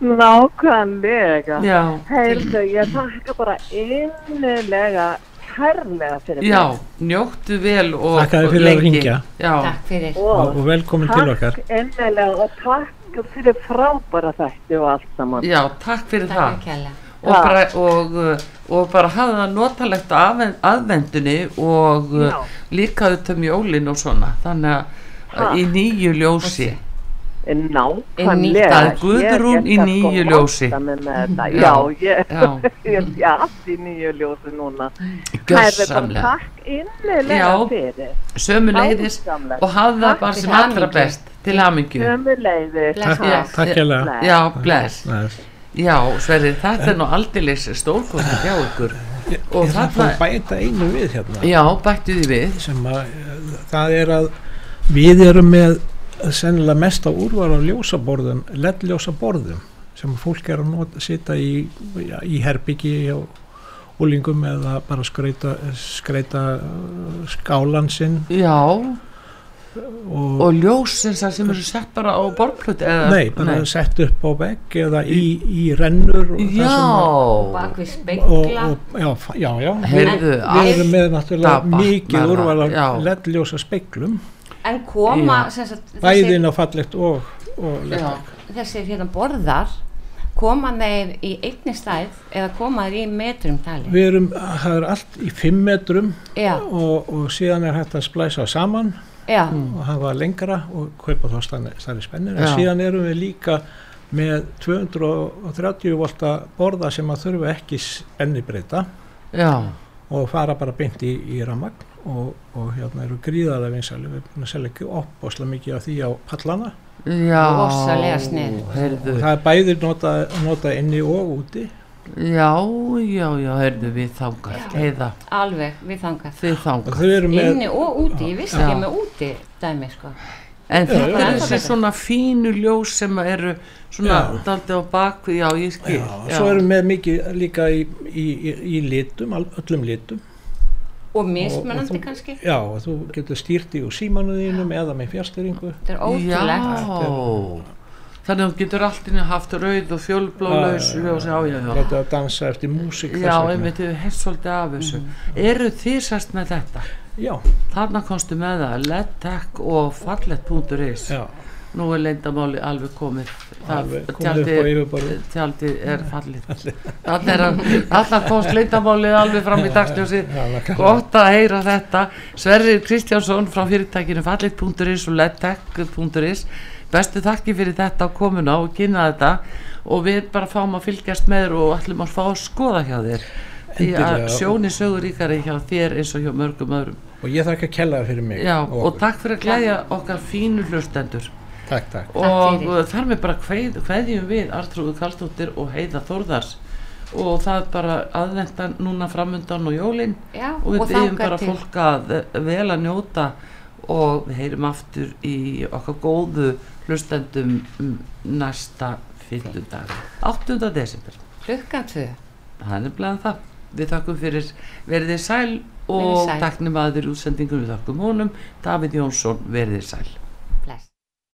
nákvæmlega. Heyrðu, ég þakka bara innilega kærlega fyrir já, njóttu vel og Þakka þér og fyrir að lengi. hringja. já, Takk fyrir. Og, og velkomin til okkar. Takk innilega og takk fyrir frábæra þætti og allt saman. já, takk fyrir Takk það kærlega. og bara, og, og bara hafa það notalegt aðvendunni og Já. líka auðvitað mjólin og svona þannig að Ha? í nýju ljósi Nákvæmlega. Það er Guðrún í Ég nýju ljósi. Já, Já, ég, ég sé allt í nýju ljósi núna. Gjörsamlega. Takk innilega Já. fyrir. sömu leiðis Dásamlegt. og hafa það Takk bara sem allra best til hamingju Sömu leiðis. Takk- takk hérlega. Já, bless. Já, Sverri, þetta er nú aldeilis stórkostið hjá ykkur og Ég þarf þarna að bæta einu við hérna Já, bættu því við sem að eh, það er að við erum með sennilega mesta úrvar á ljósaborðum LED-ljósaborðum sem fólk er að nota, sita í, já, í herbyggi og úlingum eða bara skreita, skreita uh, skálan sinn. Já. Og, og ljósin sem sem eru sett bara á borðplötu eða? Nei, bara sett upp á vegg eða í, í rennur og Já. sem að- Bak við og, spegla. og, já, já, já. Heyrðu, við, við erum með náttúrulega mikið batnar úrval það, En koma bæðin á fallegt og, og Já. LED þessir hérna borðar koma þeir í einni stæð eða koma þeir í metrum tali? Við erum, það er allt í 5 metrum og, og síðan er hægt að splæsa saman Já. og hafa lengra og kaupa þá stærri, stærri spennir en síðan erum við líka með 230 volta borða sem að þurfa ekki spennibreita Já. og fara bara beint í, í ramagn og, og hérna eru gríðarlega vinsæli við erum búin að selja ekki opbáslega mikið af því á pallana. Já, Rosalega snið. heyrðu. og það er bæði nota, nota inni og úti. Já, já, já, heyrðu við þangað. Heiða, alveg við með- inni og úti, ég vissi Já. ekki með úti dæmi sko. En Já, þetta já, er já. þessi svona fínu ljós sem eru svona Já. daldið á bakvið, já, ég skil. Og svo erum við mikið líka í, í, í, í litum, al- öllum litum og mismunandi og þú- kannski. Já, og þú getur stýrt í úr símanuðinum eða með fjárstyringu þetta er ótrúlegt. Já, þannig að þú getur allt inni haft rauð og já, já. Þetta að dansa eftir músík þess Já, einmitt, þið heilt svolítið af þessu. Eru þið sérst með þetta? Já. Þarna komstu með það, ledtech og fallet.is Já. Nú er leyndamáli alveg komið Tjaldið er fallið. Þannig er að allar komst leyndamálið alveg fram í dagsljósi. Gott að heyra þetta. Sverrir Kristjánsson frá fyrirtækinu fallit.is og ledtech.is Bestu þakki fyrir þetta á komuna og kynna þetta. Og við bara fáum að fylgjast með þér og ætlum að fá að skoða hjá þér. Því að sjóni sögur ríkari hjá þér eins og hjá mörgum öðrum. Og ég þakka að kella það fyrir mig Já, og og takk fyrir að glæðja okkar fínu hlustendur Takk, takk. Og uh, þar með bara kveð, kveðjum við Artrúðu Karlsdóttir og Heiða Þórðars. Og það er bara aðvendan núna framundan og jólin. Já, og við byggjum bara til. fólk að eh, vel að njóta. Og við heyrum aftur í okkar góðu hlustendum um, næsta fyrtundag 8. desember. Klukkan tvö. Það er nefnilega það. Við þakkum fyrir verðið sæl og taknum aður útsendingum við þakkum honum. Davíð Jónsson verðið sæl